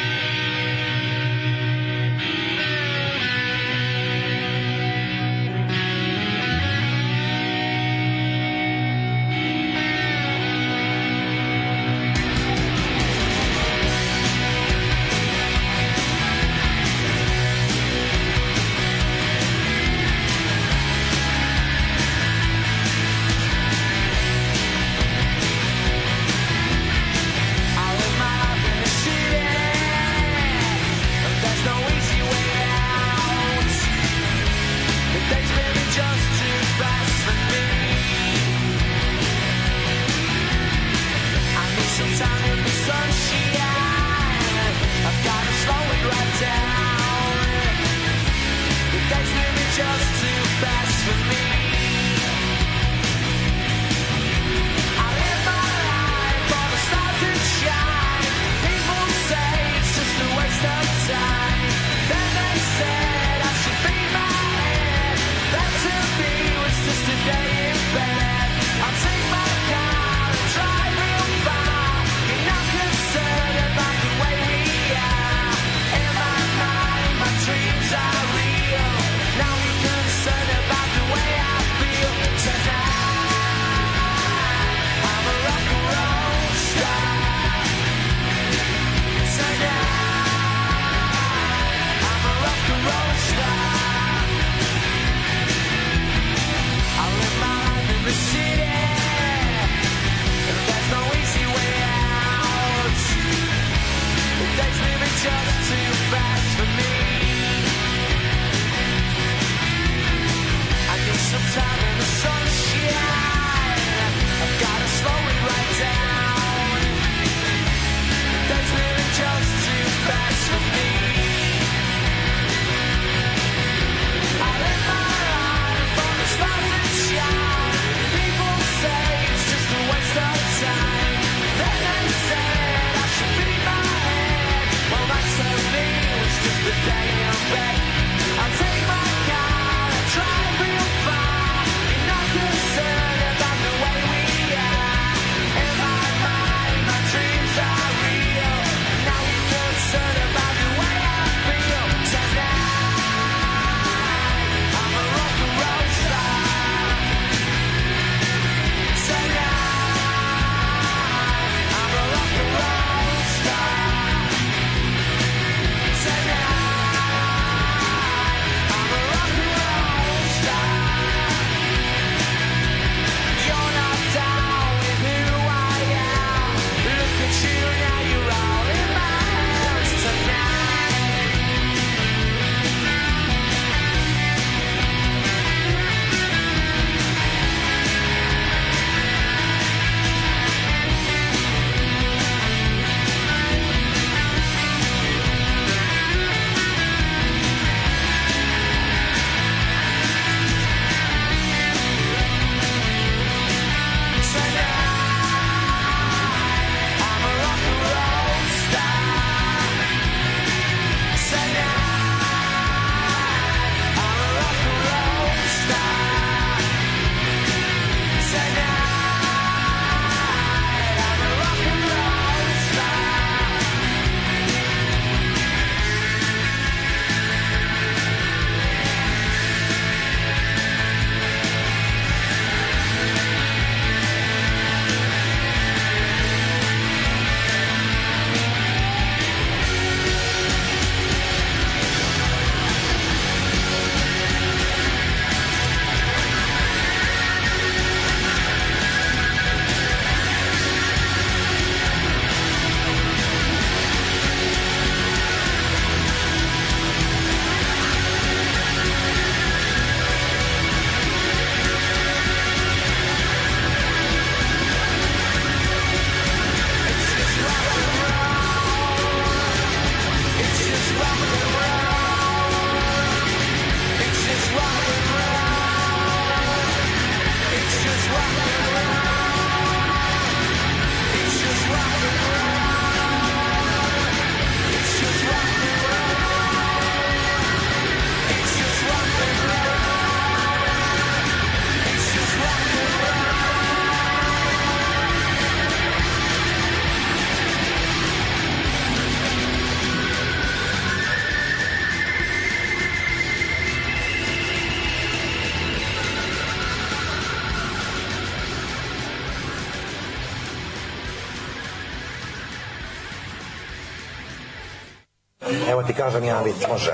S14: ti kažem ja vic, može.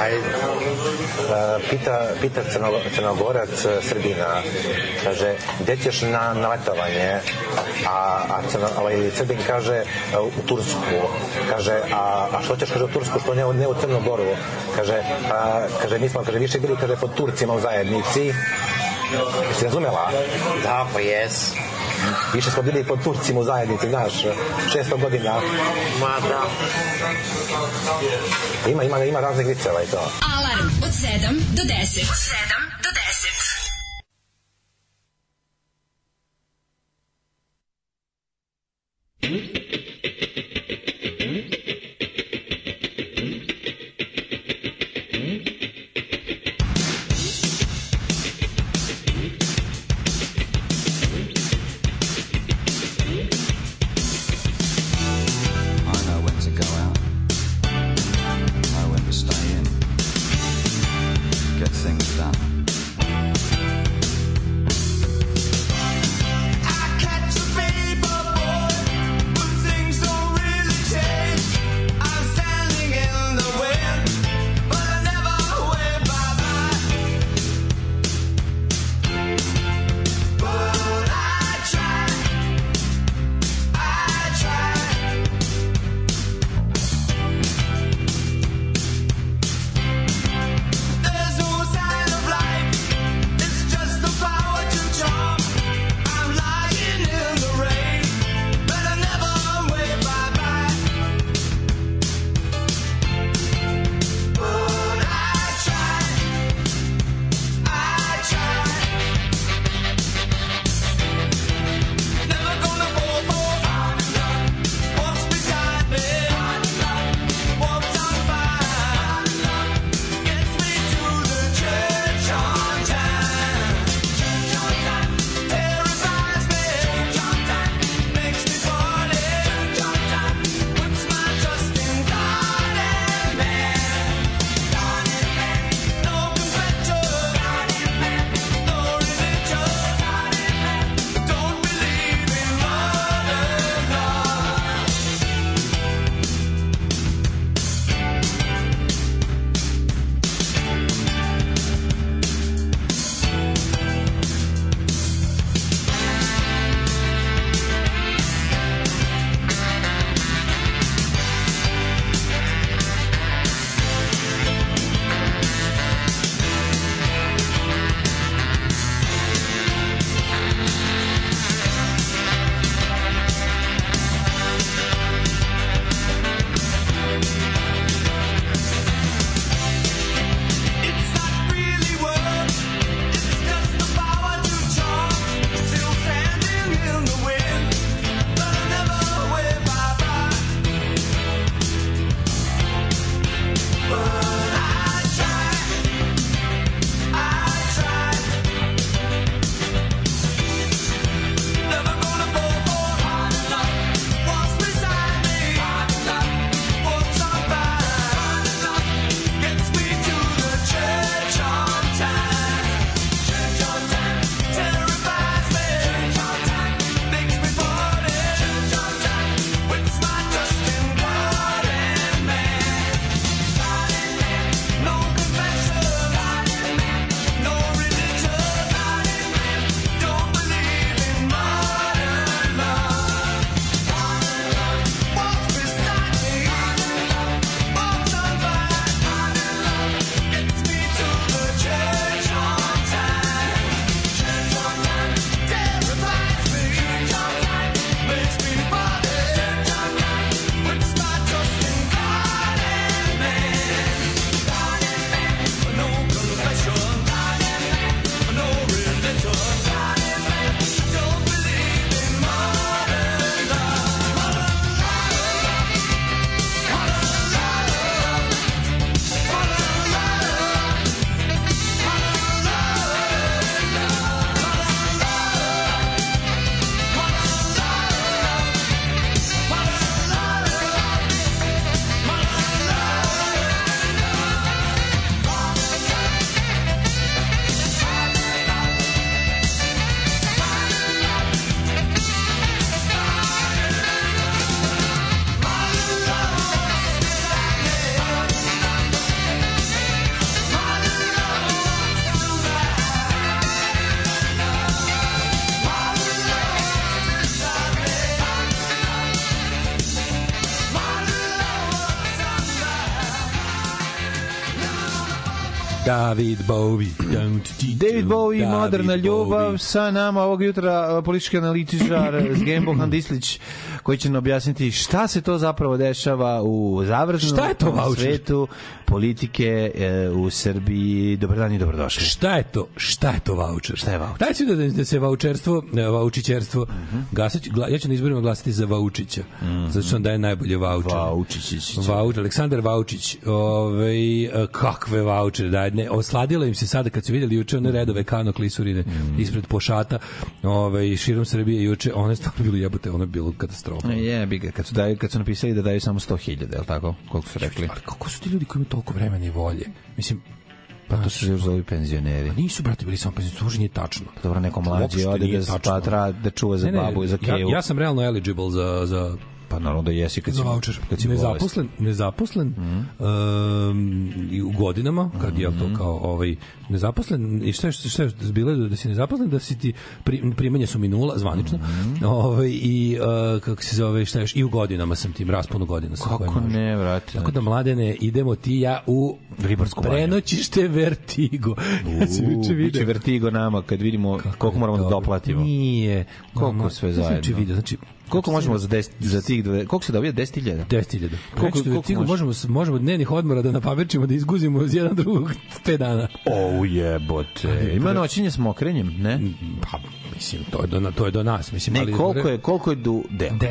S14: Ajde. Pita, pita crno, crnogorac e, Srbina, kaže, gde ćeš na, na letovanje? A, a crno, ovaj, Srbin kaže, e, u Tursku. Kaže, a, a što ćeš, kaže, u Tursku, što ne, ne u Crnogoru? Kaže, a, kaže, mi smo, kaže, više bili, kaže, pod Turcima u zajednici. Si razumela?
S15: Da, pa jes.
S14: Više smo bili pod Turcima u zajednici, znaš, 600 godina.
S15: Ma da.
S14: Ima, ima, ima raznih viceva i to. Alarm od 7 do 10. Od 7
S10: David Bowie. Don't
S11: David Bowie, David moderna Bowie. ljubav sa nama ovog jutra politički analitičar Zgembo Handislić koji će nam objasniti šta se to zapravo dešava u je to svetu politike e, u Srbiji. Dobar dan i dobrodošli.
S10: Šta je to? Šta je to vaučer?
S11: Šta je
S10: vaučer? Daj si da, da se vaučerstvo, e, vaučićerstvo, uh mhm. -huh. gasać, gla, ja ću na izborima glasati za Vaučića, uh mhm. -huh. zato što on daje najbolje vaučer.
S11: Vaučić.
S10: Vauč, Aleksandar Vaučić. Ove, ovaj, kakve vaučere daje. Ne, osladilo im se sada kad su videli juče one redove kano klisurine uh mhm. -huh. ispred pošata ove, ovaj, širom Srbije juče, one stvarno bilo jebote, ono je bilo katastrofa. E, je, yeah, kad su, daju, kad su napisali da daju samo 100.000, je li tako? Koliko su rekli?
S11: Kako su ti ljudi koji imaju toliko vremena i volje. Mislim,
S10: Pa to se još zovu penzioneri.
S11: Pa nisu, brate, bili samo penzioneri, to nije tačno.
S10: Dobro, neko mlađi ode da, spatra, da čuva za ne, ne, babu i za kevu. Ja,
S11: ja sam realno eligible za, za
S10: Pa naravno da jesi kad
S11: si, no, kad si nezaposlen, bolest. nezaposlen mm -hmm. um, i u godinama, kad mm -hmm. je to mhm. kao ovaj, nezaposlen, i šta je, šta je bilo da si nezaposlen, da si ti pri, primanje su mi nula, zvanično, mm -hmm. ovaj, i uh, kako se zove, šta je i u godinama sam tim, rasponu godina
S10: sam. Kako ne, vrati.
S11: Tako da, mladene, idemo ti ja u
S10: Ribarsku
S11: Prenoćište Vertigo. Ja se juče vidio.
S10: Vertigo nama, kad vidimo kako koliko moramo da doplatimo.
S11: Nije.
S10: Koliko sve zajedno. znači, Koliko možemo za 10 za tih dve, koliko se dobija
S11: 10.000? 10.000. Koliko koliko možemo možemo dnevnih odmora da napaverčimo da izguzimo iz jedan drugog 5 dana. O
S10: jebote. Ima noćenje s mokrenjem, ne? Mm,
S11: pa mislim to je do na to je do nas, mislim
S10: ne, ali koliko je koliko je
S11: do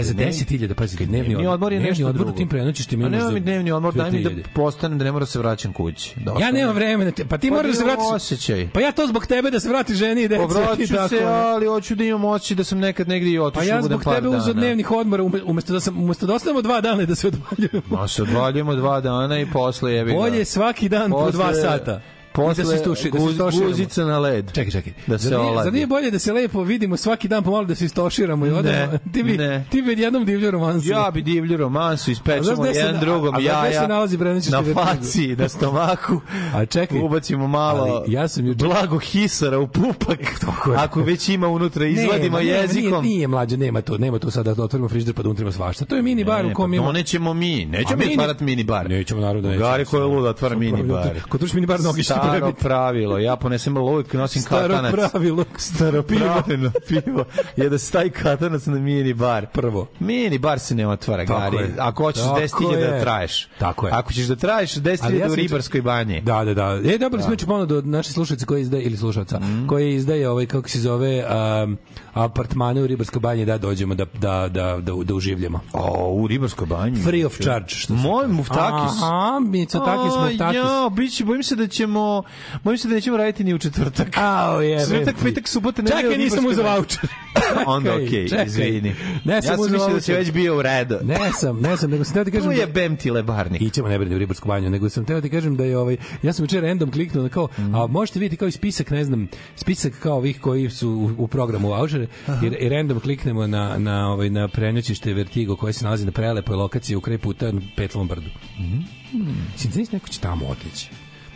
S11: za 10.000 pazi dnevni, dnevni odmor je nešto odmor tim
S10: prenoćiš ti
S11: mi. Ne, mi dnevni odmor daj mi da postanem da ne moram da se vraćam kući. Dosta. Ja nemam vremena, pa ti pa moraš da se vratiš. Pa ja to zbog tebe da se vrati ženi
S10: i deci. Povraćam se, ali hoću da imam osjećaj da sam nekad negde i otišao. Pa ja zbog tebe
S11: pauzu da. dnevnih odmora, umesto da, sam, umesto da ostanemo dva dana da se odvaljujemo.
S10: Ma se odvaljujemo dva dana i posle je...
S11: Bolje svaki dan
S10: posle,
S11: po dva sata
S10: posle da se istuši, guz, da se guzica na led.
S11: Čekaj, čekaj. Da se zar nije, zar nije bolje da se lepo vidimo svaki dan pomalo da se istoširamo i odemo? ti bi, ne. Ti bi jednom divlju
S10: romansu. Ja bi divlju romansu, ispečemo jedan
S11: na,
S10: drugom a, jaja. A gde se
S11: nalazi Branić? Na
S10: faci, na stomaku. A čekaj. Ubacimo malo ali ja sam juče... blago hisara u pupak. Ako već ima unutra, izvadimo ne, jezikom.
S11: Nije, nije mlađe, nema to. Nema to sada da otvorimo frižider pa da unutrimo svašta. To je mini bar u pa kom
S10: ima... nećemo mi. Nećemo mi otvarati mini bar.
S11: Nećemo, naravno da
S10: nećemo. Gari ko je luda, da otvara
S11: da- mini bar. Kod mini bar
S10: nogi staro pravilo. Ja ponesem lovik, nosim staro katanac. Staro
S11: pravilo. Staro pravilo pivo.
S10: Je da se taj katanac na mini bar
S11: prvo.
S10: Mini bar se ne otvara, Tako Gari. Je. Ako hoćeš 10.000 da traješ. Tako je. Ako ćeš da traješ 10.000 ja u ribarskoj banji.
S11: Da, da, da. E, dobro, da. smo znači, ponovno do naše slušalica koji izdaje, ili slušalca, mm. koji izdaje ovaj, kako se zove, um, apartmane u ribarskoj banji da dođemo da, da, da, da, da uživljamo. O,
S10: u ribarskoj banji.
S11: Free of charge. Što
S10: Moj Muftakis.
S11: Aha, Muftakis, Muftakis. Ja, biće, bojim se da ćemo nećemo, bojim se da nećemo raditi ni u četvrtak.
S10: Ao je.
S11: Četvrtak, petak, subota,
S10: nedelja. Čekaj, nisam uzeo voucher. Onda okej, okay, izvini. Ne sam ja sam mislio da
S11: si
S10: već bio u redu.
S11: Ne
S10: sam,
S11: ne sam, nego sam teo ti kažem...
S10: Tu
S11: je
S10: da... Bem ti lebarnik.
S11: Ićemo ne brini u Ribarsku banju, nego sam teo ti kažem da je ovaj... Ja sam večer random kliknuo na da kao, mm. a možete vidjeti kao i spisak, ne znam, spisak kao ovih koji su u, u programu vouchere, I, jer random kliknemo na, na, ovaj, na prenoćište Vertigo koje se nalazi na prelepoj lokaciji u kraju puta na Petlom brdu. Mm. Mm. Sincenist neko će tamo otići.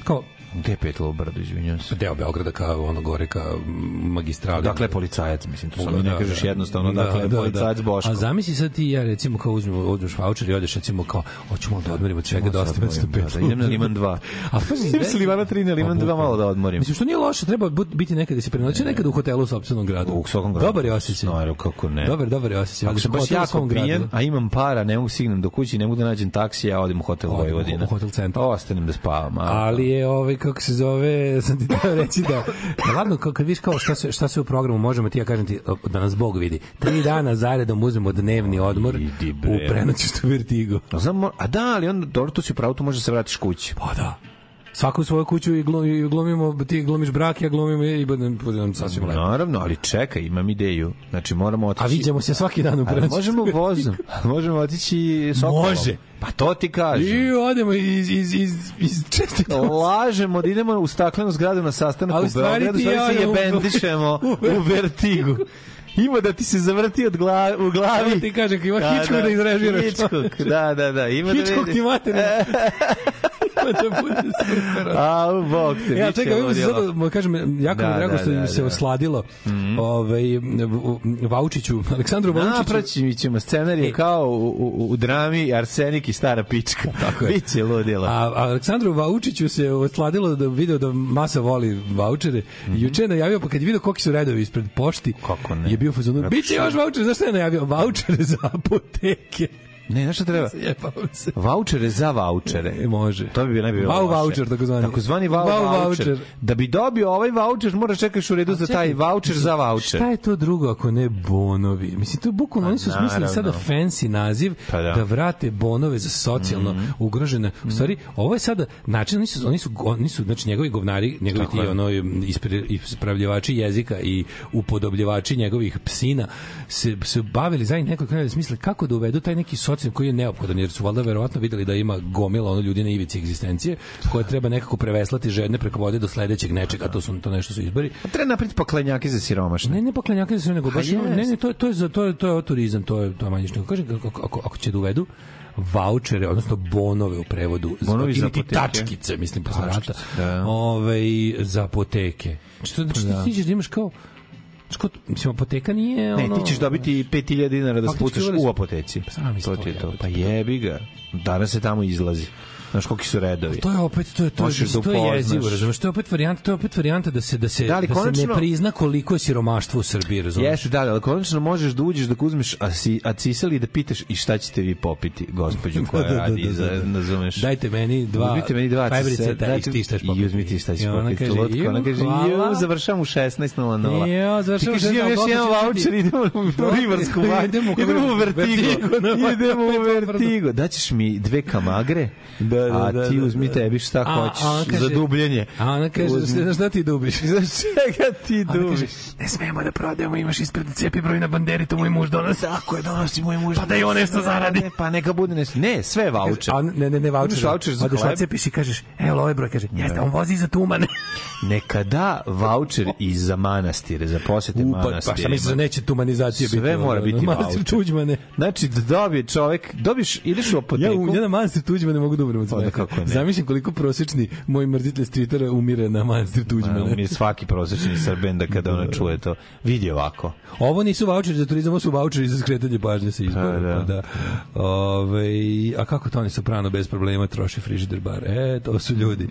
S11: Kao,
S10: Gde je Petlovo brdo, izvinjam se? Deo
S11: Beograda ka ono gore ka magistrali.
S10: Dakle policajac, mislim, to samo da, ne kažeš da, jednostavno, da, dakle da, policajac
S11: da.
S10: Boško.
S11: A zamisli sad ti ja recimo kao uzmem odmeš vaučer i odeš recimo kao hoćemo da odmorimo od svega dosta već da, da, idem na Liman 2. A pa mislim se Livana 3 na Liman 2 pa malo da odmorim. Mislim što nije loše, treba biti nekada da se prenoći, nekada u hotelu u sopstvenom gradu.
S10: U svakom gradu. Dobar
S11: je osećaj. No,
S10: kako ne.
S11: Dobar,
S10: dobar je osećaj. Ako sam baš jako pijen, a imam para, ne mogu da signem do kući, ne mogu da nađem taksi, ja odem u hotel
S11: Vojvodina.
S10: U
S11: hotel centar.
S10: Ostanem da spavam. Ali
S11: je ovaj kako se zove, sam ti teo reći da, da ladno, kad viš kao šta se, šta se u programu možemo, ti ja kažem ti, da nas Bog vidi, tri dana zaredom uzmemo dnevni odmor u u što Vertigo.
S10: Znam, a da, ali on, dobro, tu si pravo, tu možeš da se vratiš kući.
S11: Pa da svaku svoju kuću i, glum, i glumimo, ti glumiš brak, ja glumim i budem, budem
S10: sasvim lepo. Naravno, ali čekaj, imam ideju. Znači, moramo otići... A
S11: viđamo se svaki dan u Prvencu.
S10: Možemo vozom, možemo otići
S11: sokolom. Može.
S10: Pa to ti kažem.
S11: I odemo iz, iz, iz, iz
S10: čestite. Lažemo da idemo u staklenu zgradu na sastanak ali u Beogradu, stvari, stvari ja, se jebendišemo u vertigu. Ima da ti se zavrti od glavi, u glavi. Samo
S11: ti kažem, ima da, Hitchcock da, da izrežiraš.
S10: Hitchcock, da, da, da. Ima da Hitchcock da
S11: ti mater.
S10: da bude super. A,
S11: u bok te. Ja, čekaj, imam sad, kažem, jako da, mi drago da, što da, mi se da. osladilo mm -hmm. ovaj, Vaučiću, Aleksandru Vaučiću.
S10: Napraći mi ćemo scenarije e. kao u, u, u drami Arsenik i stara pička. Tako je. Biće ludilo.
S11: A, Aleksandru Vaučiću se osladilo da video da masa voli vaučere. Mm -hmm. Juče najavio, pa kad je video koliki su redovi ispred pošti, Kako ne? je bio u fazonu, bit će još vaučer, zašto je najavio? Vaučer za apoteke.
S10: Ne, znaš šta treba?
S11: Vaučere
S10: za vaučere. E,
S11: može.
S10: To bi bio najbolje. Vau vaučer, tako zvani. Tako zvani vau vaučer. Da bi dobio ovaj vaučer, moraš čekaš u redu za taj vaučer za vaučer.
S11: Šta je to drugo ako ne bonovi? Mislim, to bukvalno pa oni su smislili sada fancy naziv pa da. da vrate bonove za socijalno mm -hmm. ugrožene. U mhm. stvari, ovo je sada, način, oni su, oni su, oni su znači, njegovi govnari, njegovi ti ono, ispravljivači jezika i upodobljivači njegovih psina se, se bavili za i neko kada smisle kako da uvedu taj neki so socijalni koji je neophodan, jer su valjda verovatno videli da ima gomila ono ljudi na ivici egzistencije, koje treba nekako preveslati žedne preko vode do sledećeg nečega, to su to nešto su izbori. A pa treba napraviti poklenjaki za siromašne. Ne, ne poklenjaki za siromašne, nego baš ne, ne, to to je za to je to je turizam, to je to je manje što kažem ako, ako, ako će dovedu da uvedu vaučere, odnosno bonove u prevodu.
S10: Bonovi za apoteke.
S11: Tačkice, mislim, posle rata. Da. Ove, ovaj, za apoteke. Što, znači, da. ti ćeš da imaš kao Ško, mislim, apoteka nije ono...
S10: Ne, ti ćeš dobiti 5000 dinara da pa, spucaš da u apoteci. Pa, to ti je to. Pa jebi ga. Danas se tamo izlazi. Znaš koliki su redovi.
S11: To je opet to je to, je, to, da to je jezivo, razumeš? To je opet varijanta, to je opet varijanta da se da se da, li, da se ne prizna koliko je siromaštvo u Srbiji,
S10: razumeš? Jeste, da, da, ali konačno možeš da uđeš da uzmeš a si a cisali da pitaš i šta ćete vi popiti, gospođu koja da, da, da, radi da, da, da, da, razumeš?
S11: Dajte meni dva. Uzmite meni
S10: dva cice, da
S11: ti šta ćeš popiti. I uzmi
S10: ti šta ćeš popiti. Lotka, ona kaže, "Jo, završavam u 16:00." Jo, završavam u 16:00. Ti još jedan voucher idemo u Rivarsku bar. Idemo u Vertigo. Idemo u Vertigo. Daćeš mi dve kamagre? Da Da, da, da, da. A ti uzmi da. tebi šta hoćeš za dubljenje.
S11: A ona kaže, znaš šta ti dubiš?
S10: Znaš čega ti dubiš?
S11: ne smemo da prodajemo, imaš ispred cepi broj na banderi, to moj muž donosi. Ako je donosi moj muž.
S10: Pa da i on nešto pa zaradi. Ne, pa neka bude nešto. Ne, sve vaučer.
S11: A ne, ne, ne vaučer. vaučer za hleb. cepiš i kažeš, evo ovaj broj, kaže, jeste, da. on vozi za tumane.
S10: neka da voucher i za manastire, za posete manastire.
S11: Pa šta misliš da neće tumanizacije
S10: biti? Sve mora biti voucher. Manastir Tuđmane. Znači, da dobije čovek, dobiš, ideš u apoteku. Ja
S11: u jedan manastir Tuđmane mogu da umrem od Pa da kako ne. Zamišljam koliko prosečni moj mrzitelj Twittera umire na Manastir Tuđmana. Pa, Ma, umire
S10: svaki prosečni Srben da kada ona da. čuje to. Vidi ovako.
S11: Ovo nisu vaučeri za turizam, ovo su vaučeri za skretanje pažnje sa izbora. Pa, da. Pa da. Ove, a kako to oni su prano bez problema troši frižider bar? E, to su ljudi.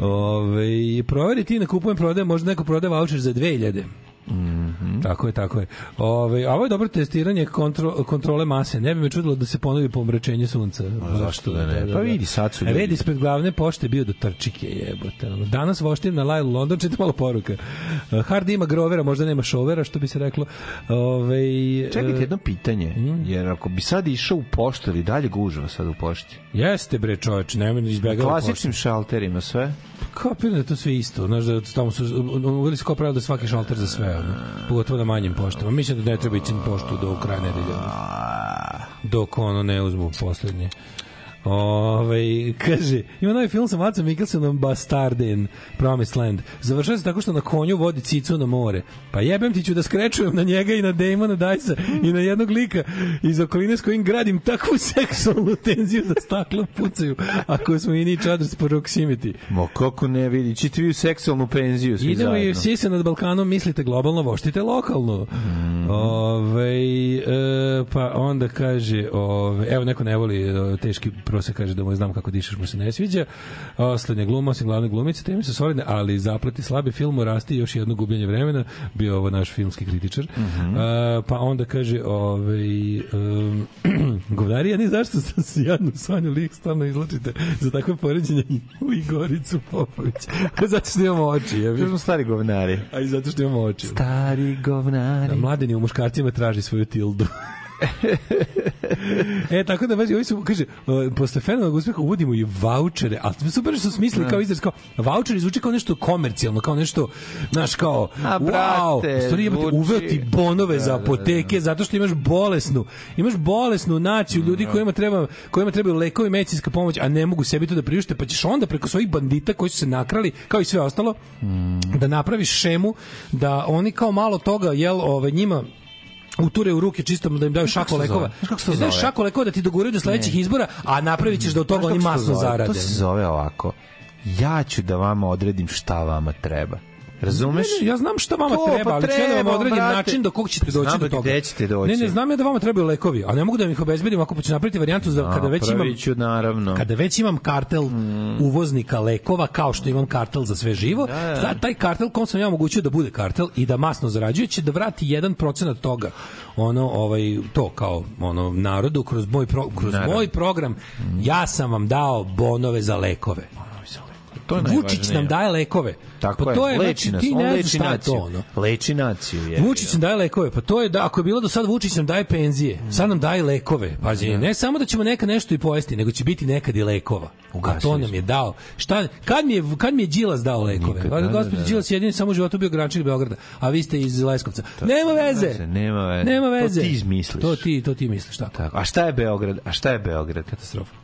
S11: Ove, proveri ti na kupujem prodaje, možda neko prodaje voucher za 2000. Mm -hmm. Tako je, tako je. Ove, a ovo je dobro testiranje kontro, kontrole mase. Ne bi me čudilo da se ponovi pomračenje sunca. A,
S10: zašto da ne? Da, da, pa da. vidi, sad su
S11: ljudi. Red ispred glavne pošte bio do trčike, jebote. Ono. Danas voštim na Lyle London, čite malo poruka. Eh, Hard ima grovera, možda nema šovera, što bi se reklo. Ove,
S10: Čekajte eh, jedno pitanje, mm? jer ako bi sad išao u poštu ili dalje gužva sad u pošti?
S11: Jeste bre čoveč, nema izbegava
S10: Klasičnim poštu. šalterima sve? Pa kao da to sve isto, znaš da tamo su, uveli su kao pravilo da svaki šalter za sve kraja, ono. pogotovo na manjim poštama. Mislim da ne treba ići poštu do kraja nedelje. Ono. Dok ono ne uzmu poslednje. Ove, ovaj, kaže, ima novi film sa Macom Mikkelsenom Bastarden, Promised Land. Završava se tako što na konju vodi cicu na more. Pa jebem ti ću da skrečujem na njega i na Damona Dajsa i na jednog lika iz okoline s kojim gradim takvu seksualnu tenziju da staklo pucaju ako smo i ni čadr s proximity. Mo kako ne vidi, čitaviju seksualnu penziju svi Idemo zajedno. i svi se nad Balkanom mislite globalno, voštite lokalno. Mm. Ove, ovaj, e, pa onda kaže, ove, evo neko ne voli e, teški prose kaže da mu znam kako dišeš, mu se ne sviđa. Oslednja gluma, osim glavne glumice, teme su solidne, ali zaplati slabi film, rasti još jedno gubljenje vremena, bio ovo naš filmski kritičar. Mm -hmm. uh, pa onda kaže, ovaj, um, govnari, ja ne zašto sam se jadnu Sanju lik stalno izlačite za takve poređenje u Igoricu Popović. zato što imamo oči. Ja bih. stari govnari. A i zato što imamo oči. Stari govnari. Da, mladeni u muškarcima traži svoju tildu e, tako da, vazi, ovi su, kaže, posle fenomenog uspeha uvodimo i vouchere, ali super što smislili kao da. izraz, kao, voucher zvuči kao nešto komercijalno, kao nešto, znaš, kao, A, brate, wow, stvari, jebate, uveo ti bonove da, za apoteke, da, da, da, da. zato što imaš bolesnu, imaš bolesnu naciju mm, ljudi da. kojima treba kojima trebaju lekovi, medicinska pomoć, a ne mogu sebi to da priušte, pa ćeš onda preko svojih bandita koji su se nakrali, kao i sve ostalo, mm. da napraviš šemu da oni kao malo toga, jel, ove, njima uture u ruke čisto da im daju šako lekova. Znaš se šako lekova da ti doguraju do sledećih izbora, a napravićeš da od toga oni masno zarade. To se zove ovako. Ja ću da vama odredim šta vama treba. Razumeš? Ne, ne, ja znam šta vama to, pa treba, pa ali da treba, vam odredim brate. način do kog ćete doći do toga. ćete doći. Ne, ne, znam ja da vama trebaju lekovi, a ne mogu da ih obezbedim ako ću napraviti varijantu za kada već imam ću, naravno. Kada već imam kartel mm. uvoznika lekova kao što imam kartel za sve živo, da, da. taj kartel kom sam ja omogućio da bude kartel i da masno zarađuje će da vrati 1% od toga. Ono ovaj to kao ono narodu kroz moj pro, kroz Naravno. moj program ja sam vam dao bonove za lekove to je Vučić nam daje lekove. Pa tako pa to je, leči znači, nas, on ne leči naciju. To, Leči naciju. Je, Vučić nam daje lekove, pa to je da, ako je bilo do sada, Vučić nam daje penzije, mm. sad nam daje lekove. Pazi, mm. ne samo da ćemo neka nešto i pojesti, nego će biti nekad i lekova. Ugasili A to nam je dao. Šta, kad mi je, kad mi je Đilas dao lekove? Nikad, da, Gospodin pa, da, da, da. Đilas je jedini samo u životu bio gračnik Beograda, a vi ste iz Leskovca. To, nema veze. veze. Nema veze. Nema veze. To ti izmisliš. To ti, to ti misliš, tako. tako. A šta je Beograd? A šta je Beograd? Katastrofa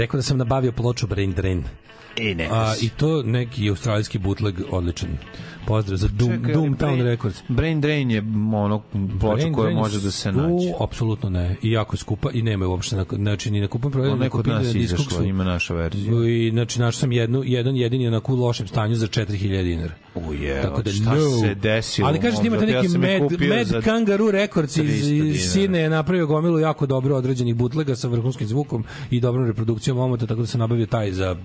S16: rekao da sam nabavio ploču Brain Drain. E, ne. A, I to neki australijski bootleg odličan pozdrav za Doom, Čekaj, Doom Town Brain, Records. Brain Drain je ono ploča koja može da se nađe. Apsolutno ne. I jako skupa i nema je uopšte na, znači ni na kupom prodaji. Ona je kod nas izašla, ima naša verzija. I, znači našao sam jednu, jedan jedini na u lošem stanju za 4000 dinara. Uje, Tako da, šta no. se desilo? Ali kažete da imate da, neki ja med, Mad Kangaroo Records iz, iz Sine je napravio gomilu jako dobro određenih butlega sa vrhunskim zvukom i dobrom reprodukcijom omota, tako da sam nabavio taj za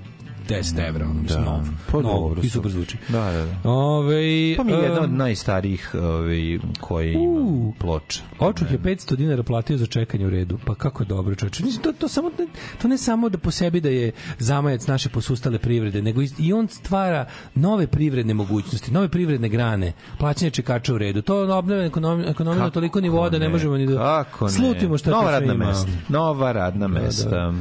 S16: 10 evra, ono, mislim, da. nov. Pa, nov dobro, I super zvuči. Da, da, da. Ove, pa mi je jedan od najstarijih ove, ovaj, koji ima ploče. Očuh je 500 da. dinara platio za čekanje u redu. Pa kako je dobro, čoveče. Mislim, to, to, samo, to ne samo da po sebi da je zamajac naše posustale privrede, nego i on stvara nove privredne mogućnosti, nove privredne grane, plaćanje čekača u redu. To obnove ekonomije na toliko nivoa da ne, ne možemo ni da kako slutimo šta nova radna mesta, nova radna mesta. Da, da.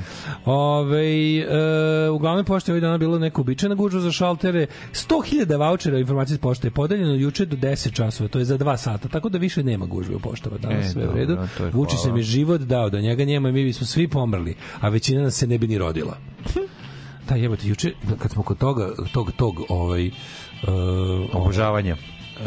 S16: Ove, e, uglavnom pošto ovih dana bilo neka uobičajena gužva za šaltere. 100.000 vaučera informacije iz pošte je podeljeno juče do 10 časova, to je za 2 sata, tako da više nema gužve u poštama danas, e, sve dobro, u redu. Vučić se mi život dao, da njega njema mi bismo svi pomrli, a većina nas se ne bi ni rodila. Da, jebote, juče, kad smo kod toga, tog, tog, ovaj, uh, e, ovaj, obožavanja. Uh,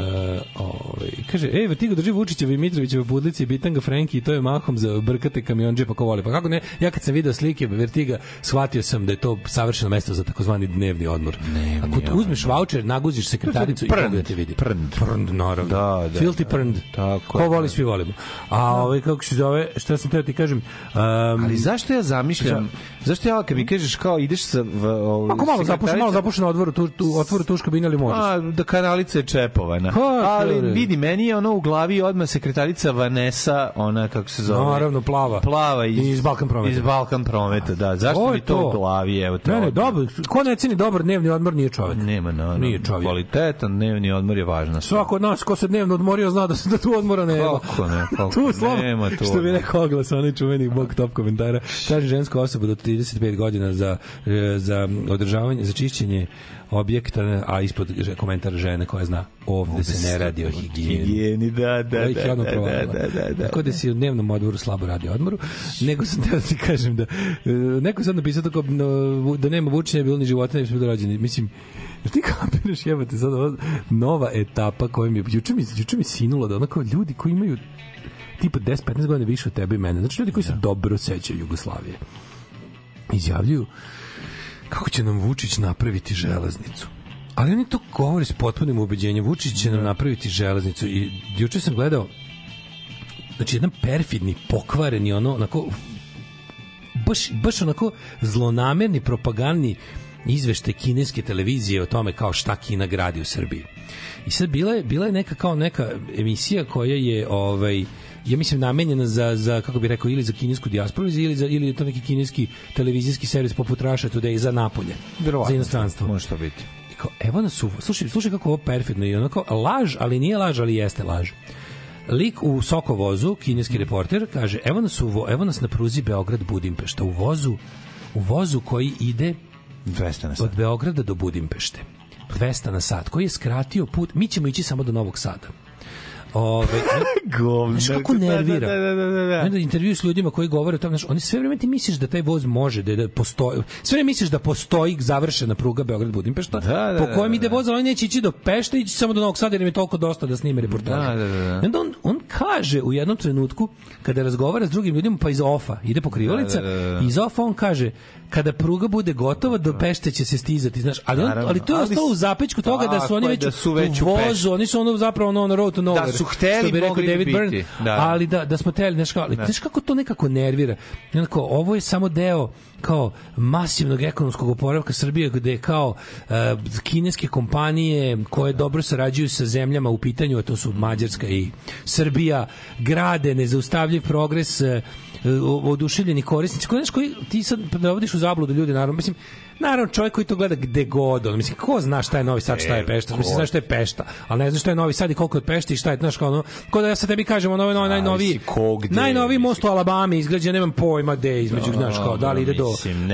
S16: ovaj, kaže, ej, Vertigo drži Vučićeva i Mitrovićeva budlici, bitanga Frenki i to je mahom za brkate kamionđe pa ko voli. Pa kako ne, ja kad sam video slike Vertiga, shvatio sam da je to savršeno mesto za takozvani dnevni odmor. Dnevni Ako tu uzmeš vaučer, naguziš sekretaricu prnd, i toga da te vidi. Prnd. Prnd, naravno. Da, da. Filti da, prnd. Tako, ko voli, da. svi volimo. A da. ovaj, kako se zove, šta sam teo ti kažem... Um, Ali zašto ja zamišljam... Zašto ja kad mi kažeš kao ideš sa v, o, ovaj, Ako malo zapuši, malo zapuši na odvoru, tu, tu otvoru tuš kabinu ili možeš. A, da kanalica je čepovana. Ha, ali vidi, meni je ono u glavi odma sekretarica Vanessa, ona kako se zove. Naravno, plava. Plava iz, iz Balkan prometa. Iz Balkan prometa, da. Zašto o, mi to, to u glavi, evo te. Ne, dobro, ko ne ceni dobar dnevni odmor nije čovjek. Nema, na, nije čovjek. Kvalitetan dnevni odmor je važna. Svako od nas ko se dnevno odmorio zna da se da tu odmora nema. Kako ne, kako tu, slavo, nema tu. Što bi rekao oglas, onaj čuveni bog top komentara, kaže ženska osoba da ti 35 godina za, e, za održavanje, za čišćenje objekta, a ispod komentar žene koja zna, ovde, se ne radi o higijeni. Higijeni, da, da, da, da, da, da, da, da. Tako da, da. si u dnevnom odmoru slabo radi odmoru, nego sam teo da ti kažem da, e, neko sad napisao tako, da nema vučenja, bilo ni života, ne bi smo Mislim, Jer ti kapiraš jebate sad ova nova etapa koja mi je, juče mi, juče mi sinulo da onako ljudi koji imaju tipa 10-15 godina više od tebe i mene. Znači ljudi koji se da. dobro sećaju Jugoslavije izjavljuju kako će nam Vučić napraviti železnicu. Ali oni to govore s potpunim ubeđenjem. Vučić će nam da. napraviti železnicu. I juče sam gledao znači jedan perfidni, pokvareni, ono, onako, baš, baš onako zlonamerni, propagandni izvešte kineske televizije o tome kao šta Kina gradi u Srbiji. I sad bila je, bila je neka kao neka emisija koja je ovaj, uh, ja mislim namenjena za za kako bih rekao ili za kinesku dijasporu ili za ili je to neki kineski televizijski servis poput Russia Today za napolje. Verovatno, za inostranstvo. Može to biti. kao, evo nas, u, slušaj, slušaj kako ovo perfidno i onako laž, ali nije laž, ali jeste laž. Lik u Sokovozu, kineski mm. reporter, kaže, evo nas, u, evo nas na pruzi Beograd-Budimpešta, u vozu, u vozu koji ide 200 na sat. od Beograda do Budimpešte. 200 na sat, koji je skratio put, mi ćemo ići samo do Novog Sada. Ove, Govna. Znaš kako da, da, nervira? Da, da, da, da, da. Onda intervju s ljudima koji govore o tome, znaš, oni sve vreme ti misliš da taj voz može, da, da postoji, sve vreme misliš da postoji završena pruga beograd budimpešta da, da, po da, kojem ide voz, ali neće ići do Pešte, ići samo do Novog Sada, jer im je toliko dosta da snime reportaže. Da, da, da. onda on, on kaže u jednom trenutku, kada razgovara s drugim ljudima, pa iz ofa, ide pokrivalica, da, da, da. iz ofa on kaže, kada pruga bude gotova do Pešte će se stizati, znaš, ali on, ali to je ostalo u zapečku toga da su oni već, da su već u vozu, oni su ono zapravo ono on road to da nowhere. Da su hteli, bi rekao David biti. Byrne, da. ali da, da smo hteli, znaš, kao, ali, da. znaš kako to nekako nervira. Onako, ovo je samo deo kao masivnog ekonomskog oporavka Srbije gde je kao uh, kineske kompanije koje dobro sarađuju sa zemljama u pitanju, a to su Mađarska i Srbija, grade nezaustavljiv progres uh, E, oduševljeni korisnici koji, koji ti sad dovodiš da u zabludu ljudi, naravno mislim Naravno, čovjek koji to gleda gde god, on mislim ko zna šta je Novi Sad, šta je e, Pešta, mislim zna šta je Pešta, al ne zna šta je Novi Sad i koliko je Pešta i šta je, znaš, kao ono, kao da ja sad tebi kažem, ono, ono najnoviji, gde, najnoviji most u Alabami izgrađen, nemam pojma gde između, znaš, kao da li ide do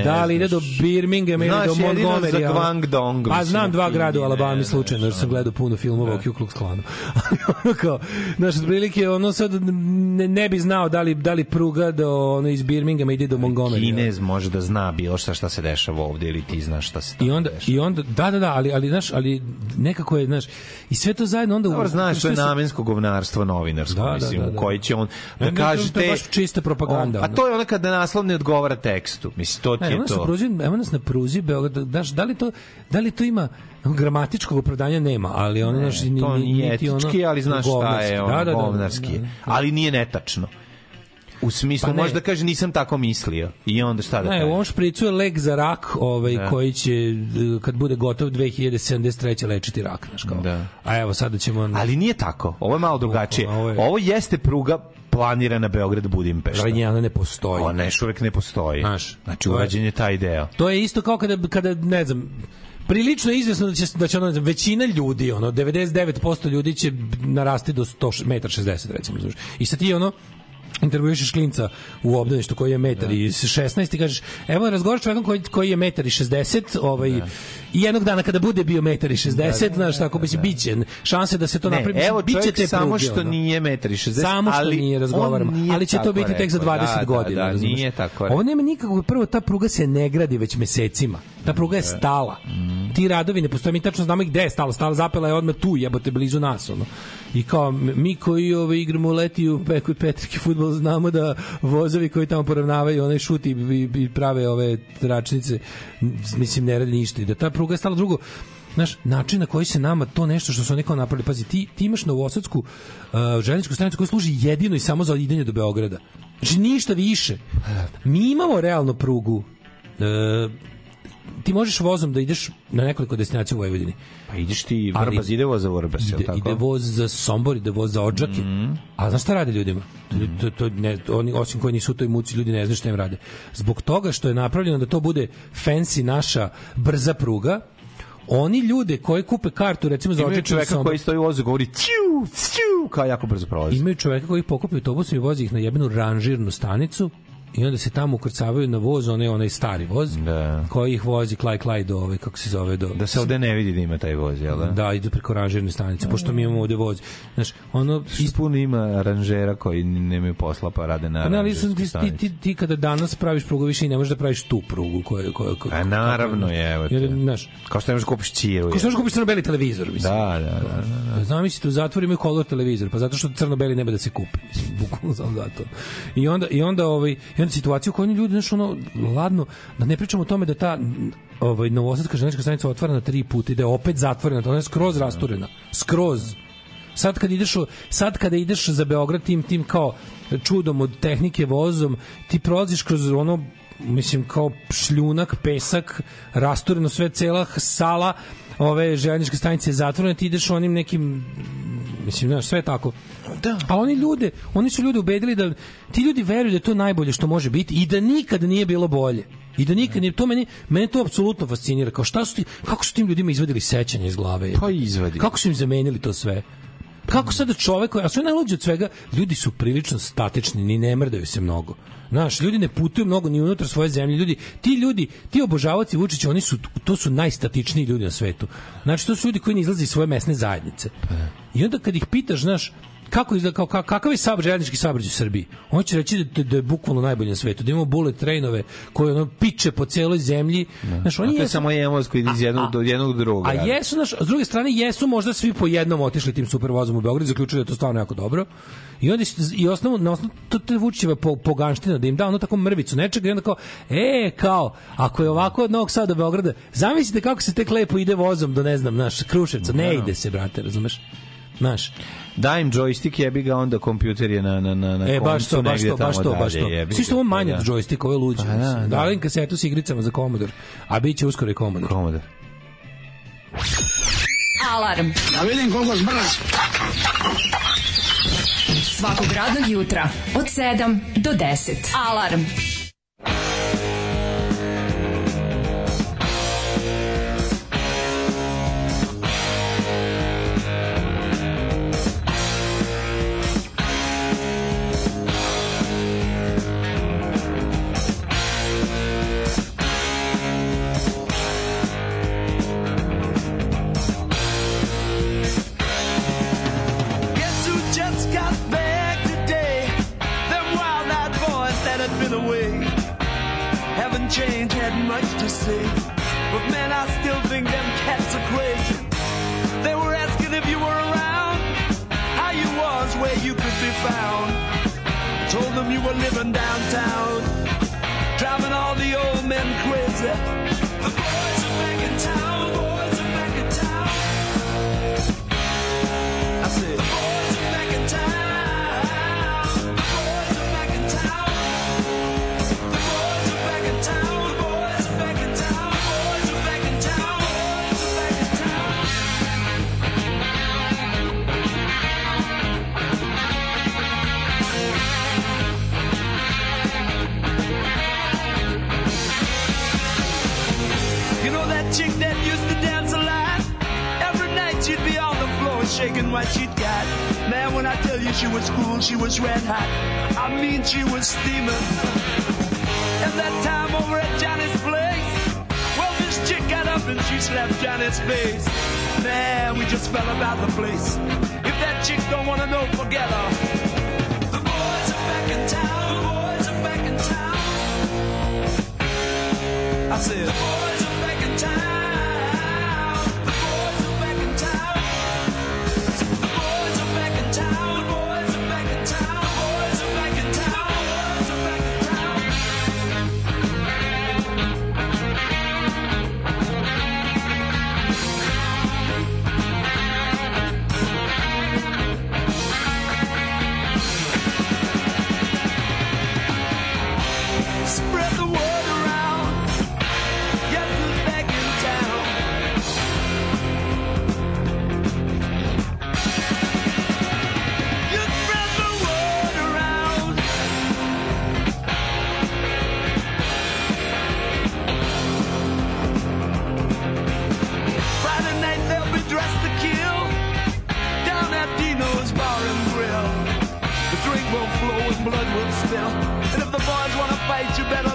S16: da li ide do Birmingham ili do Montgomerya. Guangdong. Pa znam dva grada u Alabami slučajno, jer sam gledao puno filmova da. o Ku Klux Klanu. ono kao, znaš, prilike, ono sad ne, ne bi znao da li, da li pruga do, ono, iz Birmingham ide do Montgomerya. Kinez može da zna bilo šta šta se dešava ovde ili ti znaš šta se I onda i onda da da da, ali ali znaš, ali nekako je znaš i sve to zajedno onda Dobro, znaš, to je namensko govnarstvo novinarsko, da, da mislim, da, da, da. u koji će on da ja, kaže te baš čista propaganda. On, a to je ona kada naslov ne odgovara tekstu. Mislim to ti e, je to.
S17: E, na pruzi, evo nas na pruzi Beograd, daš, da li to da li to ima gramatičkog opravdanja nema,
S16: ali ono ne, naš, ni, to nije etički, ono, ali znaš šta je, on da da, da, da, govnarski. Da, da, da, ali nije netačno. U smislu, pa možda kaže nisam tako mislio. I onda šta da Ne, u
S17: ovom špricu je lek za rak ovaj, da. koji će, kad bude gotov 2073. lečiti rak. Znaš, kao. Da. A evo, sada ćemo...
S16: Ali nije tako. Ovo je malo drugačije. Ovo, je... ovo jeste pruga planirana Beograd Budimpešta. Da,
S17: njena ne postoji.
S16: Ona još uvek ne postoji. Znaš, znači, urađen je taj deo.
S17: To je isto kao kada, kada ne znam, prilično je izvesno da će da će ono većina ljudi ono 99% ljudi će narasti do 100 m 60 recimo znaš. I sad ti ono intervjuišeš klinca u obdaništu koji je metar da. i 16 i kažeš evo razgovaraš čovekom koji, koji je metar i 60 ovaj, da. i jednog dana kada bude bio metar i 60 da, da, da, znaš tako da, da. biće šanse da se to ne, napravi evo biće te pruge, samo
S16: što ono. nije metar i
S17: 60 samo što ali nije razgovaramo nije ali će to biti tek za 20 da, da, godina da, da,
S16: razumeš? nije tako
S17: ovo nema nikakvog prvo ta pruga se ne gradi već mesecima ta pruga je da. stala mm. ti radovi ne postoje mi tačno znamo gde je stala stala zapela je odmah tu jebote blizu nas ono I kao, mi koji ove, ovaj, igramo leti u Peku Petrike futbol, znamo da vozovi koji tamo poravnavaju onaj šuti i, i, prave ove tračnice, mislim, ne radi ništa. I da ta pruga je stala drugo znaš, način na koji se nama to nešto što su oni kao napravili, pazi, ti, ti imaš novosadsku uh, željezničku stanicu koja služi jedino i samo za idenje do Beograda. Znači, ništa više. Mi imamo realno prugu uh, ti možeš vozom da ideš na nekoliko destinacija u Vojvodini.
S16: Pa ideš ti, i Vrbas ide voz za Vrbas, je tako?
S17: Ide voz za Sombor, ide voz za Odžake. Mm. A znaš šta rade ljudima? To, mhm. to, to ne, oni, osim koji nisu u toj muci, ljudi ne znaju šta im rade. Zbog toga što je napravljeno da to bude fancy naša brza pruga, oni ljude koji kupe kartu recimo za
S16: očekicu čoveka koji stoji u vozu govori ciu ciu kao jako brzo prolazi
S17: imaju čoveka koji pokupi autobus i vozi ih na jebenu ranžirnu stanicu i onda se tamo ukrcavaju na voz, onaj, onaj stari voz, da. koji ih vozi klaj klaj do, ove, kako se zove, do...
S16: Da se ovde ne vidi da ima taj voz, jel da?
S17: Da, idu preko ranžirne stanice, pošto mi imamo ovde voz. Znaš,
S16: ono... Ist... ima ranžera koji nemaju posla pa rade na pa, ali
S17: ti, ti, ti, kada danas praviš prugu, više i ne možeš da praviš tu prugu. Koja, koja, koja,
S16: A naravno je, evo te. Znaš, kao što ne možeš da kupiš
S17: čiru. Kao što ne možeš da kupiš crno-beli televizor, mislim.
S16: Da, da, da. da, da. Pa
S17: znam, mislim, tu zatvor imaju kolor televizor, pa zato što crno-beli nema da se kupi. Mislim, bukvalno sam zato. I onda, i onda, ovaj, i jedna situacija u kojoj ljudi, znaš, ono, ladno, da ne pričamo o tome da ta ovaj, novosadska železnička stanica otvorena tri puta i da je opet zatvorena, to da je skroz rasturena, skroz. Sad kad ideš, sad kada ideš za Beograd tim, tim kao čudom od tehnike vozom, ti prolaziš kroz ono mislim kao šljunak, pesak, rastureno sve cela sala ove željezničke stanice zatvorene, ti ideš onim nekim mislim, znaš, sve je tako. Da. A oni ljude, oni su ljude ubedili da ti ljudi veruju da je to najbolje što može biti i da nikad nije bilo bolje. I da nikad nije, to meni, meni to apsolutno fascinira. Kao šta su ti, kako su tim ljudima izvadili sećanje iz glave?
S16: Pa
S17: izvadi. Kako su im zamenili to sve? Kako sada čovek, a sve je najluđe od svega, ljudi su prilično statični, ni ne mrdaju se mnogo. Znaš, ljudi ne putuju mnogo ni unutar svoje zemlje. Ljudi, ti ljudi, ti obožavaci Vučića, oni su to su najstatičniji ljudi na svetu. Znači to su ljudi koji ne izlaze iz svoje mesne zajednice. Pa da. I onda kad ih pitaš, znaš, kako izgleda, kao, kakav je sab, željeznički saobraćaj u Srbiji? On će reći da, da je bukvalno najbolji na svetu, da imamo bullet trainove koje ono piče po celoj zemlji. Da.
S16: Znaš, oni a to je jesu, samo Jemos koji iz jednog, do jednog drugog. A
S17: jesu, znaš, s druge strane, jesu možda svi po jednom otišli tim supervozom u Beograd, zaključili da je to stvarno jako dobro. I onda i osnovu, na osnovu to, te je Vučićeva po, poganština, da im da ono tako mrvicu nečega i onda kao, e, kao, ako je ovako od Novog Sada do Beograda, zamislite kako se tek lepo ide vozom do, ne znam, naš Kruševca, ne ide se, brate, razumeš?
S16: Znaš. im joystick, jebi ga, onda kompjuter je na, na, na, na e, baš to, baš to, baš to, baš to.
S17: Svi što on manje da. joystick, ovo je luđe. Pa da, da, da. kasetu s igricama za Commodore, a bit će uskoro i Commodore.
S16: Commodore. Alarm. Da vidim koliko zbrz. Svakog radnog jutra od 7 do 10. Alarm. change had much to say. But man, I still think them cats are crazy. They were asking if you were around, how you was, where you could be found. I told them you were living downtown, driving all the old men crazy. what she'd got. Man, when I tell you she was cool, she was red hot. I mean, she was steaming. And that time over at Johnny's place, well, this chick got up and she slapped Johnny's face. Man, we just fell about the place. If that chick don't wanna know, forget her. The boys are back in town. The boys are back in town. I said.
S17: And if the boys wanna fight, you better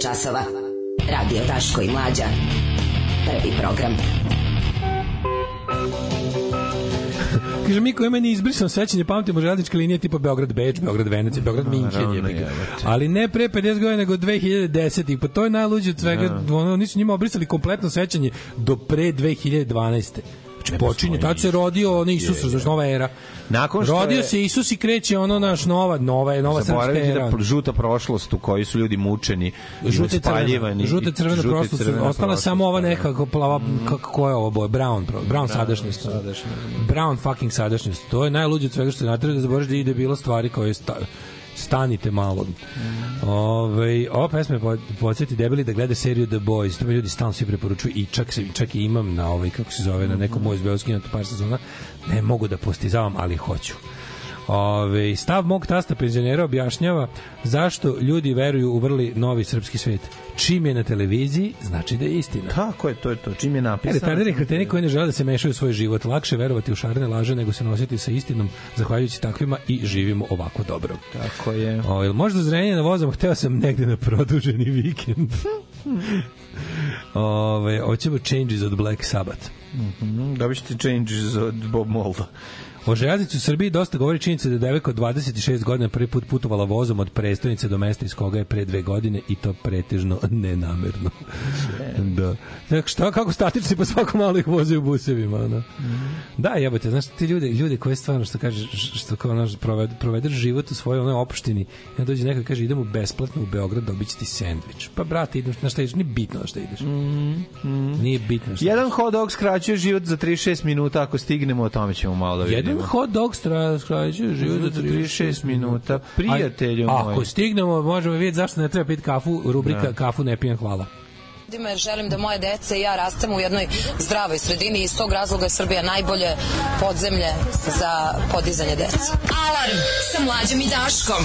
S17: je časova. Radio Taško i Mlađa. Prvi program. Kaže Miko, ja meni izbrisano sećanje, pamtimo železničke linije tipa Beograd Beč, Beograd venec Beograd Minhen je. Ali ne pre 50 godina, nego 2010. I Pa to je najluđe od svega, ja. Da. ono, nisu njima obrisali kompletno sećanje do pre 2012. Znači, počinje, tad se rodio on Isus, znači nova era. Nakon što rodio je... se Isus i kreće ono naš nova, nova je nova srpska da era.
S16: da žuta prošlost u kojoj su ljudi mučeni, žute i spaljivani. Žute
S17: crvena prošlost, ostala samo ova da. nekako plava, mm. kako je ovo boje, brown, brown sadašnjost. Brown fucking sadašnjost. To je najluđe od svega što je natrebe da zaboraviš da ide bilo stvari koje je stanite malo. Mm. Ove, ovaj, ova pesma je podsjeti debeli da gleda seriju The Boys. To me ljudi stalno svi preporučuju i čak, se, čak i imam na ovaj, kako se zove, na nekom mhm. moj izbeovski, na to par sezona. Ne mogu da postizavam, ali hoću. Ove, stav mog tasta penzionera objašnjava zašto ljudi veruju u vrli novi srpski svet. Čim je na televiziji, znači da je istina.
S16: Tako je, to
S17: je
S16: to. Čim je napisano...
S17: Retarderi kreteni koji ne žele da se mešaju u svoj život. Lakše verovati u šarene laže nego se nositi sa istinom, zahvaljujući takvima i živimo ovako dobro.
S16: Tako je.
S17: O, ili možda zrenje na vozom, hteo sam negde na produženi vikend. Ove, hoćemo Changes od Black Sabbath.
S16: Mm -hmm, dobit da ćete Changes od Bob Molda.
S17: O železnici u Srbiji dosta govori činjenica da je devojka od 26 godina prvi put putovala vozom od prestonice do mesta iz koga je pre dve godine i to pretežno nenamerno. da. Dakle, šta, kako statični po svakom malih voze u busevima. Da. Mm -hmm. Da, jebote, znaš, ti ljudi, ljudi koji stvarno, što kaže, što kao naš, proved, provedeš život u svojoj onoj opštini, ja dođe neko i kaže, idemo besplatno u Beograd, dobit ti sendvič. Pa, brate, idem, na šta ideš, nije bitno na šta ideš. Mm -hmm. Nije bitno šta
S16: Jedan hot dog skraćuje život za 36 minuta, ako stignemo, o tome ćemo malo da
S17: vidimo. Jedan Jim hot dog skraćuje život za 36 minuta.
S16: Prijatelju moj. Ako
S17: stignemo, možemo vidjeti zašto ne treba piti kafu, rubrika da. kafu ne pijem, hvala
S18: ljudima jer želim da moje dece i ja rastemo u jednoj zdravoj sredini i iz tog razloga je Srbija najbolje podzemlje za podizanje dece. Alarm sa mlađom i Daškom.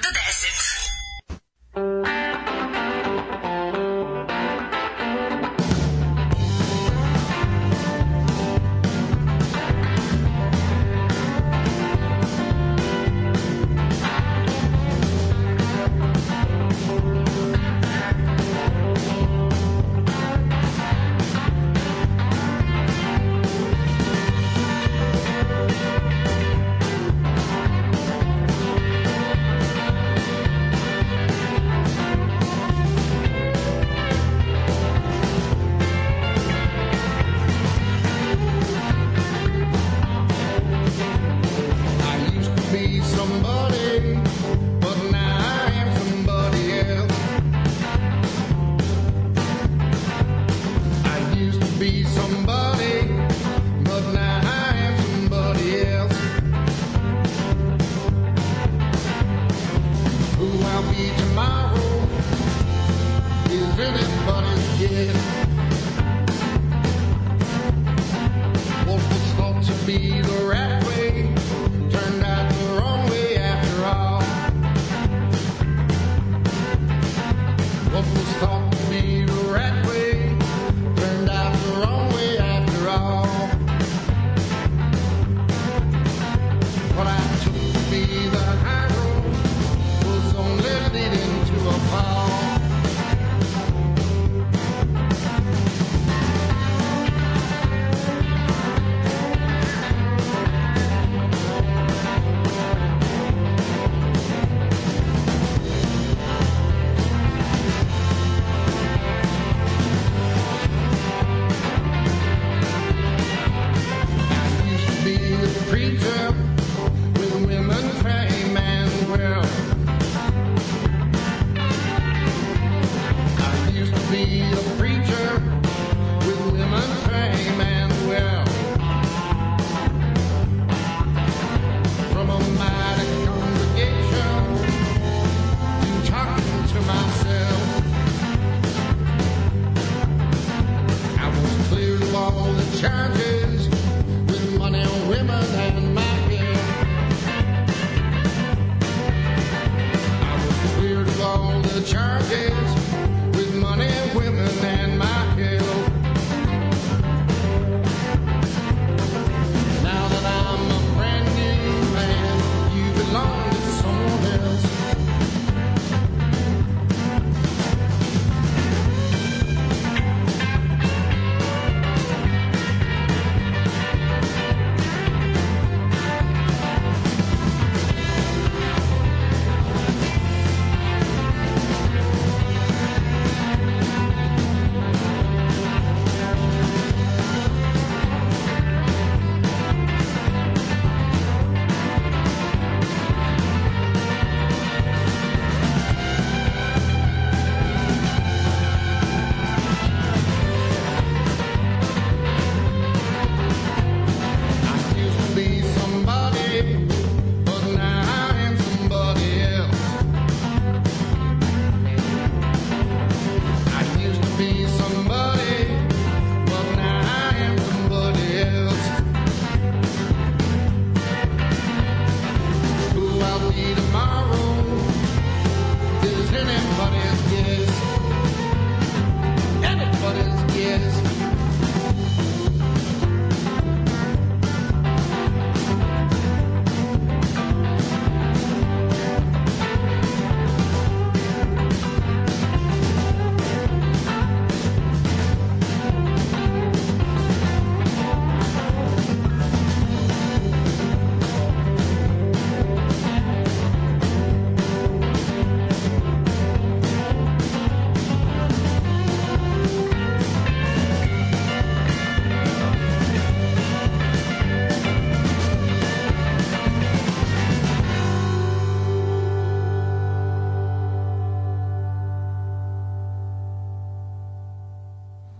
S17: 7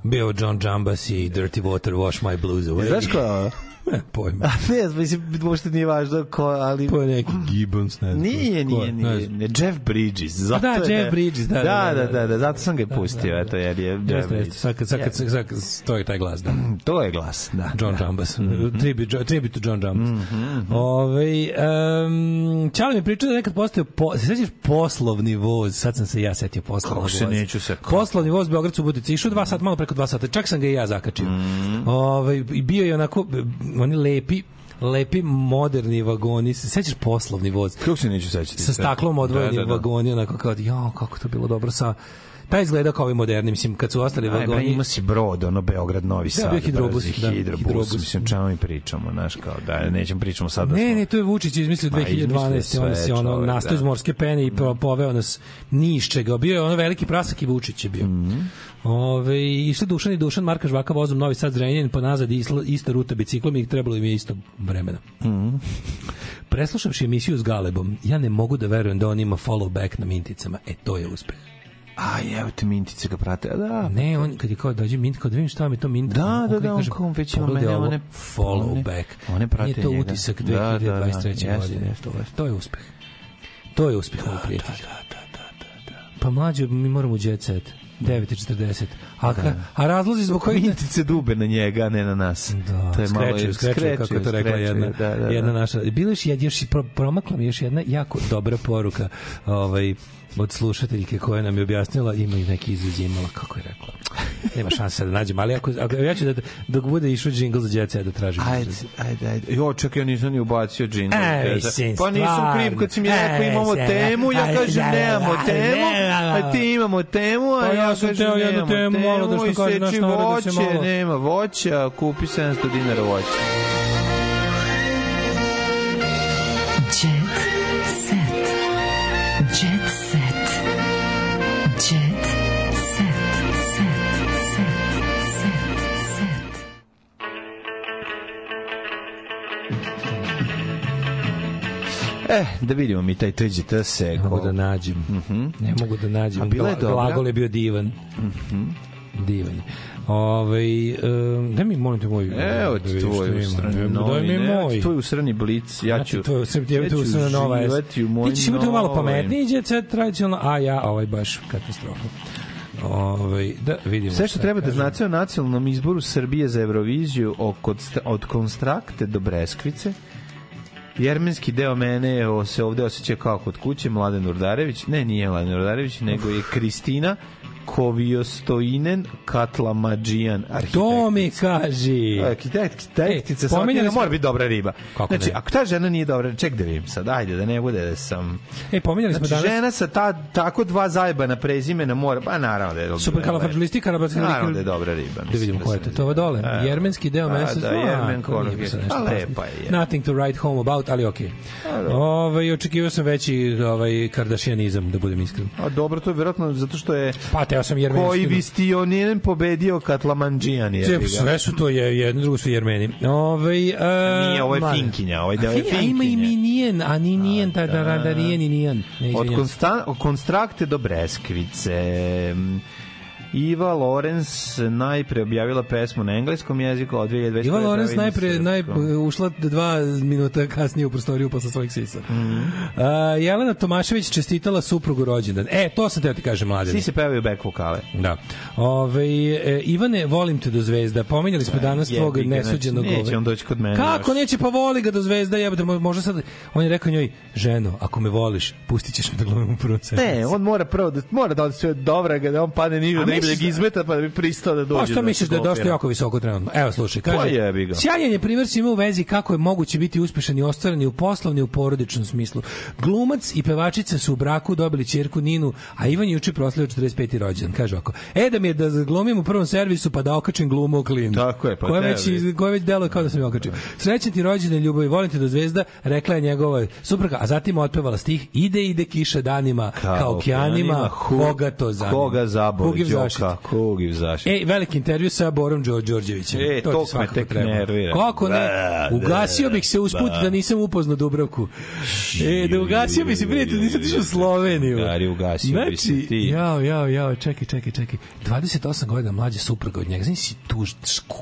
S17: bio John Jambas i Dirty Water Wash My Blues
S16: Away. Znaš ko
S17: Ne,
S16: pojma. A ne, mislim, možda nije važno ko, ali...
S17: Po pa je neki Gibbons, ne znam.
S16: Nije, nije, nije, nije. Jeff Bridges.
S17: Da, zato da, je, Jeff da- Bridges, da,
S16: da. Da, da, da, da, zato sam ga pustio, eto, jer je...
S17: Jeste, jeste, sad kad, sad kad, sad to je taj glas, da. Mm,
S16: to je glas, da.
S17: John Jambas. Mm-hmm. Tribute, tribute to John Jambas. Ove, um, Čale mi pričao da nekad postao, se sećaš poslovni voz, sad sam se ja setio poslovni
S16: voz. Kako se neću se...
S17: Poslovni voz Beograd Subotica, išao dva sat, malo preko dva sata, čak sam ga i ja zakačio. Mm-hmm. Ove, ovaj, bio je onako, oni lepi lepi moderni vagoni, se sećaš poslovni voz?
S16: Kako se neću sećati?
S17: Sa staklom odvojeni da, da, da. vagoni, onako kao, ja, kako to bilo dobro sa Taj pa izgleda kao ovaj moderni, mislim, kad su ostali vagoni...
S16: ima si brod, ono, Beograd, Novi da, Sad. Da, bio hidrobus.
S17: Da, hidrobus, hidrobus.
S16: mislim, čemu mi pričamo, znaš, kao da, nećemo pričamo sad. Da
S17: ne, smo... ne, to je Vučić izmislio 2012. On se, ono, nastao da. iz morske pene i mhm. poveo nas ni iz čega. Bio je ono veliki prasak i Vučić je bio. Mm -hmm. Ove, išli Dušan i Dušan, Marka Žvaka vozom Novi Sad Zrenjanin, ponazad nazad isla, ista ruta biciklom i trebalo im je isto vremena. Mm -hmm. Preslušavši emisiju s Galebom, ja ne mogu da verujem da on ima follow back na minticama. E, to je uspeh.
S16: A evo te mintice ga prate. da.
S17: Ne, on kad je kao dođe mint kao da vidim šta mi to mint.
S16: Da, da, da, on kao već ima mene one
S17: follow one, back. One prate Nije to njega. utisak 2023. Da, da, da, jeste, godine. Jeste, jeste. To je uspeh. To je uspeh da, moj da, prijatelj. Da, da, da, da, da. Pa mlađe mi moramo u jet set. 9.40. A, da. a razlozi zbog pa kojih...
S16: Mintice dube na njega, ne na nas. Da,
S17: to je skreću, malo, skreću, skreću, kako je to rekla skreću, jedna, da, da, da, jedna naša... Bilo je još, još, promakla mi još jedna jako dobra poruka ovaj, od slušateljke koja nam je objasnila, ima i neki izraz imala, kako je rekla. Nema šanse da nađem, ali ako, ako ja ću da, dok bude išao džingl za djeca, da tražim.
S16: Ajde, ajde, ajde. Jo, čekaj, ja nisam ni ubacio džingl. Pa nisam kriv, kad si mi rekao imamo temu, ja kažem nemamo temu, a ti imamo temu, a
S17: pa ja ja kažem nemamo temu, malo da što kaže naš narod da se malo...
S16: nema voća, kupi 700 dinara voća. E, da vidimo mi taj tuđi tse. Ne
S17: mogu da nađem. Mm -hmm. Ne mogu da nađem. A bila je dobra. Glagol je bio divan. Mm
S16: -hmm.
S17: Divan
S16: Ovaj um, da
S17: mi
S16: molim te moj. Evo da tvoj usrani. Da mi moj. Tvoj usrani blic, ja ću. Tvoj
S17: usrani, ja ću
S16: usrani
S17: nova. Ti ćeš biti malo pametniji, đece tradicionalno, a ja ovaj baš katastrofa.
S16: Ovaj da vidimo. Sve što treba da znate o nacionalnom izboru Srbije za Euroviziju od od Konstrakte do Breskvice Jermenski deo mene se ovde osjeća kao kod kuće, Mladen Urdarević, ne, nije Mladen Urdarević, nego je Kristina, Kovjostojinen Katlamadžijan arhitekt. To
S17: mi kaži.
S16: Arhitekt, arhitektica, e, samo smo... mora biti dobra riba. Kako znači, da ako ta žena nije dobra, ček da vidim sad, ajde, da ne bude da sam...
S17: E, pominjali znači, smo danas...
S16: žena sa ta, tako dva zajebana prezimena mora, pa naravno da je dobra
S17: Super karabatski...
S16: naravno da je dobra riba.
S17: Da vidimo da ko je to, to dole, a, da, jermenski deo da, mesa. Da,
S16: jermen konog je,
S17: a lepa je. Nothing to write home about, ali okej. Pa okay. Ove, ovaj, očekivao sam veći ovaj, kardašijanizam, da budem iskren. A dobro, to je vjerojatno zato što je... Pa teo sam jermeni. Koji
S16: vistioniren pobedio Katlamanđijan.
S17: Je, sve su to je, jedno drugo su jermeni.
S16: Ove, ovaj, a, Nije, ovo je mali. Finkinja. Ovaj
S17: deo da je Finkinja. ima i Minijen, a Ninijen, da, da, da, da, Rijen i Nijan. Od
S16: konstan, konstrakte do Breskvice. Iva Lorenz najpre objavila pesmu na engleskom jeziku od 2020.
S17: Iva Lorenz najpre naj, ušla dva minuta kasnije u prostoriju posle svojih sisa. Mm -hmm. uh, Jelena Tomašević čestitala suprugu rođendan. E, to sam teo
S16: ti
S17: kažem, mladine. Svi se
S16: pevaju back vokale.
S17: Da. Ove, e, Ivane, volim te do zvezda. Pominjali smo danas e, tvog znači, nesuđenog... Neće, neće
S16: on doći kod mene.
S17: Kako još. neće? Pa voli ga do zvezda. Jebate, možda sad... On je rekao njoj, ženo, ako me voliš, pustit ćeš me da glumim u prvom
S16: Ne, on mora prvo da, mora da, ode sve da, da, on da, da, da, da, debljeg da- izmeta pa da bi pristao da pa dođe. Pa što
S17: misliš da je došlo jako visoko trenutno? Evo slušaj, kaže. Pa sjajan je primer svima u vezi kako je moguće biti uspešan i ostvaren i u poslovni i u porodičnom smislu. Glumac i pevačica su u braku dobili ćerku Ninu, a Ivan je juče proslavio 45. rođendan, kaže oko. E da mi je da zaglumim u prvom servisu pa da okačim glumu u klinu. Tako
S16: je,
S17: pa
S16: Ko već,
S17: koja već delo kao da se je okačio. Srećan ti rođendan, ljubavi, volim te do zvezda, rekla je njegovoj supruga, a zatim otpevala stih Ide ide kiša danima kao, kao okeanima, to za. Koga
S16: zaboli, zašiti. Kako uvijek u
S17: zašiti. E, veliki intervju sa Borom Đor Đorđevićem. E, to, to me tek treba. nervira. Kako ne? Ugasio bih se usput da, da nisam upoznao Dubravku. E, da ugasio bih se, prijatelj, nisam tišao
S16: u
S17: Sloveniju.
S16: Dari, ugasio znači, bi se znači, ti.
S17: Jao, jao, jao, čekaj, čekaj, čekaj. 28 godina mlađa supruga od njega. Znači si tu,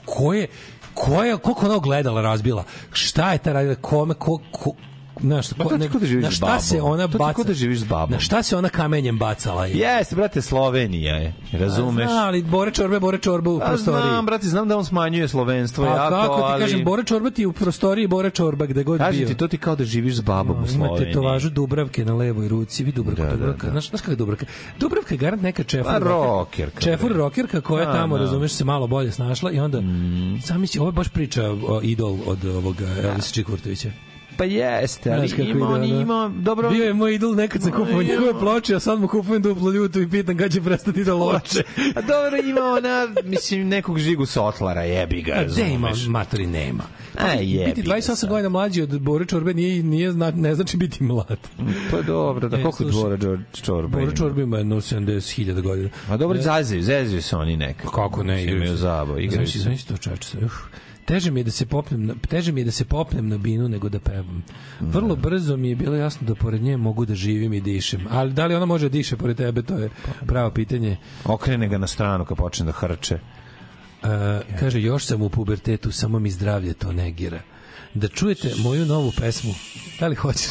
S17: ko je, koja, koliko ona gledala, razbila, šta je ta radila, kome, ko, ko, Da na šta, ba, ne,
S16: na šta
S17: se ona
S16: baca? da živiš s babom.
S17: Na šta se ona kamenjem bacala
S16: je? Jeste, brate, Slovenija je. Razumeš? Da,
S17: ali Bore Čorbe, Bore Čorba u prostoriji.
S16: Znam, brate, znam da on smanjuje slovenstvo
S17: pa, jako, kako ti ali... kažem, Bore Čorba ti u prostoriji, Bore Čorba gde god
S16: Kažem
S17: bio.
S16: Kažem ti, to ti kao da živiš s babom no, u Sloveniji. Imate
S17: tovažu Dubravke na levoj ruci, vi Dubravka, da, da Dubravka. Da, da. Znaš, znaš kako je Dubravka? Dubravka je garant neka pa, čefur. Pa,
S16: rokerka.
S17: Čefur rokerka koja da, tamo, da. razumeš, se malo bolje snašla i onda, mm. sami si, ovo je baš priča o, idol od ovoga da. Elisa Čikurtovića.
S16: Pa
S17: jeste,
S16: ali Znaš ima, on ima,
S17: dobro... Bio je moj idol nekad sa kupovao njegove ploče, a sad mu kupujem duplo ljutu i pitan kada će prestati da loče.
S16: a dobro, ima ona, mislim, nekog žigu sotlara, jebi ga, razumeš. ima,
S17: materi nema. A, pa jebi biti 28 godina mlađi od Bore Čorbe nije, nije zna, ne znači biti mlad.
S16: Pa dobro, da e, koliko koliko Bora Čorbe Bora
S17: Čorbe ima jedno 70.000 godina. E.
S16: A dobro, zaziju, zaziju se oni nekako.
S17: Kako ne,
S16: igraju. Imaju zabo,
S17: igraju. Znači, znači to čače. Uf. Teže mi je da se popnem na, teže mi je da se popnem na binu nego da pevam. Vrlo da. brzo mi je bilo jasno da pored nje mogu da živim i dišem. Ali da li ona može da diše pored tebe, to je pravo pitanje.
S16: Okrene ga na stranu kad počne da hrče.
S17: Uh, kaže, još sam u pubertetu, samo mi zdravlje to negira da čujete moju novu pesmu. Da li hoćeš?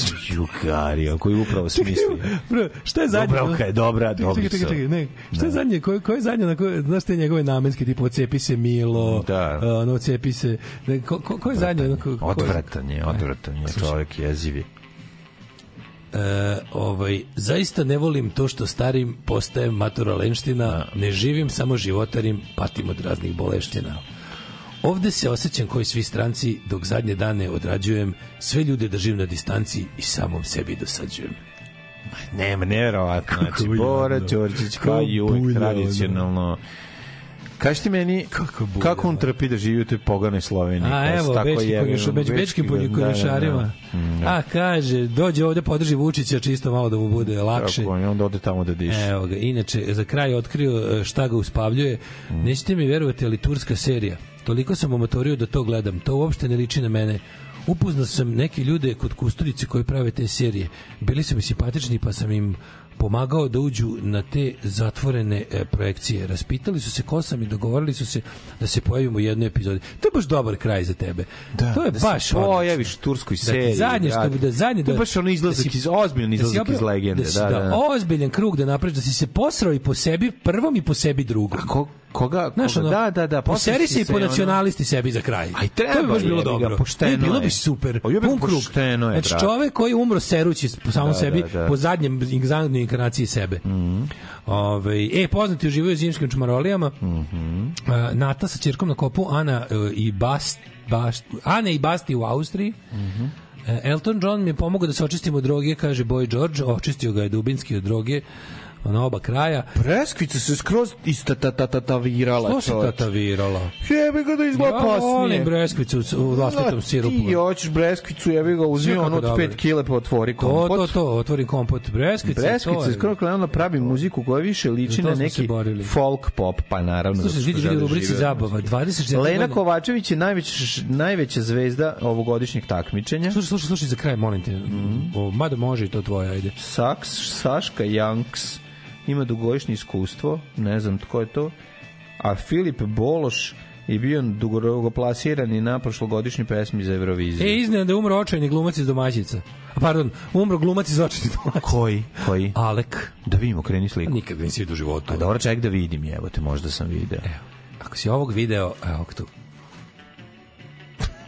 S16: on koji upravo smisli.
S17: Bro, šta je zadnje? Dobravka je
S16: dobra, dobro. Čekaj, čekaj, čekaj, ne.
S17: Šta je
S16: da.
S17: zadnje? Koje je zadnje na koje znaš te njegove namenske tipa ocepi se Milo, da. Uh, ono cepi se. Ne, ko, ko, ko
S16: je
S17: zadnje? Ko,
S16: ko, odvratan
S17: je,
S16: odvratan je, čovjek jezivi. E,
S17: ovaj, zaista ne volim to što starim postajem maturalenština, da. ne živim samo životarim, patim od raznih boleština. Ovde se osjećam koji svi stranci, dok zadnje dane odrađujem, sve ljude držim da na distanci i samom sebi dosađujem.
S16: Nema, neverovatno. Znači, Bora da. Đorđić kao pa i uvijek da. tradicionalno Kaži ti meni kako, bulja, kako on trpi da živi u toj poganoj Sloveniji.
S17: A evo, tako bečki je, Da, da, mm, da. A kaže, dođe ovde, podrži Vučića, čisto malo da mu bude lakše.
S16: Tako, on onda ode tamo da diše.
S17: Evo ga, inače, za kraj otkrio e, šta ga uspavljuje. Mm. Nećete mi verovati, ali turska serija. Toliko sam omatorio da to gledam. To uopšte ne liči na mene. Upoznao sam neke ljude kod kusturice koji prave te serije. Bili su mi simpatični pa sam im pomagao da uđu na te zatvorene e, projekcije. Raspitali su se ko sam i dogovorili su se da se pojavimo u jednoj epizodi. To je baš dobar kraj za tebe.
S16: Da,
S17: to je
S16: da baš se
S17: pojaviš u turskoj da seriji. Da zadnje što bi da zadnje da, da
S16: baš ono da izlazak da si, iz ozbiljan da izlazak da iz legende, da,
S17: si,
S16: da, da, da,
S17: ozbiljan krug da napraviš da si se posrao i po sebi prvom i po sebi drugom. A ko,
S16: koga, Znaš, koga, ono, da, da, da,
S17: poseri se i po nacionalisti ono... sebi za kraj. Aj, treba to bi baš bilo dobro. pošteno je, bilo bi super. O, Pun krug. Pošteno je, znači, čovek koji umro serući da, samo da, sebi da, da. po zadnjem egzantnoj inkarnaciji sebe. Mhm. -hmm. Ove, ovaj, e, poznati uživaju u zimskim čmarolijama. Mhm. -hmm. uh, Nata sa čirkom na kopu, Ana uh, i Bast, Bast, Ana i Basti u Austriji. Mhm. -hmm. Elton John mi je pomogao da se očistimo od droge, kaže Boy George, očistio ga je dubinski od droge. Uh, na oba kraja.
S16: Preskvica se skroz ista ta ta ta ta istatatavirala. Što
S17: se virala? Jebi ga da
S16: izgleda ja, pasnije. Ja
S17: volim
S16: breskvicu u vlastitom da, sirupu. Ti hoćeš breskvicu, jebi ga, uzmi ono od 5 kile pa otvori kompot.
S17: To, to, to, otvori kompot. breskvice.
S16: breskvica to je. skroz klenala pravi muziku koja više liči na neki folk pop, pa naravno.
S17: Slušaj, vidi, vidi, da rubrici zabava. 24 Lena
S16: Kovačević je najveća, najveća zvezda ovogodišnjeg takmičenja.
S17: Slušaj, slušaj, slušaj, za kraj, molim te. Mm -hmm. Mada može i to tvoje, ajde.
S16: Saks, Saška Janks, ima dugogodišnje iskustvo, ne znam tko je to, a Filip Bološ je bio i na prošlogodišnji pesmi za Euroviziju. E,
S17: iznena da umro očajni glumac iz domaćica. Pardon, umro glumac iz očajni domaćica.
S16: Koji? Koji?
S17: Alek.
S16: Da vidimo, kreni sliku.
S17: Nikad nisi vidio u životu. A
S16: dobro, ček da vidim, evo te možda sam video. Evo,
S17: ako si ovog video, evo tu.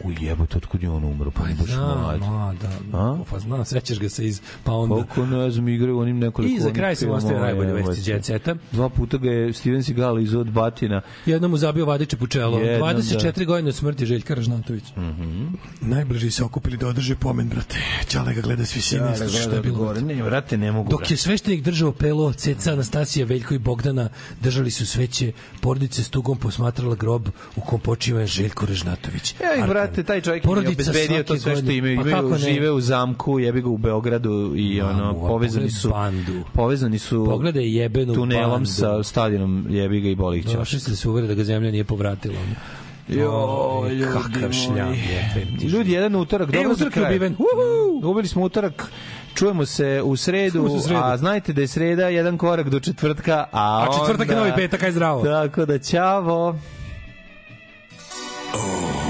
S16: U jebote, otkud je on umro? Pa, je pa znam, mlad.
S17: da, A? pa znam, sećaš ga se iz, pa onda...
S16: Koliko ne znam, igrao onim nekoliko... I
S17: za kraj se ostavio najbolje vesti Jet Seta.
S16: Dva puta ga je Steven Seagal iz od batina.
S17: Jednom mu zabio vadiče po 24 da. godine od smrti Željka Ražnatović. Mm -hmm. Najbliži se okupili da održe pomen, brate. Ćale ga gleda s visine, ja, sluša je bilo.
S16: Gore. Ne, brate, ne mogu.
S17: Dok je sveštenik držao pelo, Ceca, Anastasija, Veljko i Bogdana držali su sveće, porodice s tugom posmatrala grob u kom počiva Željko Ražnatović. Ja,
S16: brate, taj čovjek je obezbedio to sve što imaju. Pa imaju žive u zamku, jebi ga u Beogradu i ono, povezani su... Bandu. Povezani su Pogledaj jebenu tunelom bandu. sa stadionom jebi ga i Bolića.
S17: Došli ste da se uvere da ga zemlja nije povratila.
S16: Jo, ljudi kakav šljam Ljudi, jedan utorak, e, dobro e, za kraj. Ubiven. Ubili smo utorak. Čujemo se u sredu, se sredu, a znajte da je sreda jedan korak do četvrtka, a, a četvrtak
S17: onda, novi petak, aj zdravo.
S16: Tako da, čavo. Oh.